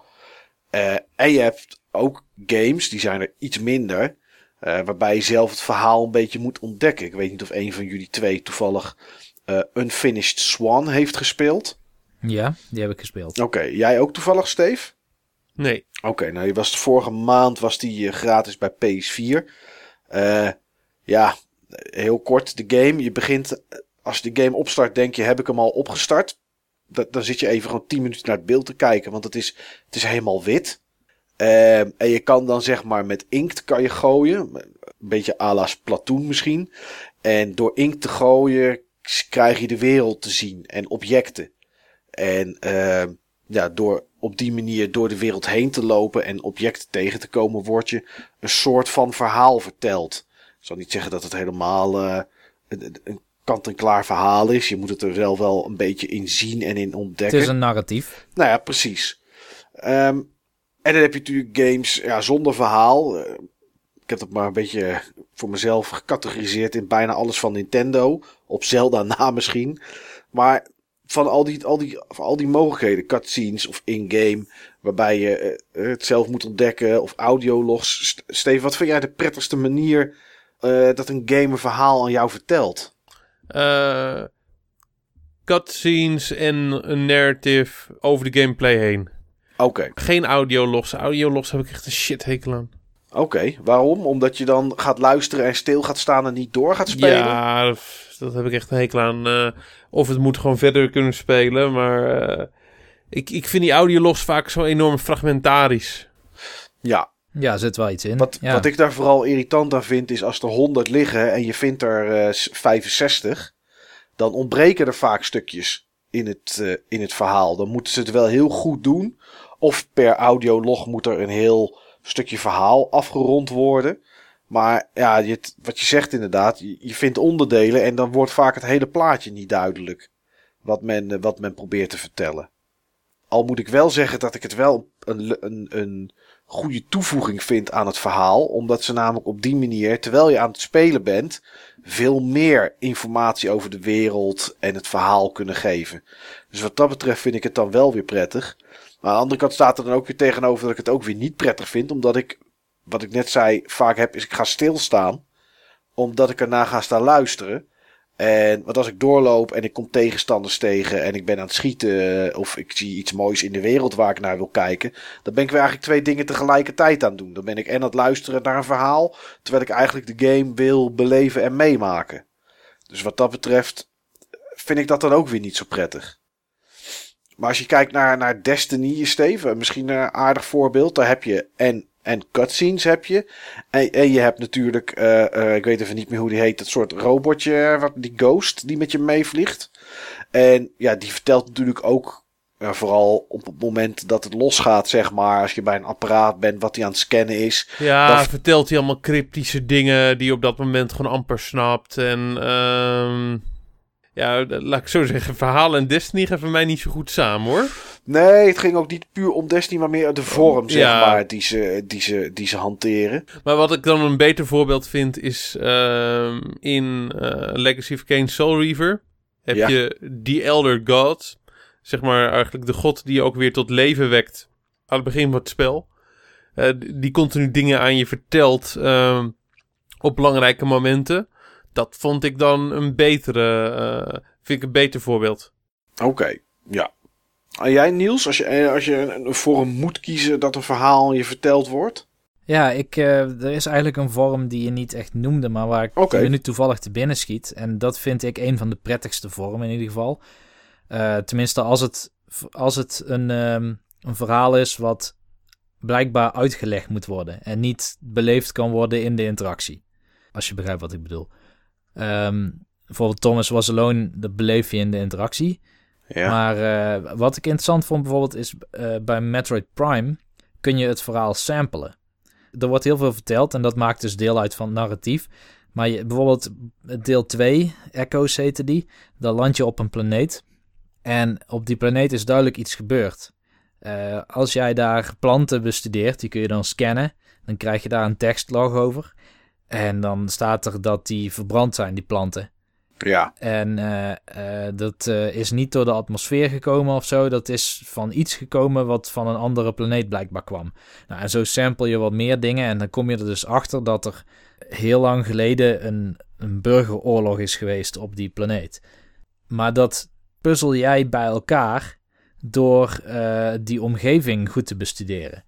Eh, en je hebt ook games, die zijn er iets minder. Eh, waarbij je zelf het verhaal een beetje moet ontdekken. Ik weet niet of een van jullie twee toevallig eh, Unfinished Swan heeft gespeeld. Ja, die heb ik gespeeld. Oké, jij ook toevallig, Steve? Nee. Oké, nou, die was vorige maand was die eh, gratis bij PS4. Eh, ja, heel kort de game. Je begint, als je de game opstart, denk je, heb ik hem al opgestart? Da- dan zit je even gewoon 10 minuten naar het beeld te kijken, want het is, het is helemaal wit. Ehm, en je kan dan zeg maar met inkt kan je gooien. Een beetje à la Splatoon misschien. En door inkt te gooien krijg je de wereld te zien en objecten. En ehm, ja, door op die manier door de wereld heen te lopen en objecten tegen te komen, wordt je een soort van verhaal verteld. Ik zal niet zeggen dat het helemaal eh, een, een kant-en-klaar verhaal is. Je moet het er zelf wel een beetje in zien en in Het ontdekken. is een narratief. Nou ja, precies. Ehm, en dan heb je natuurlijk games ja, zonder verhaal. Eh, ik heb dat maar een beetje voor mezelf gecategoriseerd in bijna alles van Nintendo. Op Zelda na misschien. Maar van al die, al die, van al die mogelijkheden, cutscenes of in-game, waarbij je eh, het zelf moet ontdekken, of audiologs. St- Steven, wat vind jij de prettigste manier eh, dat een game een verhaal aan jou vertelt? Cutscenes en een narrative over de gameplay heen. Oké, Geen audiologs. Audiologs heb ik echt een shit hekel aan. oké. Waarom? Omdat je dan gaat luisteren en stil gaat staan en niet door gaat spelen? Ja, dat heb ik echt een hekel aan. eh, of het moet gewoon verder kunnen spelen, maar eh, ik, ik vind die audiologs vaak zo enorm fragmentarisch. ja. Ja, er zit wel iets in. Wat, ja. wat ik daar vooral irritant aan vind, is als er 100 liggen en je vindt er eh, 65, dan ontbreken er vaak stukjes in het, eh, in het verhaal. Dan moeten ze het wel heel goed doen. Of per audiolog moet er een heel stukje verhaal afgerond worden. Maar ja, je, wat je zegt inderdaad, je, je vindt onderdelen en dan wordt vaak het hele plaatje niet duidelijk. Wat men, eh, wat men probeert te vertellen. Al moet ik wel zeggen dat ik het wel een, een, een goede toevoeging vind aan het verhaal. Omdat ze namelijk op die manier, terwijl je aan het spelen bent, veel meer informatie over de wereld en het verhaal kunnen geven. Dus wat dat betreft vind ik het dan wel weer prettig. Maar aan de andere kant staat er dan ook weer tegenover dat ik het ook weer niet prettig vind. Omdat ik, wat ik net zei, vaak heb, is ik ga stilstaan. Omdat ik erna ga staan luisteren. En want als ik doorloop en ik kom tegenstanders tegen en ik ben aan het schieten eh, of ik zie iets moois in de wereld waar ik naar wil kijken, dan ben ik weer eigenlijk twee dingen tegelijkertijd aan het doen. Dan ben ik en aan het luisteren naar een verhaal, terwijl ik eigenlijk de game wil beleven en meemaken. Dus wat dat betreft vind ik dat dan ook weer niet zo prettig. Maar als je kijkt naar, naar Destiny, Steven, misschien een aardig voorbeeld. Daar heb je en, en cutscenes heb je. En, en je hebt natuurlijk, eh, eh, ik weet even niet meer hoe die heet, dat soort robotje, wat, die ghost die met je meevliegt. En ja, die vertelt natuurlijk ook, eh, vooral op het moment dat het losgaat, zeg maar, als je bij een apparaat bent wat hij aan het scannen is. Ja, Dan- vertelt hij allemaal cryptische dingen die je op dat moment gewoon amper snapt. En ehm, ja, laat ik zo zeggen, verhalen en Destiny gaan voor mij niet zo goed samen hoor. Nee, het ging ook niet puur om Destiny, maar meer de vorm, zeg Ja. maar, die ze, die, ze, die ze hanteren. Maar wat ik dan een beter voorbeeld vind is ehm, in eh, Legacy of Kain Soul Reaver heb Ja. je The Elder God. Zeg maar eigenlijk de god die je ook weer tot leven wekt aan het begin van het spel. Eh, die continu dingen aan je vertelt ehm, op belangrijke momenten. Dat vond ik dan een betere, eh, vind ik een beter voorbeeld. Oké, ja. En jij, Niels, als je, eh, als je een, vorm moet kiezen dat een verhaal je verteld wordt? Ja, ik, eh, er is eigenlijk een vorm die je niet echt noemde, maar waar ik nu toevallig te binnen schiet. En dat vind ik een van de prettigste vormen in ieder geval. Eh, tenminste, als het, als het een, ehm, een verhaal is wat blijkbaar uitgelegd moet worden en niet beleefd kan worden in de interactie. Als je begrijpt wat ik bedoel. Ehm, bijvoorbeeld Thomas Was Alone, dat beleef je in de interactie. Ja. Maar eh, wat ik interessant vond bijvoorbeeld is eh, bij Metroid Prime kun je het verhaal samplen. Er wordt heel veel verteld en dat maakt dus deel uit van het narratief. Maar je, bijvoorbeeld deel 2, Echoes heette die, dan land je op een planeet. En op die planeet is duidelijk iets gebeurd. Eh, als jij daar planten bestudeert, die kun je dan scannen. Dan krijg je daar een tekstlog over. En dan staat er dat die verbrand zijn, die planten. Ja, En eh, eh, dat eh, is niet door de atmosfeer gekomen of zo. Dat is van iets gekomen wat van een andere planeet blijkbaar kwam. Nou, en zo sample je wat meer dingen. En dan kom je er dus achter dat er heel lang geleden een, een burgeroorlog is geweest op die planeet. Maar dat puzzel jij bij elkaar door die omgeving goed te bestuderen.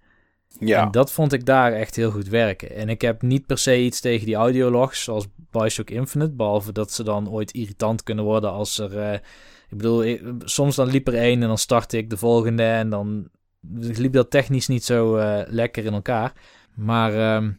Ja. En dat vond ik daar echt heel goed werken. En ik heb niet per se iets tegen die audiologs zoals Bioshock Infinite. Behalve dat ze dan ooit irritant kunnen worden als er... eh, ik bedoel, ik- soms dan liep er één en dan startte ik de volgende. En dan liep dat technisch niet zo eh, lekker in elkaar. Maar ehm,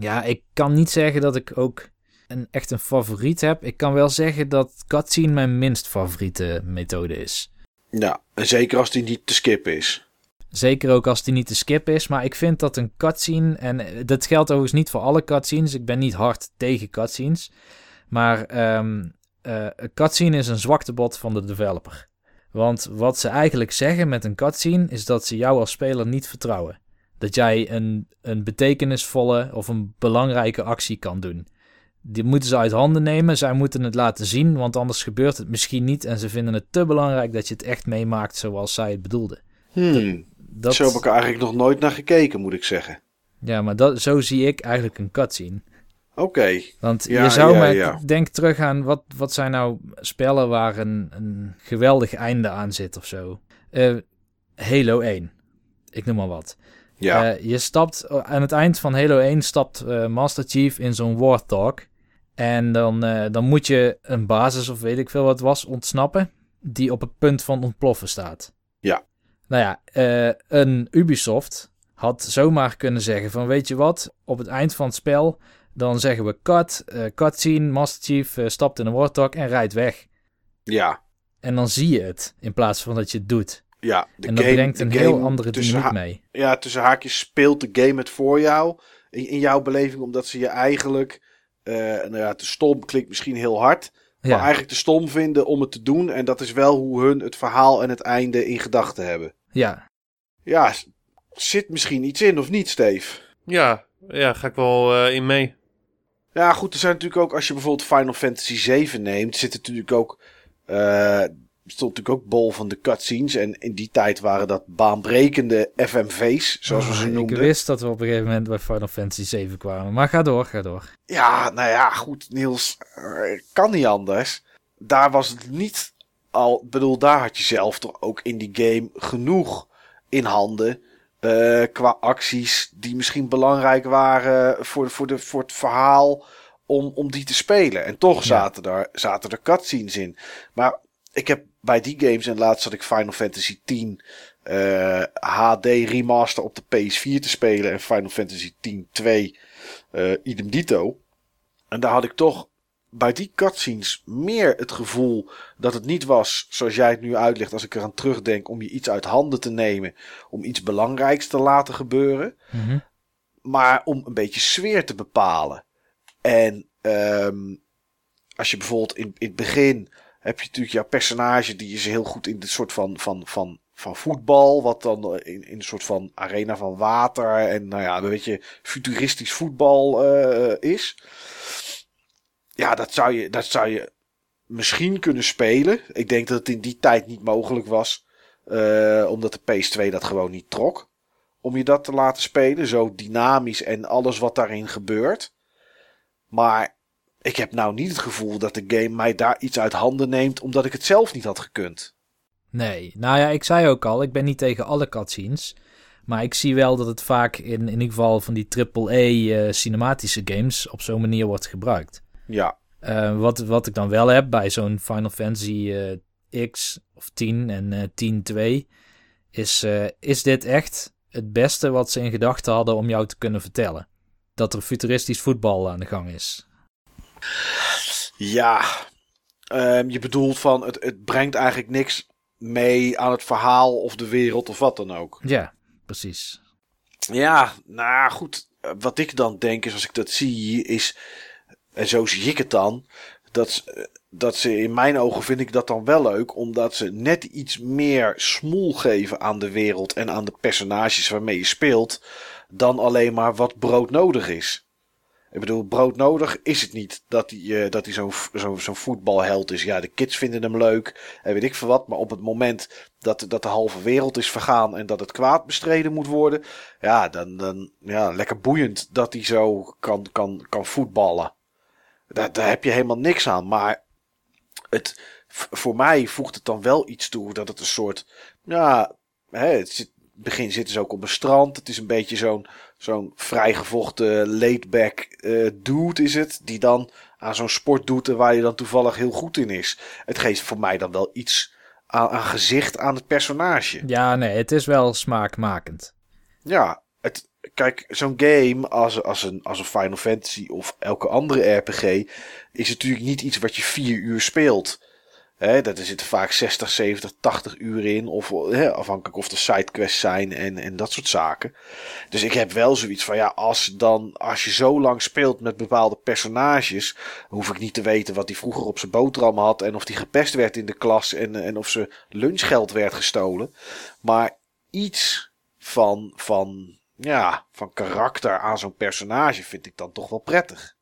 ja, ik kan niet zeggen dat ik ook een, echt een favoriet heb. Ik kan wel zeggen dat cutscene mijn minst favoriete methode is. ja. En zeker als die niet te skippen is. Zeker ook als die niet te skip is. Maar ik vind dat een cutscene. En eh, dat geldt overigens niet voor alle cutscenes. Ik ben niet hard tegen cutscenes. Maar ehm eh, een cutscene is een zwaktebod van de developer. Want wat ze eigenlijk zeggen met een cutscene. is dat ze jou als speler niet vertrouwen. Dat jij een, een betekenisvolle of een belangrijke actie kan doen. Die moeten ze uit handen nemen. Zij moeten het laten zien. Want anders gebeurt het misschien niet. En ze vinden het te belangrijk dat je het echt meemaakt zoals zij het bedoelden. Hmm. Dat... Zo heb ik er eigenlijk nog nooit naar gekeken, moet ik zeggen. Ja, maar dat, zo zie ik eigenlijk een cutscene. Oké. Want Ja, je zou ja, maar ja. denk terug aan wat, wat zijn nou spellen waar een, een geweldig einde aan zit of zo. Eh, Halo 1, ik noem maar wat. Ja. Eh, je stapt aan het eind van Halo 1 stapt eh, Master Chief in zo'n Warthog. En dan, dan moet je een basis of weet ik veel wat was ontsnappen. Die op het punt van ontploffen staat. Ja. Nou ja, eh, een Ubisoft had zomaar kunnen zeggen van weet je wat, op het eind van het spel dan zeggen we cut, eh cutscene, Master Chief eh, stapt in een Warthog en rijdt weg. ja. En dan zie je het in plaats van dat je het doet. Ja. De en dat game- brengt een heel andere dynamiek mee. Ja, tussen haakjes speelt de game het voor jou. In, in jouw beleving, omdat ze je eigenlijk. nou ja, te stom klinkt misschien heel hard. Maar eigenlijk te stom vinden om het te doen. En dat is wel hoe hun het verhaal en het einde in gedachten hebben. Ja, Ja, zit misschien iets in of niet, Steve? Ja, ja ga ik wel eh, in mee. Ja, goed, er zijn natuurlijk ook, als je bijvoorbeeld Final Fantasy 7 neemt, zit er natuurlijk ook. eh stond natuurlijk ook bol van de cutscenes. En in die tijd waren dat baanbrekende FMV's, zoals we ze Oh, noemden. Ik wist dat we op een gegeven moment bij Final Fantasy 7 kwamen. Maar ga door, ga door. Ja, nou ja, goed, Niels, eh, kan niet anders. Daar was het niet al, bedoel, daar had je zelf toch ook in die game genoeg in handen. eh, qua acties die misschien belangrijk waren voor, voor, de, voor het verhaal om, om die te spelen. En toch Ja. zaten, er, zaten er cutscenes in. Maar ik heb bij die games, en laatst zat ik Final Fantasy 10 eh, HD remaster op de PS4 te spelen en Final Fantasy 10 2 eh idem dito. En daar had ik toch bij die cutscenes meer het gevoel dat het niet was, zoals jij het nu uitlegt, als ik eraan terugdenk, om je iets uit handen te nemen, om iets belangrijks te laten gebeuren, Mhm. maar om een beetje sfeer te bepalen. En ehm, als je bijvoorbeeld in, in het begin heb je natuurlijk jouw personage, die is heel goed in dit soort van, van, van, van voetbal, wat dan in, in een soort van arena van water en nou ja, een beetje futuristisch voetbal eh, is. Ja, dat zou, je, dat zou je misschien kunnen spelen. Ik denk dat het in die tijd niet mogelijk was, eh, omdat de PS2 dat gewoon niet trok. Om je dat te laten spelen, zo dynamisch en alles wat daarin gebeurt. Maar ik heb nou niet het gevoel dat de game mij daar iets uit handen neemt, omdat ik het zelf niet had gekund. Nee, nou ja, ik zei ook al, ik ben niet tegen alle cutscenes. Maar ik zie wel dat het vaak in, in ieder geval van die AAA eh cinematische games op zo'n manier wordt gebruikt. Ja, Eh, wat, wat ik dan wel heb bij zo'n Final Fantasy eh, X of 10 en eh 10-2, is, eh, is dit echt het beste wat ze in gedachten hadden om jou te kunnen vertellen? Dat er futuristisch voetbal aan de gang is. ja. Ehm, je bedoelt van het, het brengt eigenlijk niks mee aan het verhaal of de wereld of wat dan ook. Ja, precies. Ja, nou goed. Wat ik dan denk is, als ik dat zie, is. En zo zie ik het dan. Dat, eh, dat ze in mijn ogen vind ik dat dan wel leuk, omdat ze net iets meer smoel geven aan de wereld en aan de personages waarmee je speelt, dan alleen maar wat broodnodig is. Ik bedoel, broodnodig is het niet dat hij, uh, dat hij zo'n zo, zo'n voetbalheld is. Ja, de kids vinden hem leuk en weet ik veel wat. Maar op het moment dat, dat de halve wereld is vergaan en dat het kwaad bestreden moet worden. Ja, dan, dan ja, lekker boeiend dat hij zo kan, kan, kan voetballen. Daar, daar heb je helemaal niks aan. Maar het, voor mij voegt het dan wel iets toe dat het een soort. Ja, hè, het zit, begin zitten ze ook op een strand. Het is een beetje zo'n zo'n vrijgevochten laidback uh, dude is het. Die dan aan zo'n sport doet en waar je dan toevallig heel goed in is. Het geeft voor mij dan wel iets aan, aan gezicht aan het personage. Ja, nee, het is wel smaakmakend. Ja, het, kijk, zo'n game als, als, een, als een Final Fantasy of elke andere RPG is natuurlijk niet iets wat je vier uur speelt. Hè, dat er zitten vaak 60, 70, 80 uur in. Of afhankelijk of de sidequests zijn en, en dat soort zaken. Dus ik heb wel zoiets van ja, als, dan, als je zo lang speelt met bepaalde personages. hoef ik niet te weten wat hij vroeger op zijn boterham had. En of die gepest werd in de klas. En, en of ze lunchgeld werd gestolen. Maar iets van, van, ja, van karakter aan zo'n personage vind ik dan toch wel prettig.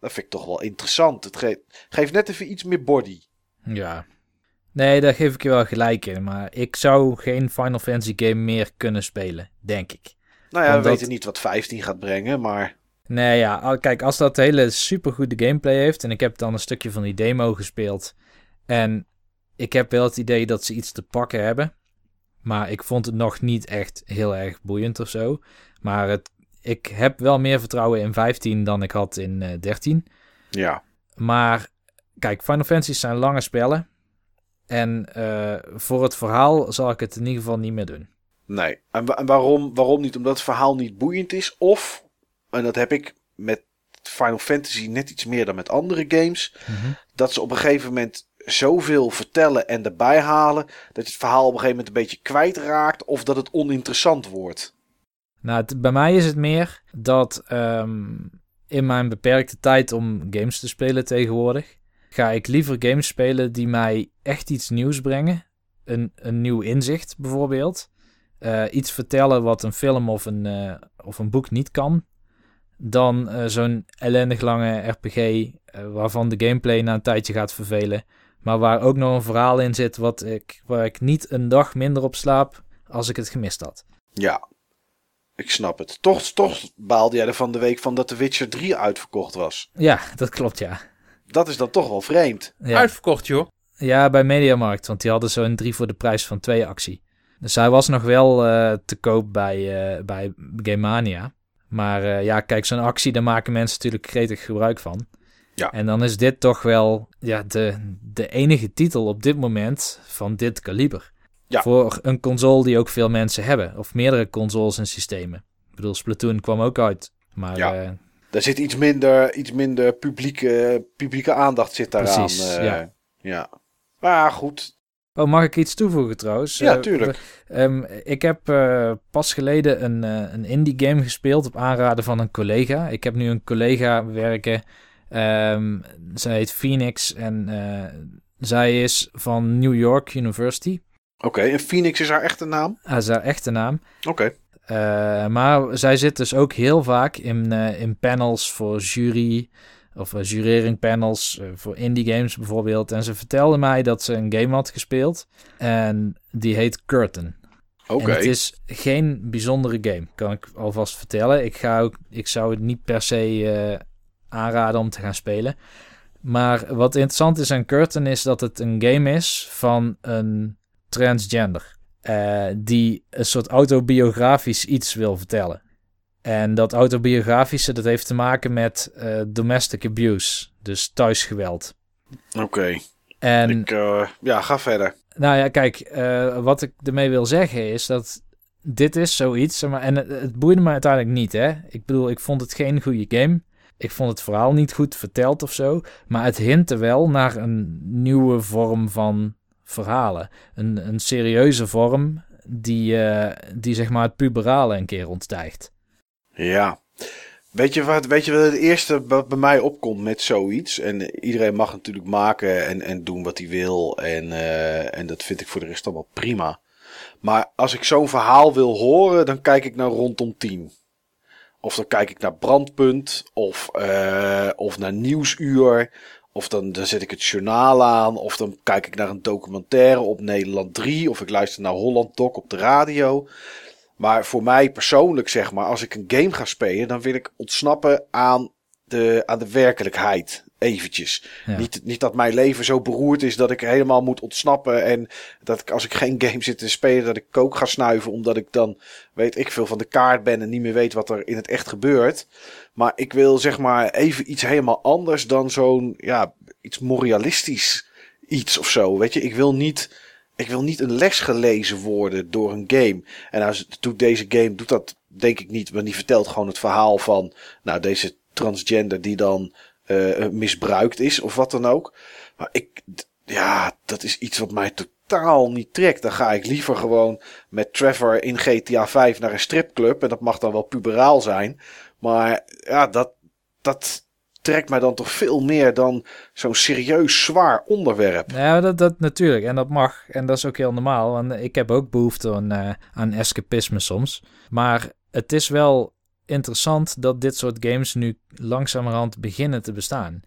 Dat vind ik toch wel interessant. Het ge geeft net even iets meer body. Ja. Nee, daar geef ik je wel gelijk in. Maar ik zou geen Final Fantasy game meer kunnen spelen, denk ik. Nou ja, Omdat... we weten niet wat 15 gaat brengen, maar... Nee, ja, kijk, als dat hele supergoede gameplay heeft... en ik heb dan een stukje van die demo gespeeld... en ik heb wel het idee dat ze iets te pakken hebben... maar ik vond het nog niet echt heel erg boeiend of zo. Maar het, ik heb wel meer vertrouwen in 15 dan ik had in uh, 13. Ja. Maar kijk, Final Fantasy's zijn lange spellen. En uh, voor het verhaal zal ik het in ieder geval niet meer doen. Nee, en, en, waarom, waarom niet? Omdat het verhaal niet boeiend is. Of, en dat heb ik met Final Fantasy net iets meer dan met andere games. Mm -hmm. Dat ze op een gegeven moment zoveel vertellen en erbij halen. Dat je het verhaal op een gegeven moment een beetje kwijtraakt. Of dat het oninteressant wordt. Nou, bij mij is het meer dat um, in mijn beperkte tijd om games te spelen tegenwoordig ga ik liever games spelen die mij echt iets nieuws brengen. Een, een nieuw inzicht bijvoorbeeld. Uh, iets vertellen wat een film of een, uh, of een boek niet kan. Dan uh, zo'n ellendig lange RPG waarvan de gameplay na een tijdje gaat vervelen. Maar waar ook nog een verhaal in zit wat ik, waar ik niet een dag minder op slaap als ik het gemist had. Ja, ik snap het. Toch, toch baalde jij er van de week van dat The Witcher 3 uitverkocht was. Ja, dat klopt ja dat is dan toch wel vreemd. Ja. Uitverkocht, joh. Ja, bij Mediamarkt, want die hadden zo'n drie voor de prijs van twee actie. Dus hij was nog wel uh, te koop bij, uh, bij Game Mania. Maar uh, ja, kijk, zo'n actie, daar maken mensen natuurlijk gretig gebruik van. Ja. En dan is dit toch wel ja, de, de enige titel op dit moment van dit kaliber. Ja. Voor een console die ook veel mensen hebben. Of meerdere consoles en systemen. Ik bedoel, Splatoon kwam ook uit. Maar ja. Daar zit iets minder, iets minder publieke, publieke aandacht zit daaraan. Precies, uh, ja. ja. Maar goed. Oh, mag ik iets toevoegen trouwens? Ja, tuurlijk. Uh, um, ik heb uh, pas geleden een, een indie game gespeeld op aanraden van een collega. Ik heb nu een collega werken. Um, zij heet Phoenix en zij is van New York University. Oké, okay, en Phoenix is haar echte naam? Dat is haar echte naam. Oké. Okay. Uh, maar zij zit dus ook heel vaak in, uh, in panels voor jury of uh, jurering panels voor indie games bijvoorbeeld. En ze vertelde mij dat ze een game had gespeeld en die heet Curtain. Oké. Okay. Het is geen bijzondere game, kan ik alvast vertellen. Ik, ga ook, ik zou het niet per se aanraden om te gaan spelen. Maar wat interessant is aan Curtain is dat het een game is van een transgender. Uh, die een soort autobiografisch iets wil vertellen. En dat autobiografische, dat heeft te maken met uh, domestic abuse. Dus thuisgeweld. Oké. Okay. En... Ik, uh, ja, ga verder. Nou ja, kijk, wat ik ermee wil zeggen is dat dit is zoiets. Maar, en het, het boeide me uiteindelijk niet, hè. Ik bedoel, ik vond het geen goede game. Ik vond het verhaal niet goed verteld of zo. Maar het hintte wel naar een nieuwe vorm van verhalen. Een, een serieuze vorm die, uh, die zeg maar het puberale een keer ontstijgt. Ja. Weet je wat, weet je wat het eerste wat bij mij opkomt met zoiets? En iedereen mag natuurlijk maken en, en doen wat hij wil. En, eh, en dat vind ik voor de rest allemaal prima. Maar als ik zo'n verhaal wil horen, dan kijk ik naar rondom 10. Of dan kijk ik naar Brandpunt. Of, eh, of naar Nieuwsuur. Of dan, dan zet ik het journaal aan. Of dan kijk ik naar een documentaire op Nederland 3. Of ik luister naar Holland Doc op de radio. Maar voor mij persoonlijk, zeg maar, als ik een game ga spelen, dan wil ik ontsnappen aan de, aan de werkelijkheid. Eventjes. Ja. Niet, niet dat mijn leven zo beroerd is dat ik helemaal moet ontsnappen. En dat ik als ik geen game zit te spelen, dat ik kook ga snuiven. Omdat ik dan, weet ik veel, van de kaart ben en niet meer weet wat er in het echt gebeurt. Maar ik wil zeg maar even iets helemaal anders dan zo'n, ja, iets moralistisch iets of zo. Weet je, ik wil niet, ik wil niet een les gelezen worden door een game. En als doet deze game, doet dat denk ik niet. Want die vertelt gewoon het verhaal van, nou, deze transgender die dan eh, misbruikt is of wat dan ook. Maar ik, ja, dat is iets wat mij totaal niet trekt. Dan ga ik liever gewoon met Trevor in GTA 5 naar een stripclub. En dat mag dan wel puberaal zijn. Maar ja, dat, dat trekt mij dan toch veel meer dan zo'n serieus zwaar onderwerp. Ja, dat, dat natuurlijk. En dat mag. En dat is ook heel normaal. Want ik heb ook behoefte aan, eh, aan escapisme soms. Maar het is wel interessant dat dit soort games nu langzamerhand beginnen te bestaan.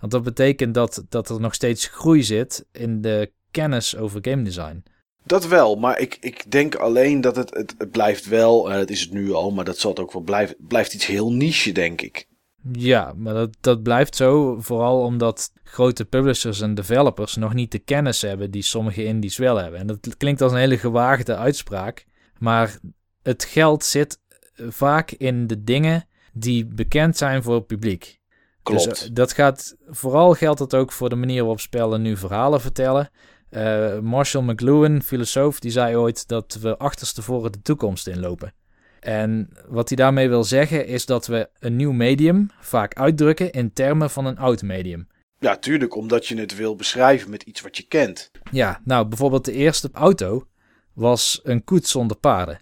Want dat betekent dat, dat er nog steeds groei zit in de kennis over game design. Dat wel, maar ik, ik denk alleen dat het, het, het blijft wel, eh, het is het nu al, maar dat zal het ook wel blijven, blijft iets heel niche, denk ik. Ja, maar dat, dat blijft zo. Vooral omdat grote publishers en developers nog niet de kennis hebben die sommige indies wel hebben. En dat klinkt als een hele gewaagde uitspraak. Maar het geld zit vaak in de dingen die bekend zijn voor het publiek. Klopt. Dus, dat gaat, vooral geldt dat ook voor de manier waarop spellen nu verhalen vertellen. Eh, Marshall McLuhan, filosoof, die zei ooit dat we achterstevoren de toekomst inlopen. En wat hij daarmee wil zeggen is dat we een nieuw medium vaak uitdrukken in termen van een oud medium. Ja, tuurlijk, omdat je het wil beschrijven met iets wat je kent. Ja, nou bijvoorbeeld de eerste auto was een koets zonder paarden.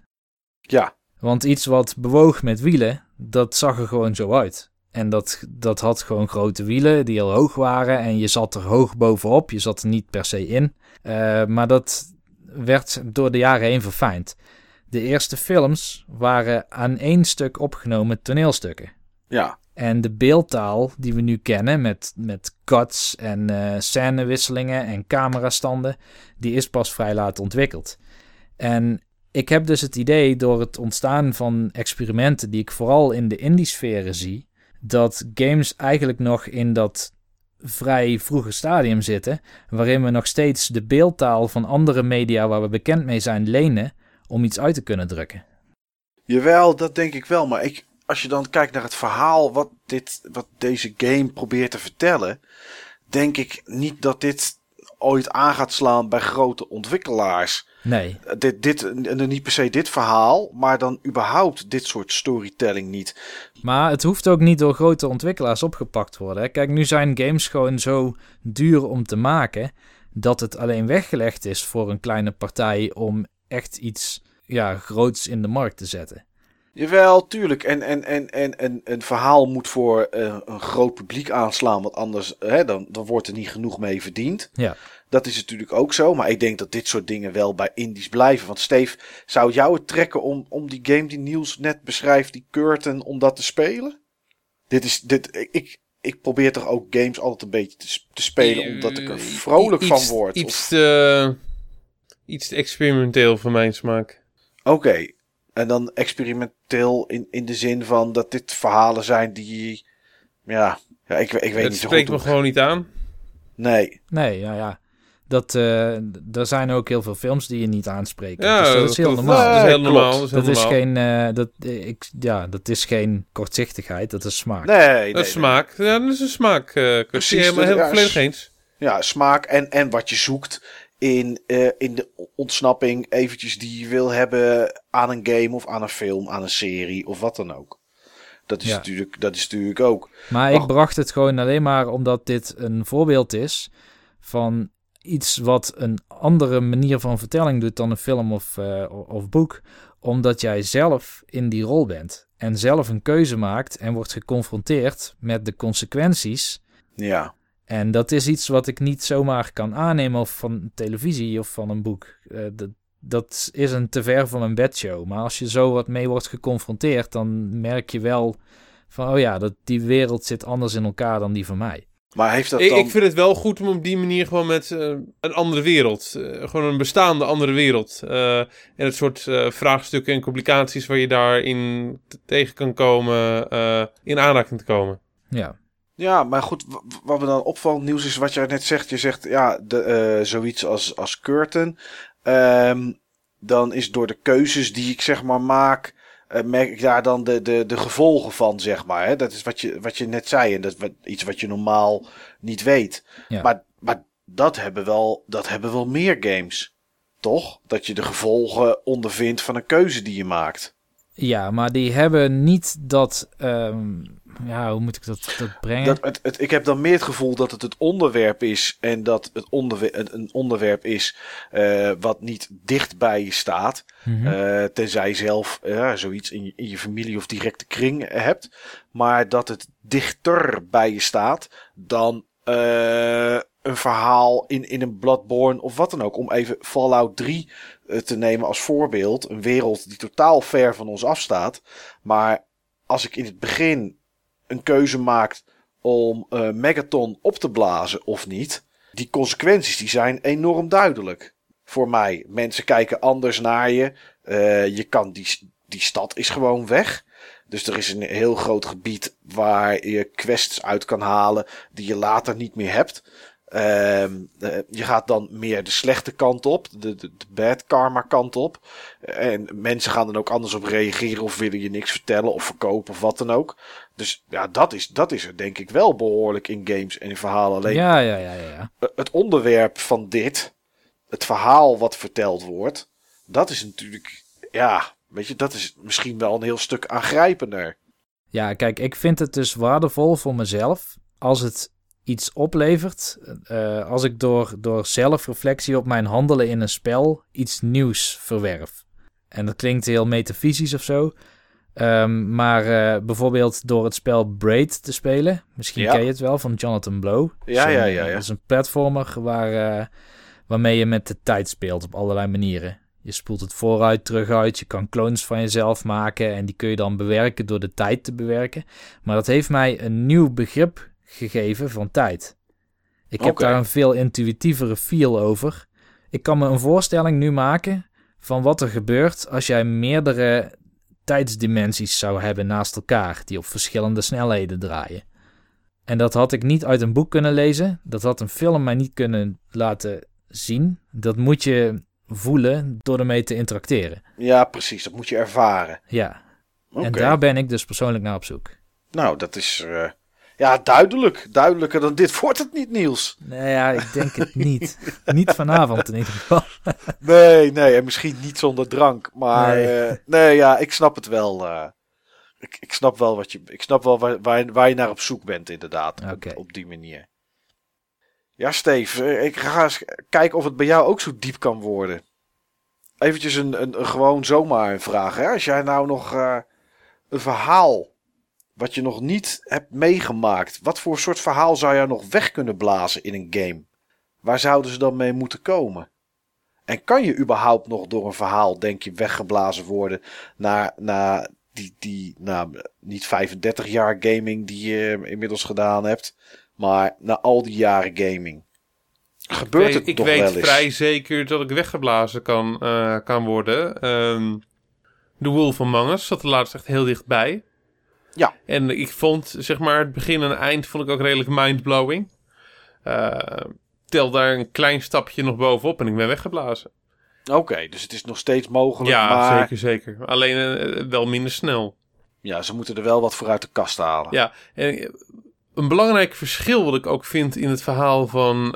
Ja, Want iets wat bewoog met wielen, dat zag er gewoon zo uit. En dat, dat had gewoon grote wielen die heel hoog waren. En je zat er hoog bovenop. Je zat er niet per se in. Eh, maar dat werd door de jaren heen verfijnd. De eerste films waren aan één stuk opgenomen toneelstukken. ja, En de beeldtaal die we nu kennen met, met cuts en eh scènewisselingen en camerastanden, die is pas vrij laat ontwikkeld. En ik heb dus het idee door het ontstaan van experimenten die ik vooral in de indie-sferen zie, dat games eigenlijk nog in dat vrij vroege stadium zitten, waarin we nog steeds de beeldtaal van andere media waar we bekend mee zijn lenen om iets uit te kunnen drukken. jawel, dat denk ik wel. Maar ik, als je dan kijkt naar het verhaal wat, dit, wat deze game probeert te vertellen, denk ik niet dat dit ooit aan gaat slaan bij grote ontwikkelaars. Nee, Dit, dit, en niet per se dit verhaal, maar dan überhaupt dit soort storytelling niet. Maar het hoeft ook niet door grote ontwikkelaars opgepakt te worden. hè. Kijk, nu zijn games gewoon zo duur om te maken dat het alleen weggelegd is voor een kleine partij om echt iets ja, groots in de markt te zetten. Jawel, tuurlijk. En, en, en, en, en een verhaal moet voor eh, een groot publiek aanslaan, want anders hè, dan, dan wordt er niet genoeg mee verdiend. Ja. Dat is natuurlijk ook zo, maar ik denk dat dit soort dingen wel bij indies blijven. Want Steve, zou jou het trekken om, om die game die Niels net beschrijft, die Curtain, om dat te spelen? Dit is, dit, ik- ik, probeer toch ook games altijd een beetje te, te spelen, omdat ik er vrolijk Iets- van word. Iets Of- te, iets te experimenteel voor mijn smaak. Oké, en dan experimenteel in, in de zin van dat dit verhalen zijn die, ja, ja ik, ik weet Het niet zo spreekt goed. me hoe- gewoon niet aan. Nee, Nee, ja, ja. Dat, eh, er zijn ook heel veel films die je niet aanspreken. Ja, dus dat is heel dat- normaal. Dat is heel normaal. Dat is, Dat geen, eh, dat, eh, ik, ja, dat is geen kortzichtigheid, dat is smaak. nee, nee. Dat is nee. smaak. Ja, dat is een smaak. eh Precies, helemaal, heel ja, volledig eens. Ja, smaak en, en wat je zoekt in, eh, in de ontsnapping eventjes die je wil hebben aan een game of aan een film, aan een serie of wat dan ook. Dat is, Ja. natuurlijk, dat is natuurlijk ook. Maar Wacht. ik bracht het gewoon alleen maar omdat dit een voorbeeld is van iets wat een andere manier van vertelling doet dan een film of, eh, of boek. Omdat jij zelf in die rol bent. en zelf een keuze maakt en wordt geconfronteerd met de consequenties. Ja. En dat is iets wat ik niet zomaar kan aannemen of van televisie of van een boek. Uh, dat, dat is een te ver van mijn bedshow. Maar als je zo wat mee wordt geconfronteerd, dan merk je wel van, oh ja, dat die wereld zit anders in elkaar dan die van mij. Maar heeft dat ik, dan... ik vind het wel goed om op die manier gewoon met uh, een andere wereld, uh, gewoon een bestaande andere wereld. Uh, en het soort vraagstukken en complicaties waar je daarin tegen kan komen, in aanraking te komen. Ja. Ja, maar goed, wat me dan opvalt, nieuws is wat jij net zegt. Je zegt, ja, de, zoiets als, als Curtain. Um, dan is door de keuzes die ik zeg maar maak, uh, merk ik daar dan de, de, de gevolgen van, zeg maar. Hè? Dat is wat je, wat je net zei. En dat iets wat je normaal niet weet. Ja. Maar, maar dat, hebben wel, dat hebben wel meer games. Toch? Dat je de gevolgen ondervindt van een keuze die je maakt. Ja, maar die hebben niet dat. Um, ja, hoe moet ik dat, dat brengen? Dat, het, het, ik heb dan meer het gevoel dat het het onderwerp is. En dat het onderwerp, een onderwerp is uh, wat niet dicht bij je staat. Mhm. uh, tenzij je zelf uh, zoiets in je, in je familie of directe kring hebt. Maar dat het dichter bij je staat dan een verhaal in, in een Bloodborne of wat dan ook. Om even Fallout 3 te nemen als voorbeeld. Een wereld die totaal ver van ons afstaat. Maar als ik in het begin een keuze maak om uh, Megaton op te blazen of niet. Die consequenties die zijn enorm duidelijk. Voor mij. Mensen kijken anders naar je. Uh, je kan die, die stad is gewoon weg. Dus er is een heel groot gebied waar je quests uit kan halen die je later niet meer hebt. Uh, je gaat dan meer de slechte kant op, de, de, de bad karma kant op. En mensen gaan dan ook anders op reageren of willen je niks vertellen of verkopen of wat dan ook. Dus ja, dat is, dat is er denk ik wel behoorlijk in games en in verhalen. Alleen ja, ja, ja, ja, ja. het onderwerp van dit, het verhaal wat verteld wordt, dat is natuurlijk, ja, weet je, dat is misschien wel een heel stuk aangrijpender. Ja, kijk, ik vind het dus waardevol voor mezelf als het iets oplevert. Uh, als ik door, door zelfreflectie op mijn handelen in een spel iets nieuws verwerf. En dat klinkt heel metafysisch of zo. Um, maar uh, bijvoorbeeld door het spel Braid te spelen. Misschien Ja. ken je het wel van Jonathan Blow. Ja, ja, ja, eh, ja. Dat is een platformer waar, uh, waarmee je met de tijd speelt op allerlei manieren. Je spoelt het vooruit, terug uit. Je kan clones van jezelf maken. En die kun je dan bewerken door de tijd te bewerken. Maar dat heeft mij een nieuw begrip gegeven van tijd. Ik heb daar een veel intuïtievere feel over. Ik kan me een voorstelling nu maken van wat er gebeurt als jij meerdere tijdsdimensies zou hebben naast elkaar, die op verschillende snelheden draaien. En dat had ik niet uit een boek kunnen lezen. Dat had een film mij niet kunnen laten zien. Dat moet je voelen door ermee te interacteren. Ja, precies, dat moet je ervaren. Ja, en daar ben ik dus persoonlijk naar op zoek. Nou, dat is eh, ja, duidelijk. Duidelijker dan dit wordt het niet, Niels. Nee, ja, ik denk het niet. niet vanavond in ieder geval. Nee, nee, en misschien niet zonder drank. Maar Nee. nee, nee ja, ik snap het wel. eh. ik, ik snap wel wat je. Ik snap wel waar, waar, waar je naar op zoek bent, inderdaad. Oké. Op, op die manier. Ja, Steve, eh, ik ga eens kijken of het bij jou ook zo diep kan worden. Eventjes een, een, een gewoon zomaar een vraag. Hè? Als jij nou nog eh, een verhaal wat je nog niet hebt meegemaakt. Wat voor soort verhaal zou je nog weg kunnen blazen in een game? Waar zouden ze dan mee moeten komen? En kan je überhaupt nog door een verhaal, denk je, weggeblazen worden naar, naar die, die nou, niet 35 jaar gaming die je inmiddels gedaan hebt, maar na al die jaren gaming? Gebeurt ik het ik toch weet wel eens? vrij zeker dat ik weggeblazen kan, eh, kan worden. Ehm The Wolf Among Us zat er laatst echt heel dichtbij. Ja. En ik vond, zeg maar, het begin en eind vond ik ook redelijk mindblowing. Eh tel daar een klein stapje nog bovenop en ik ben weggeblazen. Oké, dus het is nog steeds mogelijk, Ja, maar zeker, zeker. Alleen eh, wel minder snel. ja, ze moeten er wel wat voor uit de kast halen. Ja, en eh, een belangrijk verschil wat ik ook vind in het verhaal van,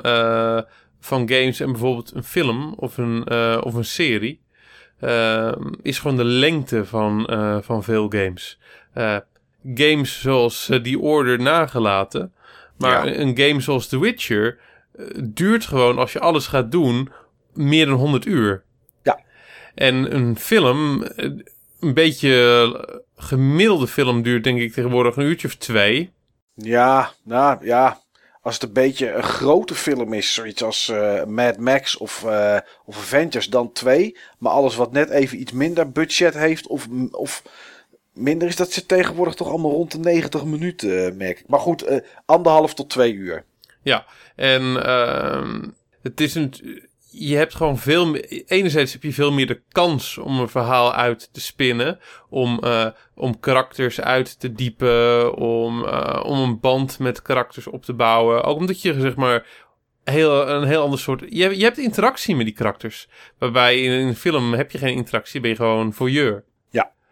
van games en bijvoorbeeld een film of een, of een serie, is gewoon de lengte van, van veel games. Eh, games zoals eh, The Order nagelaten, maar Ja. een game zoals The Witcher eh, duurt gewoon als je alles gaat doen meer dan 100 uur. Ja. En een film eh, een beetje gemiddelde film duurt, denk ik tegenwoordig een uurtje of twee. Ja, nou ja. Als het een beetje een grote film is, zoiets als uh, Mad Max of, uh, of Avengers, dan twee. Maar alles wat net even iets minder budget heeft of, of minder is, dat zit tegenwoordig toch allemaal rond de 90 minuten, uh, merk. Maar goed, anderhalf tot twee uur. Ja, en uh, het is een je hebt gewoon veel. Enerzijds heb je veel meer de kans om een verhaal uit te spinnen. Om, uh, om karakters uit te diepen. Om, om een band met karakters op te bouwen. Ook omdat je zeg maar. Heel, een heel ander soort. Je, je hebt interactie met die karakters. Waarbij in een film heb je geen interactie, ben je gewoon voyeur.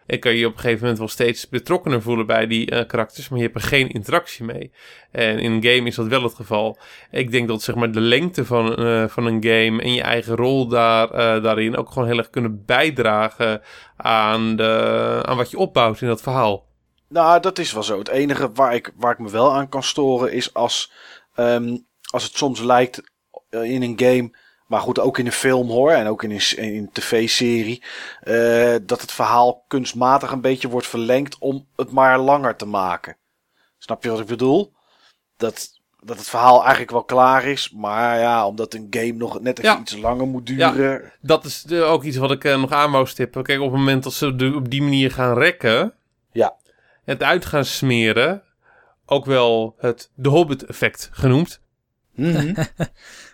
En kan je op een gegeven moment wel steeds betrokkener voelen bij die uh, karakters, maar je hebt er geen interactie mee. En in een game is dat wel het geval. Ik denk dat zeg maar de lengte van, uh, van een game en je eigen rol daar, uh, daarin ook gewoon heel erg kunnen bijdragen aan, de, aan wat je opbouwt in dat verhaal. Nou, dat is wel zo. Het enige waar ik, waar ik me wel aan kan storen is als, um, als het soms lijkt in een game maar goed, ook in een film hoor. En ook in een, in een tv-serie. Uh, dat het verhaal kunstmatig een beetje wordt verlengd om het maar langer te maken. Snap je wat ik bedoel? Dat, dat het verhaal eigenlijk wel klaar is. Maar ja, omdat een game nog net even iets langer moet duren. Ja, dat is ook iets wat ik uh, nog aan wou stippen. Kijk, op het moment dat ze de, op die manier gaan rekken. Ja. Het uit gaan smeren. Ook wel het de Hobbit effect genoemd. Mm -hmm.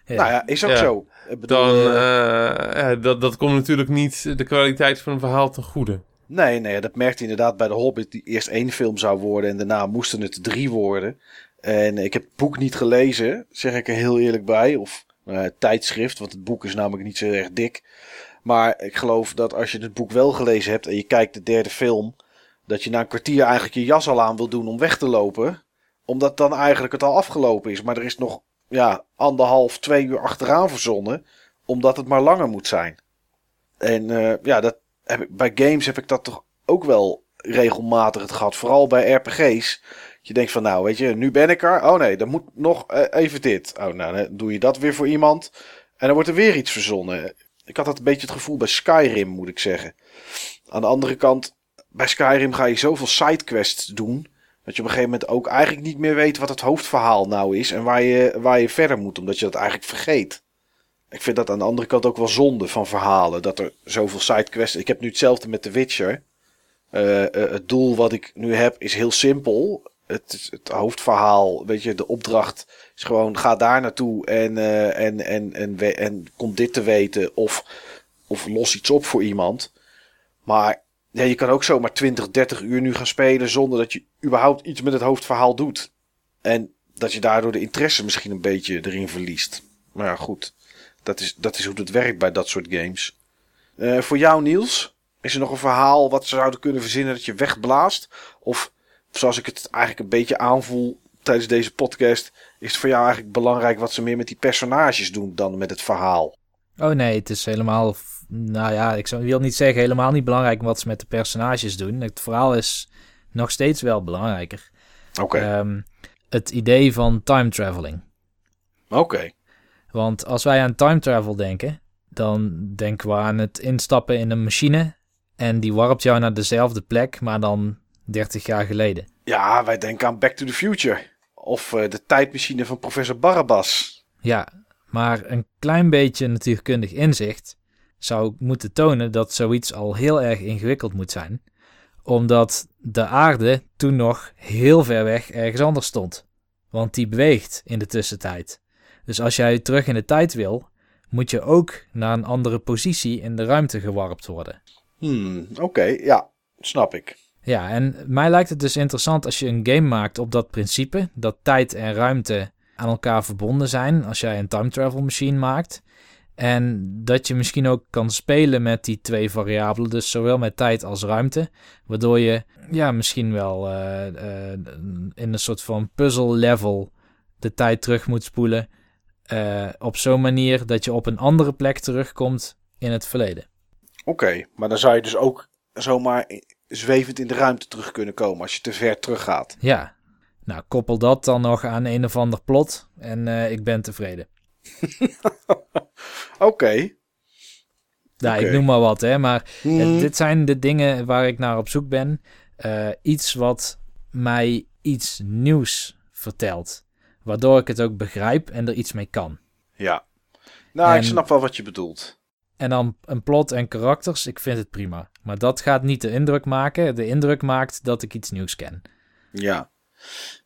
ja. Nou ja, is ook zo dan uh, dat, dat komt natuurlijk niet de kwaliteit van een verhaal ten goede. Nee, nee, dat merkte inderdaad bij de Hobbit, die eerst één film zou worden en daarna moesten het drie worden. En ik heb het boek niet gelezen, zeg ik er heel eerlijk bij. Of uh, tijdschrift, want het boek is namelijk niet zo erg dik. Maar ik geloof dat als je het boek wel gelezen hebt en je kijkt de derde film, dat je na een kwartier eigenlijk je jas al aan wil doen om weg te lopen. Omdat dan eigenlijk het al afgelopen is. Maar er is nog ja, anderhalf, twee uur achteraan verzonnen. Omdat het maar langer moet zijn. En uh, ja, dat heb ik, bij games heb ik dat toch ook wel regelmatig het gehad. Vooral bij RPG's. Je denkt van nou, weet je, nu ben ik er. Oh nee, dan moet nog uh, even dit. Oh nou, dan doe je dat weer voor iemand. En dan wordt er weer iets verzonnen. Ik had dat een beetje het gevoel bij Skyrim, moet ik zeggen. Aan de andere kant, bij Skyrim ga je zoveel sidequests doen. Dat je op een gegeven moment ook eigenlijk niet meer weet wat het hoofdverhaal nou is en waar je, waar je verder moet, omdat je dat eigenlijk vergeet. Ik vind dat aan de andere kant ook wel zonde van verhalen, dat er zoveel sidequests... Ik heb nu hetzelfde met The Witcher. Uh, uh, het doel wat ik nu heb is heel simpel. Het, het hoofdverhaal, weet je, de opdracht is gewoon ga daar naartoe en, uh, en, en, en, en, en kom dit te weten of, of los iets op voor iemand. Maar ja, je kan ook zomaar 20, 30 uur nu gaan spelen zonder dat je überhaupt iets met het hoofdverhaal doet. En dat je daardoor de interesse misschien een beetje erin verliest. Maar ja, goed. Dat is, dat is hoe het werkt bij dat soort games. Uh, voor jou, Niels, is er nog een verhaal wat ze zouden kunnen verzinnen dat je wegblaast? Of zoals ik het eigenlijk een beetje aanvoel tijdens deze podcast, is het voor jou eigenlijk belangrijk wat ze meer met die personages doen dan met het verhaal? Oh nee, het is helemaal nou ja, ik wil niet zeggen helemaal niet belangrijk wat ze met de personages doen. Het verhaal is nog steeds wel belangrijker. Oké. Ehm, het idee van time traveling. Oké. Want als wij aan time travel denken, dan denken we aan het instappen in een machine en die warpt jou naar dezelfde plek, maar dan 30 jaar geleden. Ja, wij denken aan Back to the Future. Of uh, de tijdmachine van professor Barabbas. Ja, maar een klein beetje natuurkundig inzicht zou moeten tonen dat zoiets al heel erg ingewikkeld moet zijn, omdat de aarde toen nog heel ver weg ergens anders stond. Want die beweegt in de tussentijd. Dus als jij terug in de tijd wil, moet je ook naar een andere positie in de ruimte gewarpt worden. Hmm, oké, ja, snap ik. Ja, en mij lijkt het dus interessant als je een game maakt op dat principe, dat tijd en ruimte aan elkaar verbonden zijn. Als jij een time travel machine maakt, en dat je misschien ook kan spelen met die twee variabelen, dus zowel met tijd als ruimte. Waardoor je ja, misschien wel uh, uh, in een soort van puzzle level de tijd terug moet spoelen. Uh, op zo'n manier dat je op een andere plek terugkomt in het verleden. Oké, maar dan zou je dus ook zomaar zwevend in de ruimte terug kunnen komen als je te ver terug gaat. Ja, nou koppel dat dan nog aan een of ander plot en ik ben tevreden. Oké. Nou, ik noem maar wat, hè. Maar eh, Hmm. dit zijn de dingen waar ik naar op zoek ben. Eh, iets wat mij iets nieuws vertelt. Waardoor ik het ook begrijp en er iets mee kan. Ja. Nou, ik snap wel wat je bedoelt. En dan een plot en karakters, ik vind het prima. Maar dat gaat niet de indruk maken. De indruk maakt dat ik iets nieuws ken. Ja.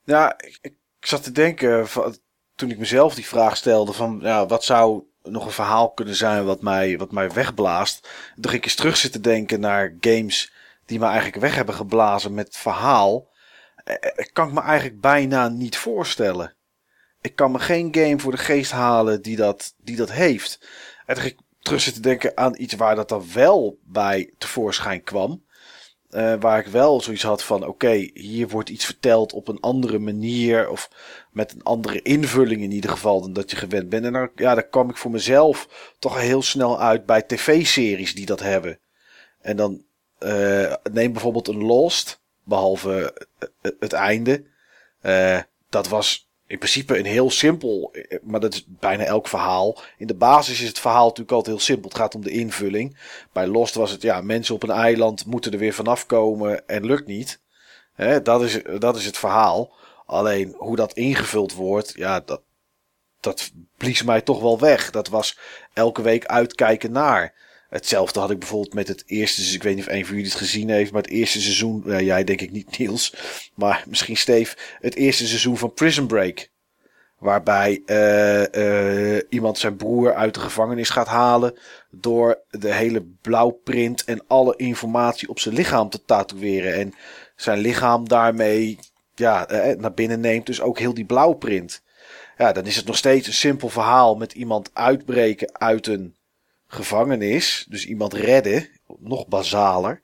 Ja, ik, ik zat te denken, van, toen ik mezelf die vraag stelde, van ja, wat zou nog een verhaal kunnen zijn wat mij, wat mij wegblaast. Ging ik eens terug zitten denken naar games die me eigenlijk weg hebben geblazen met verhaal. Eh, eh, kan ik me eigenlijk bijna niet voorstellen. Ik kan me geen game voor de geest halen die dat, die dat heeft. En toen ik terug zitten denken aan iets waar dat dan wel bij tevoorschijn kwam. Eh, waar ik wel zoiets had van: oké, hier wordt iets verteld op een andere manier. Of met een andere invulling in ieder geval dan dat je gewend bent. En dan, ja, daar kwam ik voor mezelf toch heel snel uit bij tv-series die dat hebben. En dan eh, neem bijvoorbeeld een Lost, behalve eh, het einde. Dat was in principe een heel simpel, eh, maar dat is bijna elk verhaal. In de basis is het verhaal natuurlijk altijd heel simpel. Het gaat om de invulling. Bij Lost was het, ja, mensen op een eiland moeten er weer vanaf komen en lukt niet. Dat, is, dat is het verhaal. Alleen hoe dat ingevuld wordt, ja, dat, dat blies mij toch wel weg. Dat was elke week uitkijken naar. Hetzelfde had ik bijvoorbeeld met het eerste. Ik weet niet of een van jullie het gezien heeft, maar het eerste seizoen. nou, jij denk ik niet, Niels. Maar misschien Steve. Het eerste seizoen van Prison Break. Waarbij eh, eh, iemand zijn broer uit de gevangenis gaat halen. Door de hele blauwprint en alle informatie op zijn lichaam te tatoeëren. En zijn lichaam daarmee ja, eh, naar binnen neemt. Dus ook heel die blauwprint. Ja, dan is het nog steeds een simpel verhaal met iemand uitbreken uit een gevangenis. Dus iemand redden. Nog basaler.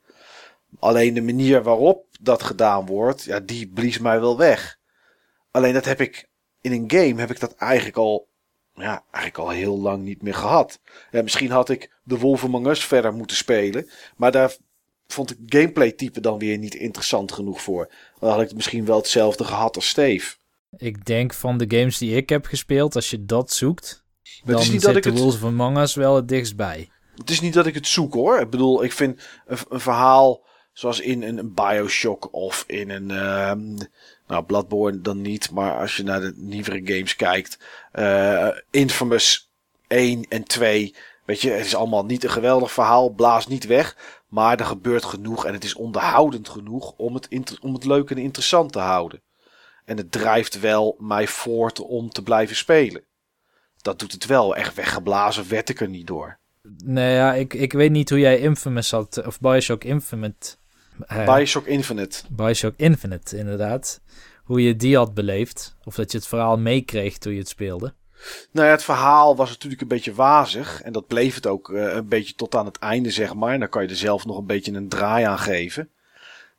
Alleen de manier waarop dat gedaan wordt, ja, die blies mij wel weg. Alleen dat heb ik in een game heb ik dat eigenlijk al, ja, eigenlijk al heel lang niet meer gehad. Ja, misschien had ik The Wolf verder moeten spelen, maar daar vond ik gameplay type dan weer niet interessant genoeg voor. Dan had ik misschien wel hetzelfde gehad als Steve. Ik denk van de games die ik heb gespeeld, als je dat zoekt, Maar dan het is niet dat ik de het Wolves of Among Us wel het dichtst bij. Het is niet dat ik het zoek hoor. Ik bedoel, ik vind een, een verhaal zoals in een, Bioshock of in een. ehm, nou, Bloodborne dan niet, maar als je naar de nieuwere games kijkt. eh, Infamous 1 en 2. Weet je, het is allemaal niet een geweldig verhaal, blaast niet weg. Maar er gebeurt genoeg en het is onderhoudend genoeg om het, om het leuk en interessant te houden. En het drijft wel mij voort om te blijven spelen. Dat doet het wel. Echt weggeblazen werd ik er niet door. Nee, ja, ik, ik weet niet hoe jij Infamous had, of Bioshock Infinite. eh, Bioshock Infinite. Bioshock Infinite, inderdaad. Hoe je die had beleefd. Of dat je het verhaal meekreeg toen je het speelde. Nou ja, het verhaal was natuurlijk een beetje wazig. En dat bleef het ook eh, een beetje tot aan het einde, zeg maar. En dan kan je er zelf nog een beetje een draai aan geven.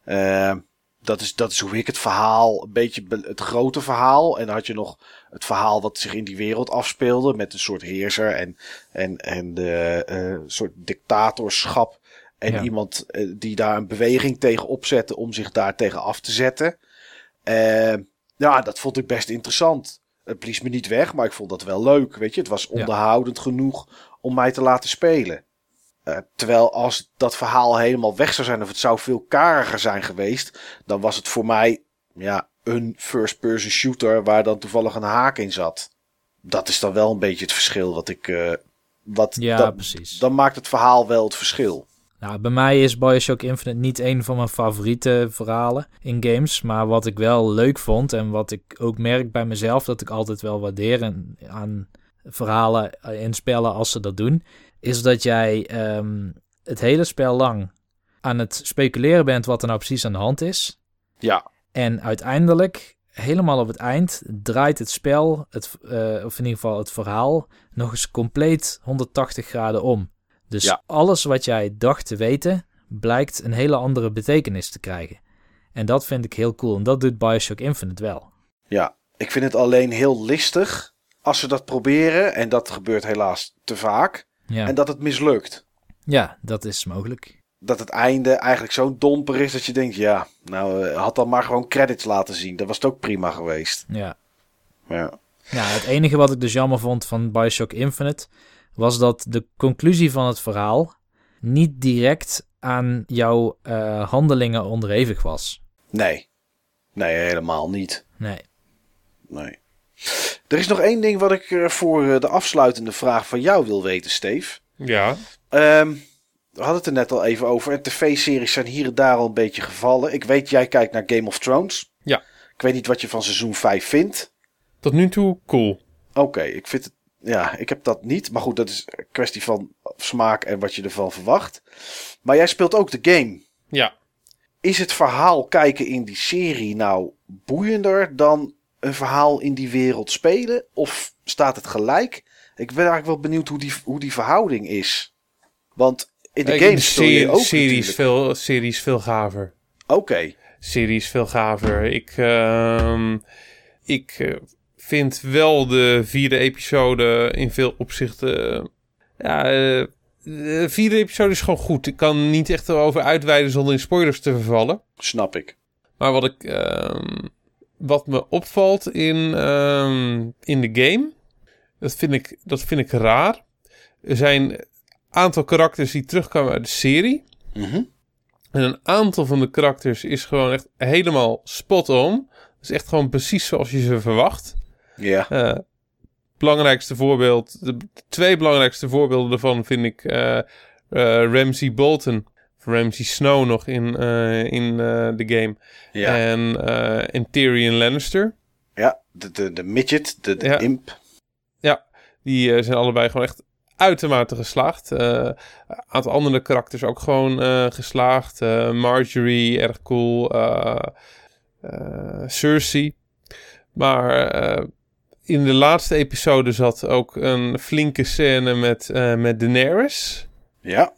Eh, dat, is, dat is hoe ik het verhaal, een beetje be- het grote verhaal. En dan had je nog het verhaal wat zich in die wereld afspeelde. Met een soort heerser en, en, en de eh, soort dictatorschap. En Ja. iemand eh, die daar een beweging tegen opzette om zich daar tegen af te zetten. Eh, ja, dat vond ik best interessant. Het blies me niet weg, maar ik vond dat wel leuk. Weet je, het was onderhoudend genoeg om mij te laten spelen. Terwijl als dat verhaal helemaal weg zou zijn, of het zou veel kariger zijn geweest, dan was het voor mij ja, een first-person shooter waar dan toevallig een haak in zat. Dat is dan wel een beetje het verschil wat ik. eh, wat, Ja, dat- precies. Dan maakt het verhaal wel het verschil. Nou, bij mij is Bioshock Infinite niet een van mijn favoriete verhalen in games. Maar wat ik wel leuk vond en wat ik ook merk bij mezelf dat ik altijd wel waardeer aan verhalen in spellen als ze dat doen, is dat jij ehm, het hele spel lang aan het speculeren bent wat er nou precies aan de hand is. Ja, En uiteindelijk, helemaal op het eind, draait het spel, het, eh, of in ieder geval het verhaal, nog eens compleet 180 graden om. Dus Ja. alles wat jij dacht te weten, blijkt een hele andere betekenis te krijgen. En dat vind ik heel cool. En dat doet Bioshock Infinite wel. Ja, ik vind het alleen heel listig als ze dat proberen. En dat gebeurt helaas te vaak. Ja, En dat het mislukt. ja dat is mogelijk. Dat het einde eigenlijk zo domper is dat je denkt... Ja, nou eh, had dan maar gewoon credits laten zien. Dat was het ook prima geweest. Ja. Ja, Ja, het enige wat ik dus jammer vond van Bioshock Infinite was dat de conclusie van het verhaal niet direct aan jouw eh, handelingen onderhevig was. Nee. Nee, helemaal niet. Nee. Nee. Er is nog één ding wat ik eh, voor de afsluitende vraag van jou wil weten, Steve. Ja. Ehm, we hadden het er net al even over. En tv-series zijn hier en daar al een beetje gevallen. Ik weet, jij kijkt naar Game of Thrones. Ja. Ik weet niet wat je van seizoen 5 vindt. Tot nu toe cool. Oké, ik vind het. Ja, ik heb dat niet. Maar goed, dat is een kwestie van smaak en wat je ervan verwacht. Maar jij speelt ook de game. Ja. Is het verhaal kijken in die serie nou boeiender dan een verhaal in die wereld spelen? Of staat het gelijk? Ik ben eigenlijk wel benieuwd hoe die, hoe die verhouding is. Want in de game ook serie is natuurlijk. veel, serie is veel gaver. Oké, serie is veel gaver. Ik, ehm, ik eh, vind wel de vierde episode in veel opzichten. eh, ja, eh, de vierde episode is gewoon goed. Ik kan niet echt erover uitweiden zonder in spoilers te vervallen. snap ik. Maar wat ik. ehm, wat me opvalt in, ehm, in de game. Dat vind, ik, dat vind ik raar. Er zijn aantal karakters die terugkomen uit de serie. Mhm. En een aantal van de karakters is gewoon echt helemaal spot on. Dat is echt gewoon precies zoals je ze verwacht. Ja, Eh, belangrijkste voorbeeld, de twee belangrijkste voorbeelden daarvan vind ik eh, Ramsey Bolton. Of Ramsey Snow nog in, in de game. ja. En, en Tyrion Lannister. ja. De, de, de midget, de, de Ja. imp. Die eh, zijn allebei gewoon echt uitermate geslaagd. Eh, Een aantal andere karakters ook gewoon eh, geslaagd. Eh, Marjorie, erg cool. Cersei. Maar in de laatste episode zat ook een flinke scène met, eh met Daenerys. Ja,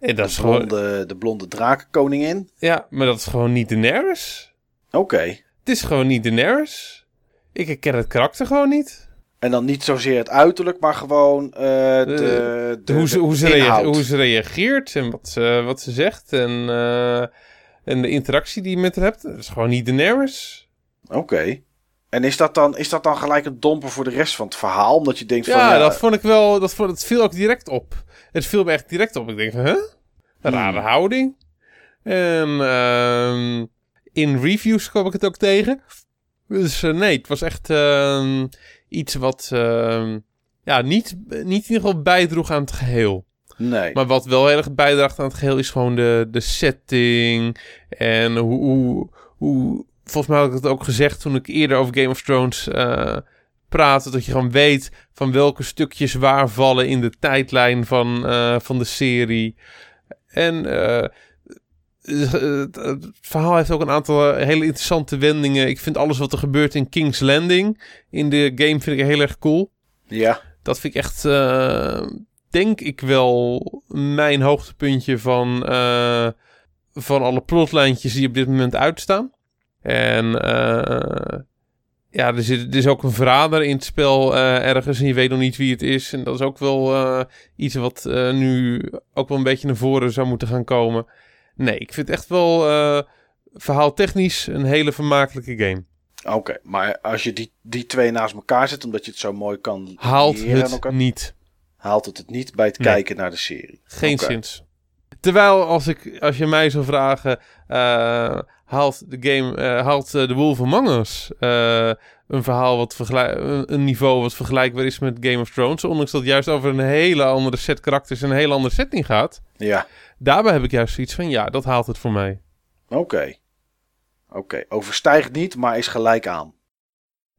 En dat de is gewoon, blonde, de blonde drakenkoningin. ja, maar dat is gewoon niet Daenerys. Oké. Het is gewoon niet Daenerys. Ik herken het karakter gewoon niet. En dan niet zozeer het uiterlijk, maar gewoon eh, de, de, hoe, ze, de hoe, ze inhoud. rea- hoe ze reageert en wat ze, wat ze zegt. En, eh, en de interactie die je met haar hebt. Dat is gewoon niet Daenerys. Oké. En is dat, dan, is dat dan gelijk een domper voor de rest van het verhaal? Omdat je denkt van... Ja, Ja, dat vond ik wel. Dat, vond, dat viel ook direct op. Het viel me echt direct op. Ik denk van, huh? Een rare Hmm. houding. En ehm, in reviews kwam ik het ook tegen. Dus eh, nee, het was echt ehm, iets wat ehm, ja, niet, niet in ieder geval bijdroeg aan het geheel. Nee. Maar wat wel heel erg bijdraagt aan het geheel is gewoon de, de setting. En hoe, hoe, hoe. Volgens mij had ik het ook gezegd toen ik eerder over Game of Thrones eh praatte. Dat je gewoon weet van welke stukjes waar vallen in de tijdlijn van, eh, van de serie. En eh, het, verhaal heeft ook een aantal hele interessante wendingen. Ik vind alles wat er gebeurt in King's Landing in de game vind ik heel erg cool. Ja. Dat vind ik echt, eh, denk ik wel, mijn hoogtepuntje van, eh, van alle plotlijntjes die op dit moment uitstaan. En eh, ja, er, zit, er is ook een verrader in het spel eh, ergens en je weet nog niet wie het is. En dat is ook wel eh, iets wat eh, nu ook wel een beetje naar voren zou moeten gaan komen. Nee, ik vind het echt wel eh verhaaltechnisch een hele vermakelijke game. Oké, maar als je die, die twee naast elkaar zet, omdat je het zo mooi kan Haalt het elkaar, niet. haalt het het niet bij het Nee. kijken naar de serie. Geen zins. Terwijl als, ik, als je mij zou vragen, eh, haalt de game, eh, haalt eh, The Wolf Among Us een verhaal wat vergelijk, een, een niveau wat vergelijkbaar is met Game of Thrones, ondanks dat het juist over een hele andere set karakters en een hele andere setting gaat. Ja, Daarbij heb ik juist zoiets van, ja, dat haalt het voor mij. oké. Oké, overstijgt niet, maar is gelijk aan.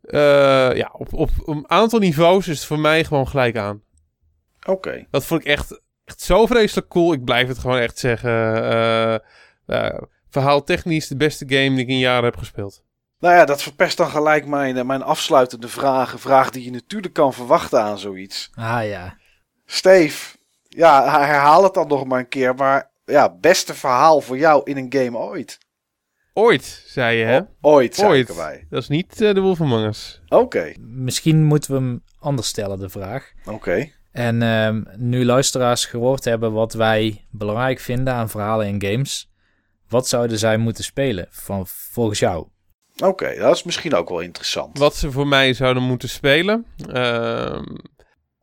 Eh, ja, op, op een aantal niveaus is het voor mij gewoon gelijk aan. Oké. Dat vond ik echt, echt zo vreselijk cool. Ik blijf het gewoon echt zeggen. eh eh, verhaal technisch de beste game die ik in jaren heb gespeeld. Nou ja, dat verpest dan gelijk mijn, mijn afsluitende vraag. Een vraag die je natuurlijk kan verwachten aan zoiets. Ah ja. Steve, ja, herhaal het dan nog maar een keer. Maar ja, beste verhaal voor jou in een game ooit. Ooit, zei je, hè? O- ooit, zei Ooit. ik erbij. Dat is niet eh, de Wolf Among Us. Oké, Misschien moeten we hem anders stellen, de vraag. oké. En ehm, nu luisteraars gehoord hebben wat wij belangrijk vinden aan verhalen en games, wat zouden zij moeten spelen van, volgens jou? Oké, dat is misschien ook wel interessant. Wat ze voor mij zouden moeten spelen. Ehm,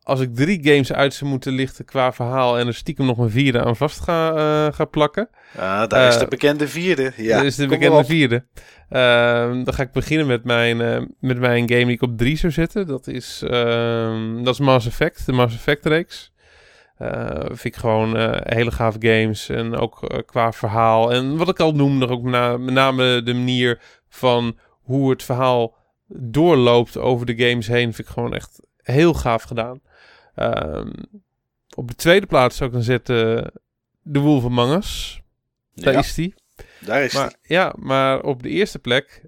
als ik drie games uit zou moeten lichten qua verhaal en er stiekem nog een vierde aan vast ga, eh, ga plakken. Ah, daar is Eh, de bekende vierde. Ja, dat is de bekende vierde. Ehm, dan ga ik beginnen met mijn, eh, met mijn game die ik op drie zou zetten. Dat is, ehm, dat is Mass Effect, de Mass Effect reeks. Eh, vind ik gewoon eh, hele gave games. En ook eh, qua verhaal. En wat ik al noemde, ook na- met name de manier van hoe het verhaal doorloopt over de games heen. Vind ik gewoon echt heel gaaf gedaan. Ehm, op de tweede plaats zou ik dan zetten The Wolf Among Us. Daar Ja, is die. daar is Maar, ja, maar op de eerste plek,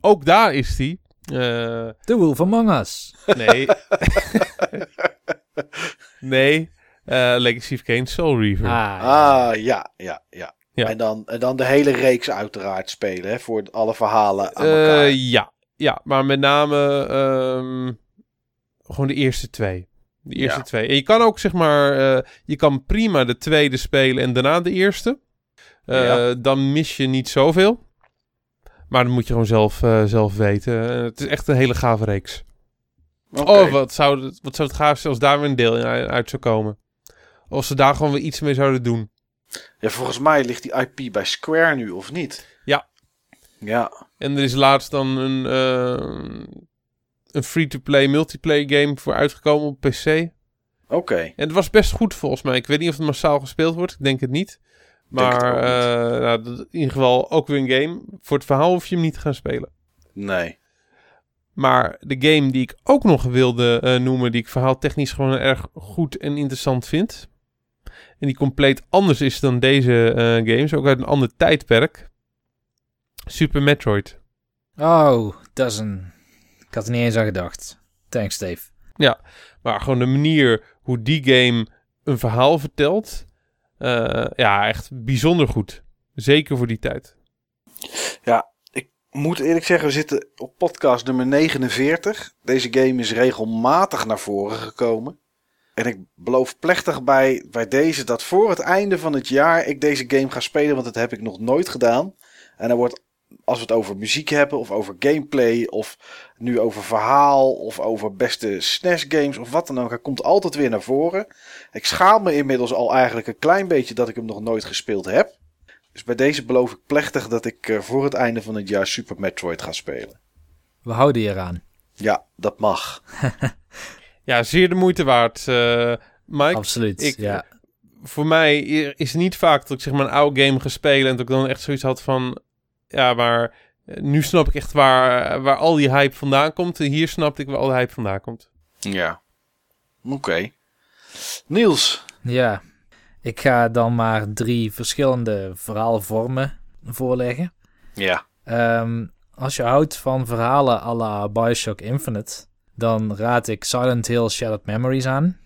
ook daar is die. Eh, The Wolf Among Us. nee. nee. eh, Legacy of Kain Soul Reaver. Ah. Ah, ja, ja, ja. Ja. En, dan, en dan de hele reeks uiteraard spelen, hè, voor alle verhalen aan Eh, elkaar. ja, ja, maar met name ehm, gewoon de eerste twee. De eerste Ja. twee. En je kan ook zeg maar, eh, je kan prima de tweede spelen en daarna de eerste. Eh, Ja. Dan mis je niet zoveel. Maar dan moet je gewoon zelf, eh, zelf weten. Het is echt een hele gave reeks. Oh, wat zou, het, wat zou het gaaf zijn als daar weer een deel in uit zou komen. Of ze daar gewoon weer iets mee zouden doen. Ja, volgens mij ligt die IP bij Square nu, of niet? Ja. Ja. En er is laatst dan een, een free-to-play multiplayer game voor uitgekomen op PC. Oké. En het was best goed volgens mij. Ik weet niet of het massaal gespeeld wordt. Ik denk het niet. Denk het Maar eh, nou, in ieder geval ook weer een game. Voor het verhaal hoef je hem niet te gaan spelen. Nee. Maar de game die ik ook nog wilde eh, noemen, die ik verhaaltechnisch gewoon erg goed en interessant vind. En die compleet anders is dan deze eh, games, ook uit een ander tijdperk. Super Metroid. Oh, dat is een... Ik had er niet eens aan gedacht. Thanks, Dave. Maar gewoon de manier hoe die game een verhaal vertelt. eh, ja, echt bijzonder goed. Zeker voor die tijd. Ik moet eerlijk zeggen, we zitten op podcast nummer 49. Deze game is regelmatig naar voren gekomen. En ik beloof plechtig bij, bij deze dat voor het einde van het jaar ik deze game ga spelen, want dat heb ik nog nooit gedaan. En dan wordt, als we het over muziek hebben, of over gameplay, of nu over verhaal, of over beste SNES games, of wat dan ook, hij komt altijd weer naar voren. Ik schaam me inmiddels al eigenlijk een klein beetje dat ik hem nog nooit gespeeld heb. Dus bij deze beloof ik plechtig dat ik eh, voor het einde van het jaar Super Metroid ga spelen. We houden je eraan. Ja, dat mag. Ja, zeer de moeite waard. eh Mike, Absoluut, ik- ja. voor mij is het niet vaak dat ik zeg maar een oude game ga spelen en dat ik dan echt zoiets had van, ja, maar eh, nu snap ik echt waar, waar al die hype vandaan komt. En hier snapte ik waar al die hype vandaan komt. Ja. Oké. Niels. Ja, ik ga dan maar drie verschillende verhaalvormen voorleggen. Ja. Ehm, als je houdt van verhalen à la Bioshock Infinite, dan raad ik Silent Hill Shattered Memories aan.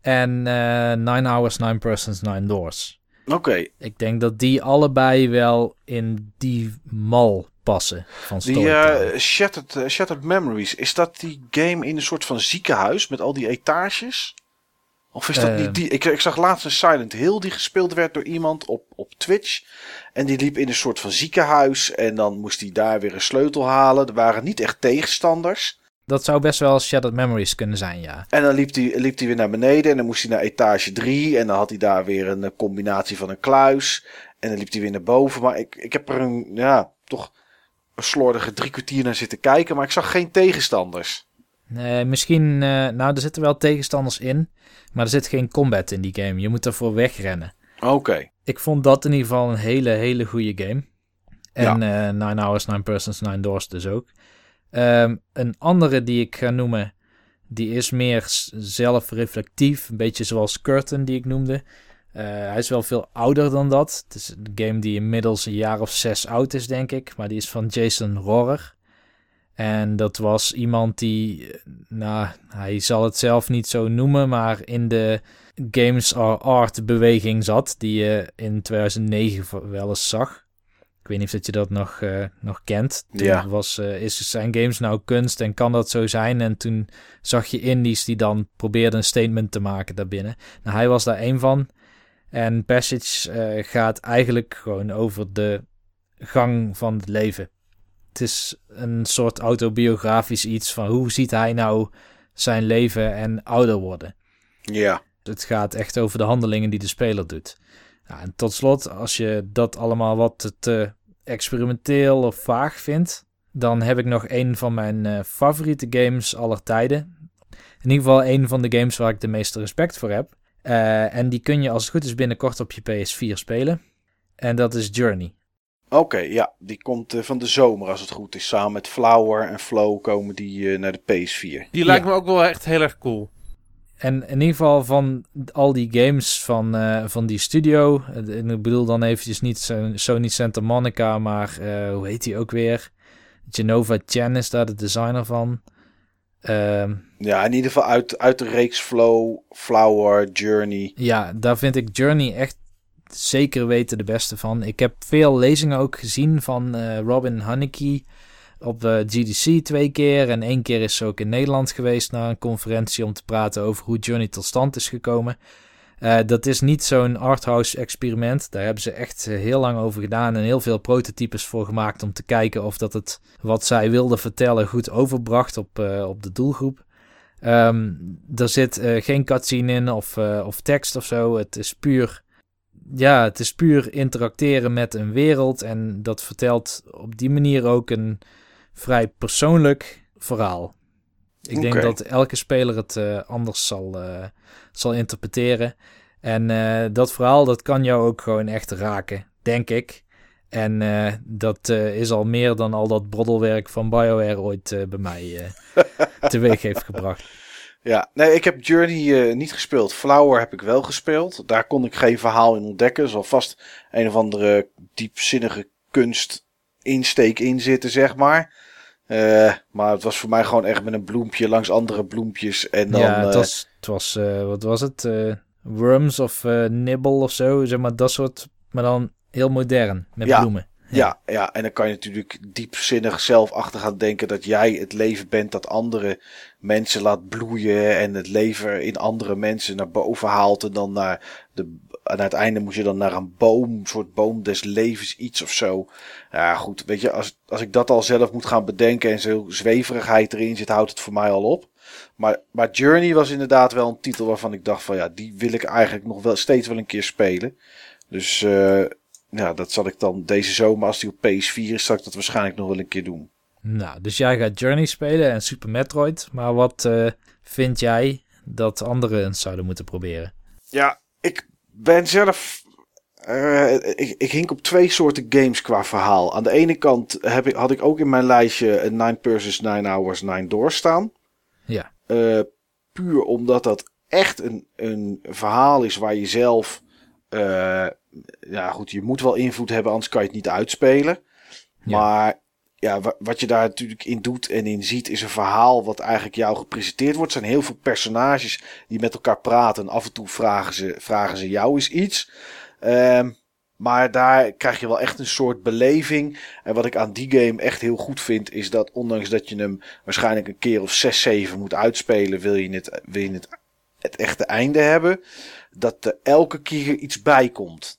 En eh Nine Hours, Nine Persons, Nine Doors. Oké. Ik denk dat die allebei wel in die mal passen van Die eh, Shattered, eh, Shattered Memories. Is dat die game in een soort van ziekenhuis met al die etages? Of is dat Eh. niet die? Ik, ik zag laatst een Silent Hill die gespeeld werd door iemand op, op Twitch. En die liep in een soort van ziekenhuis. En dan moest hij daar weer een sleutel halen. Er waren niet echt tegenstanders. Dat zou best wel Shattered Memories kunnen zijn, ja. En dan liep hij, liep weer naar beneden en dan moest hij naar etage 3. En dan had hij daar weer een eh, combinatie van een kluis. En dan liep hij weer naar boven. Maar ik, ik heb er een, ja, toch een slordige drie kwartier naar zitten kijken. Maar ik zag geen tegenstanders. Nee, misschien, eh, nou, er zitten wel tegenstanders in, maar er zit geen combat in die game. Je moet ervoor wegrennen. Oké. Ik vond dat in ieder geval een hele, hele goede game. En eh Nine Hours, Nine Persons, Nine Doors dus ook. Ehm, een andere die ik ga noemen, die is meer zelfreflectief. Een beetje zoals Curtain die ik noemde. Eh, hij is wel veel ouder dan dat. Het is een game die inmiddels een jaar of zes oud is, denk ik. Maar die is van Jason Rohrer. En dat was iemand die, eh, nou, hij zal het zelf niet zo noemen, maar in de games are art beweging zat, die je in 2009 wel eens zag. Ik weet niet of dat je dat nog, eh, nog kent. Toen Ja. was, eh, is zijn games nou kunst en kan dat zo zijn? En toen zag je indies die dan probeerden een statement te maken daarbinnen. Nou, hij was daar één van. En Passage eh, gaat eigenlijk gewoon over de gang van het leven. Het is een soort autobiografisch iets van hoe ziet hij nou zijn leven en ouder worden. Ja. Het gaat echt over de handelingen die de speler doet. Ja, en tot slot, als je dat allemaal wat te experimenteel of vaag vindt, dan heb ik nog een van mijn uh, favoriete games aller tijden. In ieder geval een van de games waar ik de meeste respect voor heb. Uh, en die kun je als het goed is binnenkort op je PS4 spelen. En dat is Journey. Oké, ja, die komt uh, van de zomer als het goed is. Samen met Flower en Flow komen die naar de PS4. Die lijkt me ook wel echt heel erg cool. En in ieder geval van al die games van, uh, van die studio. En ik bedoel dan eventjes niet Sony Santa Monica, maar uh, hoe heet die ook weer? Genova Chen is daar de designer van. Uh, ja, in ieder geval uit, uit de reeks Flow, Flower, Journey. Ja, daar vind ik Journey echt zeker weten de beste van. Ik heb veel lezingen ook gezien van Robin Haneke op de GDC twee keer. En één keer is ze ook in Nederland geweest naar een conferentie om te praten over hoe Journey tot stand is gekomen. Uh, dat is niet zo'n arthouse experiment. Daar hebben ze echt eh, heel lang over gedaan en heel veel prototypes voor gemaakt om te kijken of dat het wat zij wilde vertellen goed overbracht op, op de doelgroep. Um, er zit geen cutscene in of, of tekst of zo. Het is puur ja, het is puur interacteren met een wereld. En dat vertelt op die manier ook een vrij persoonlijk verhaal. Ik denk dat elke speler het uh, anders zal, uh, zal interpreteren. En uh, dat verhaal, dat kan jou ook gewoon echt raken, denk ik. En dat is al meer dan al dat broddelwerk van BioWare ooit bij mij teweeg heeft gebracht. Ja, nee, ik heb Journey niet gespeeld. Flower heb ik wel gespeeld. Daar kon ik geen verhaal in ontdekken. Zal vast een of andere diepzinnige kunst insteek in zitten, zeg maar. Uh, maar het was voor mij gewoon echt met een bloempje langs andere bloempjes. En dan, ja, het was, het was uh, wat was het? Worms of Nibble of zo. Zeg maar dat soort, maar dan heel modern met ja, bloemen. Ja. ja. Ja, en dan kan je natuurlijk diepzinnig zelf achter gaan denken dat jij het leven bent dat andere mensen laat bloeien en het leven in andere mensen naar boven haalt en dan naar de aan het einde moet je dan naar een boom, een soort boom des levens, iets of zo. Ja, goed, weet je, als, als ik dat al zelf moet gaan bedenken en zo zweverigheid erin zit, houdt het voor mij al op. Maar, maar Journey was inderdaad wel een titel waarvan ik dacht van ja, die wil ik eigenlijk nog wel steeds wel een keer spelen. Dus uh, ja, dat zal ik dan deze zomer, als die op PS4 is, zal ik dat waarschijnlijk nog wel een keer doen. Nou, dus jij gaat Journey spelen en Super Metroid. Maar wat uh, vind jij dat anderen zouden moeten proberen? Ja, ik ben zelf. Uh, ik, ik hink op twee soorten games qua verhaal. Aan de ene kant heb ik, had ik ook in mijn lijstje een 9 versus 9 hours 9 doors staan. Ja. Uh, puur omdat dat echt een, een verhaal is waar je zelf. Uh, ja, goed, je moet wel invloed hebben, anders kan je het niet uitspelen. Ja. Maar ja, wat je daar natuurlijk in doet en in ziet, is een verhaal wat eigenlijk jou gepresenteerd wordt. Er zijn heel veel personages die met elkaar praten. Af en toe vragen ze, vragen ze jou eens iets. Um, maar daar krijg je wel echt een soort beleving. En wat ik aan die game echt heel goed vind, is dat ondanks dat je hem waarschijnlijk een keer of 6, 7 moet uitspelen, wil je het, wil je het, het echte einde hebben. Dat er elke keer iets bij komt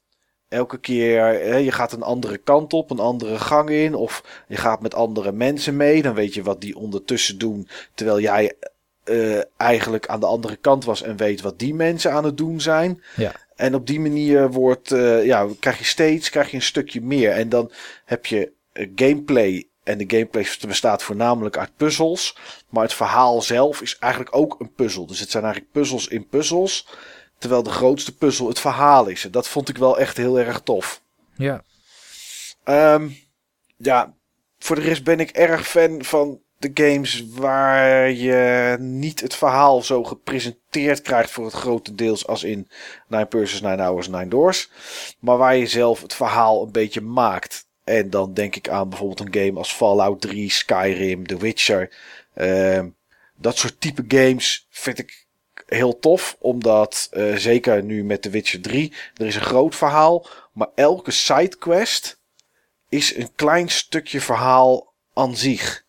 elke keer, hè, je gaat een andere kant op, een andere gang in. Of je gaat met andere mensen mee. Dan weet je wat die ondertussen doen. Terwijl jij uh, eigenlijk aan de andere kant was en weet wat die mensen aan het doen zijn. Ja. En op die manier wordt, uh, ja, krijg je steeds krijg je een stukje meer. En dan heb je uh, gameplay. En de gameplay bestaat voornamelijk uit puzzels. Maar het verhaal zelf is eigenlijk ook een puzzel. Dus het zijn eigenlijk puzzels in puzzels. Terwijl de grootste puzzel het verhaal is. En dat vond ik wel echt heel erg tof. Ja. Um, ja, voor de rest ben ik erg fan van de games waar je niet het verhaal zo gepresenteerd krijgt voor het grote deels als in Nine Persons, Nine Hours, Nine Doors. Maar waar je zelf het verhaal een beetje maakt. En dan denk ik aan bijvoorbeeld een game als Fallout 3, Skyrim, The Witcher. Um, dat soort type games vind ik heel tof, omdat uh, zeker nu met The Witcher 3, er is een groot verhaal, maar elke sidequest is een klein stukje verhaal aan zich.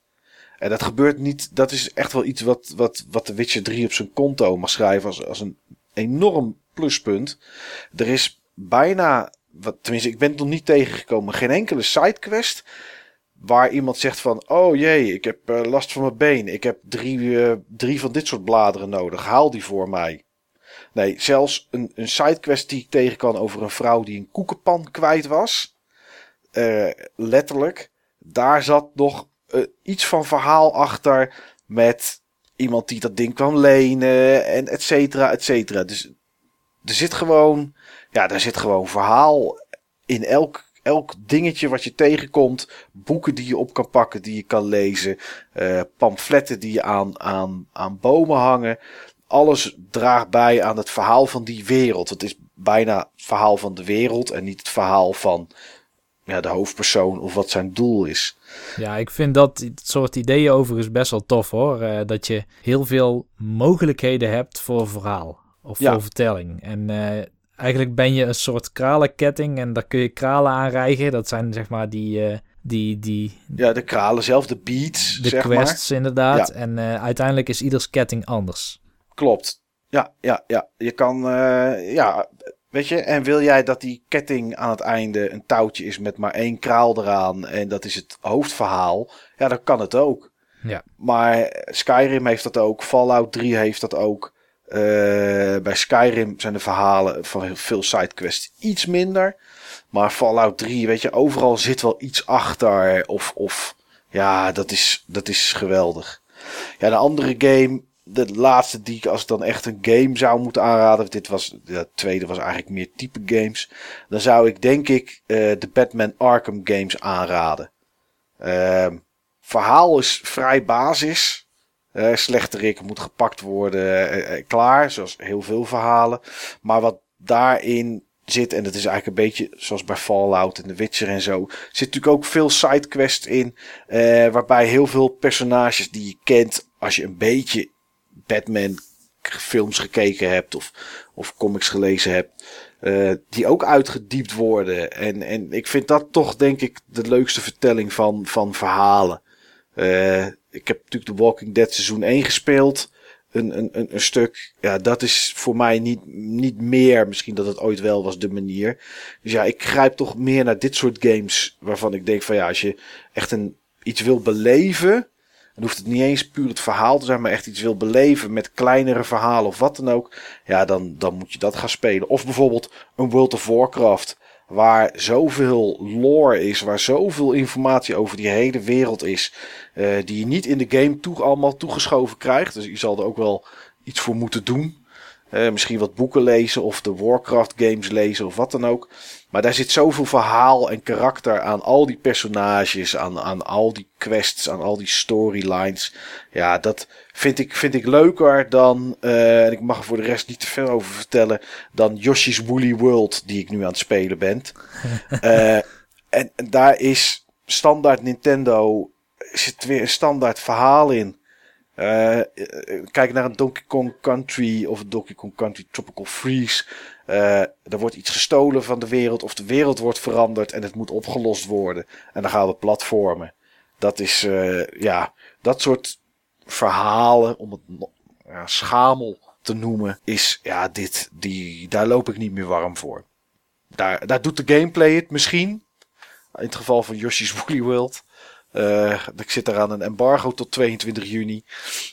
En dat gebeurt niet, dat is echt wel iets wat, wat, wat The Witcher 3 op zijn konto mag schrijven als, als een enorm pluspunt. Er is bijna, wat, tenminste ik ben het nog niet tegengekomen, geen enkele sidequest waar iemand zegt van, oh jee, ik heb eh, last van mijn been. Ik heb drie, eh, drie van dit soort bladeren nodig. Haal die voor mij. Nee, zelfs een, een sidequest die ik tegen kan over een vrouw die een koekenpan kwijt was. Eh, letterlijk. Daar zat nog iets van verhaal achter met iemand die dat ding kwam lenen en et cetera, et cetera. Dus er zit gewoon, ja, daar zit gewoon verhaal in elk, elk dingetje wat je tegenkomt. Boeken die je op kan pakken, die je kan lezen. eh, pamfletten die je aan, aan, aan bomen hangen. Alles draagt bij aan het verhaal van die wereld. Het is bijna het verhaal van de wereld en niet het verhaal van ja, de hoofdpersoon of wat zijn doel is. Ja, ik vind dat soort ideeën overigens best wel tof hoor. Eh, dat je heel veel mogelijkheden hebt voor verhaal of Ja. voor vertelling. En eh, eigenlijk ben je een soort kralenketting en daar kun je kralen aan rijgen. Dat zijn zeg maar die, eh, die, die Ja, de kralen zelf, de beats, de zeg maar. quests inderdaad. Ja. En eh, uiteindelijk is ieders ketting anders. Klopt. Ja, ja, ja. Je kan, eh, ja, weet je, en wil jij dat die ketting aan het einde een touwtje is met maar één kraal eraan en dat is het hoofdverhaal, ja, dan kan het ook. Ja. Maar Skyrim heeft dat ook, Fallout 3 heeft dat ook. Eh, bij Skyrim zijn de verhalen van veel sidequests iets minder. Maar Fallout 3, weet je, overal zit wel iets achter. Of, of ja, dat is, dat is geweldig. Ja, de andere game, de laatste die ik als ik dan echt een game zou moeten aanraden. Dit was, de tweede was eigenlijk meer type games. Dan zou ik denk ik eh, de Batman Arkham games aanraden. Ehm, verhaal is vrij basis. Eh slechterik moet gepakt worden, eh, eh, klaar. Zoals heel veel verhalen. Maar wat daarin zit, en dat is eigenlijk een beetje zoals bij Fallout en The Witcher en zo, zit natuurlijk ook veel sidequests in. waarbij heel veel personages die je kent, als je een beetje Batman films gekeken hebt of, of comics gelezen hebt, die ook uitgediept worden. En, en ik vind dat toch denk ik de leukste vertelling van, van verhalen. Ik heb natuurlijk The Walking Dead seizoen 1 gespeeld. Een, een, een, stuk. Ja, dat is voor mij niet, niet meer. Misschien dat het ooit wel was de manier. Dus ja, ik grijp toch meer naar dit soort games. Waarvan ik denk van ja, als je echt een, iets wil beleven. Dan hoeft het niet eens puur het verhaal te zijn, maar echt iets wil beleven met kleinere verhalen of wat dan ook. Ja, dan, dan moet je dat gaan spelen. Of bijvoorbeeld een World of Warcraft. Waar zoveel lore is, waar zoveel informatie over die hele wereld is. eh, die je niet in de game toe, allemaal toegeschoven krijgt. Dus je zal er ook wel iets voor moeten doen. Eh, misschien wat boeken lezen of de Warcraft games lezen of wat dan ook. Maar daar zit zoveel verhaal en karakter aan al die personages, aan, aan al die quests, aan al die storylines. Ja, dat vind ik, vind ik leuker dan, eh, en ik mag er voor de rest niet te veel over vertellen, dan Yoshi's Woolly World, die ik nu aan het spelen ben. Eh, en, en daar is standaard Nintendo, zit weer een standaard verhaal in. Eh, kijk naar een Donkey Kong Country of een Donkey Kong Country Tropical Freeze. Eh, er wordt iets gestolen van de wereld of de wereld wordt veranderd en het moet opgelost worden. En dan gaan we platformen. Dat is, ja, dat soort verhalen, om het ja, schamel te noemen, is, ja, dit, die, daar loop ik niet meer warm voor. Daar, daar doet de gameplay het misschien. In het geval van Yoshi's Woolly World. Eh, ik zit eraan een embargo tot 22 juni.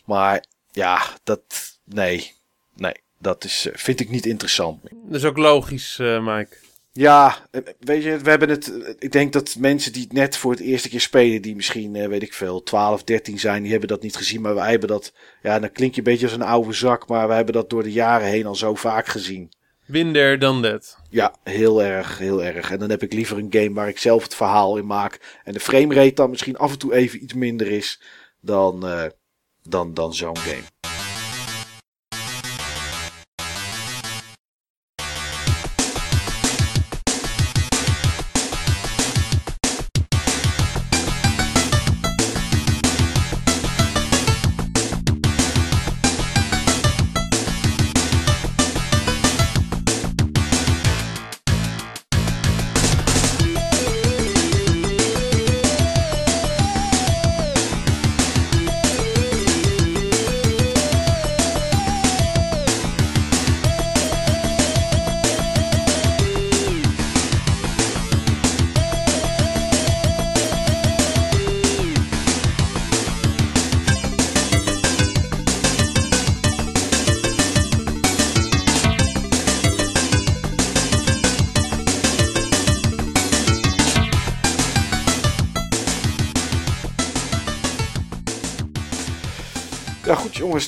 Maar ja, dat. Nee. Nee. Dat is, eh, vind ik niet interessant. Dat is ook logisch, eh, Mike. Ja, eh, weet je, we hebben het. eh, Ik denk dat mensen die het net voor het eerste keer spelen, die misschien, eh, weet ik veel, 12, 13 zijn, die hebben dat niet gezien. Maar wij hebben dat. Ja, dan klink je een beetje als een oude zak. Maar we hebben dat door de jaren heen al zo vaak gezien. There, done that. Ja, heel erg, heel erg. En dan heb ik liever een game waar ik zelf het verhaal in maak. En de framerate dan misschien af en toe even iets minder is dan, dan, dan zo'n game.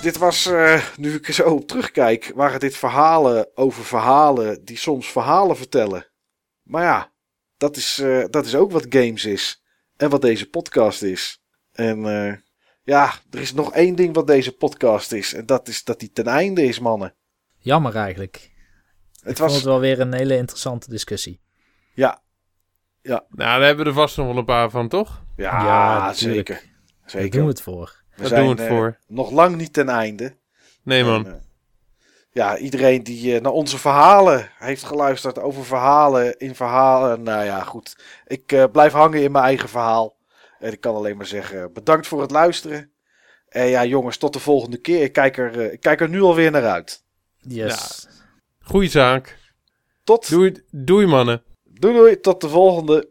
Dit was, eh, nu ik er zo op terugkijk, waren dit verhalen over verhalen die soms verhalen vertellen. Maar ja, dat is, eh, dat is ook wat games is. En wat deze podcast is. En eh, ja, er is nog één ding wat deze podcast is. En dat is dat die ten einde is, mannen. Jammer eigenlijk. Het Ik vond was, het wel weer een hele interessante discussie. ja, Nou, daar hebben we er vast nog wel een paar van, toch? ja, Ja, natuurlijk. zeker. Daar Zeker. doen we het voor. We Daar zijn doen we het eh, voor. nog lang niet ten einde. Nee, man. En, eh, ja, iedereen die eh, naar onze verhalen heeft geluisterd over verhalen in verhalen. Nou ja, goed. Ik eh, blijf hangen in mijn eigen verhaal. En ik kan alleen maar zeggen, bedankt voor het luisteren. En ja, jongens, tot de volgende keer. Ik kijk er, eh, ik kijk er nu alweer naar uit. Yes. Goeie zaak. Tot, Doei, doei mannen. doei doei, tot de volgende.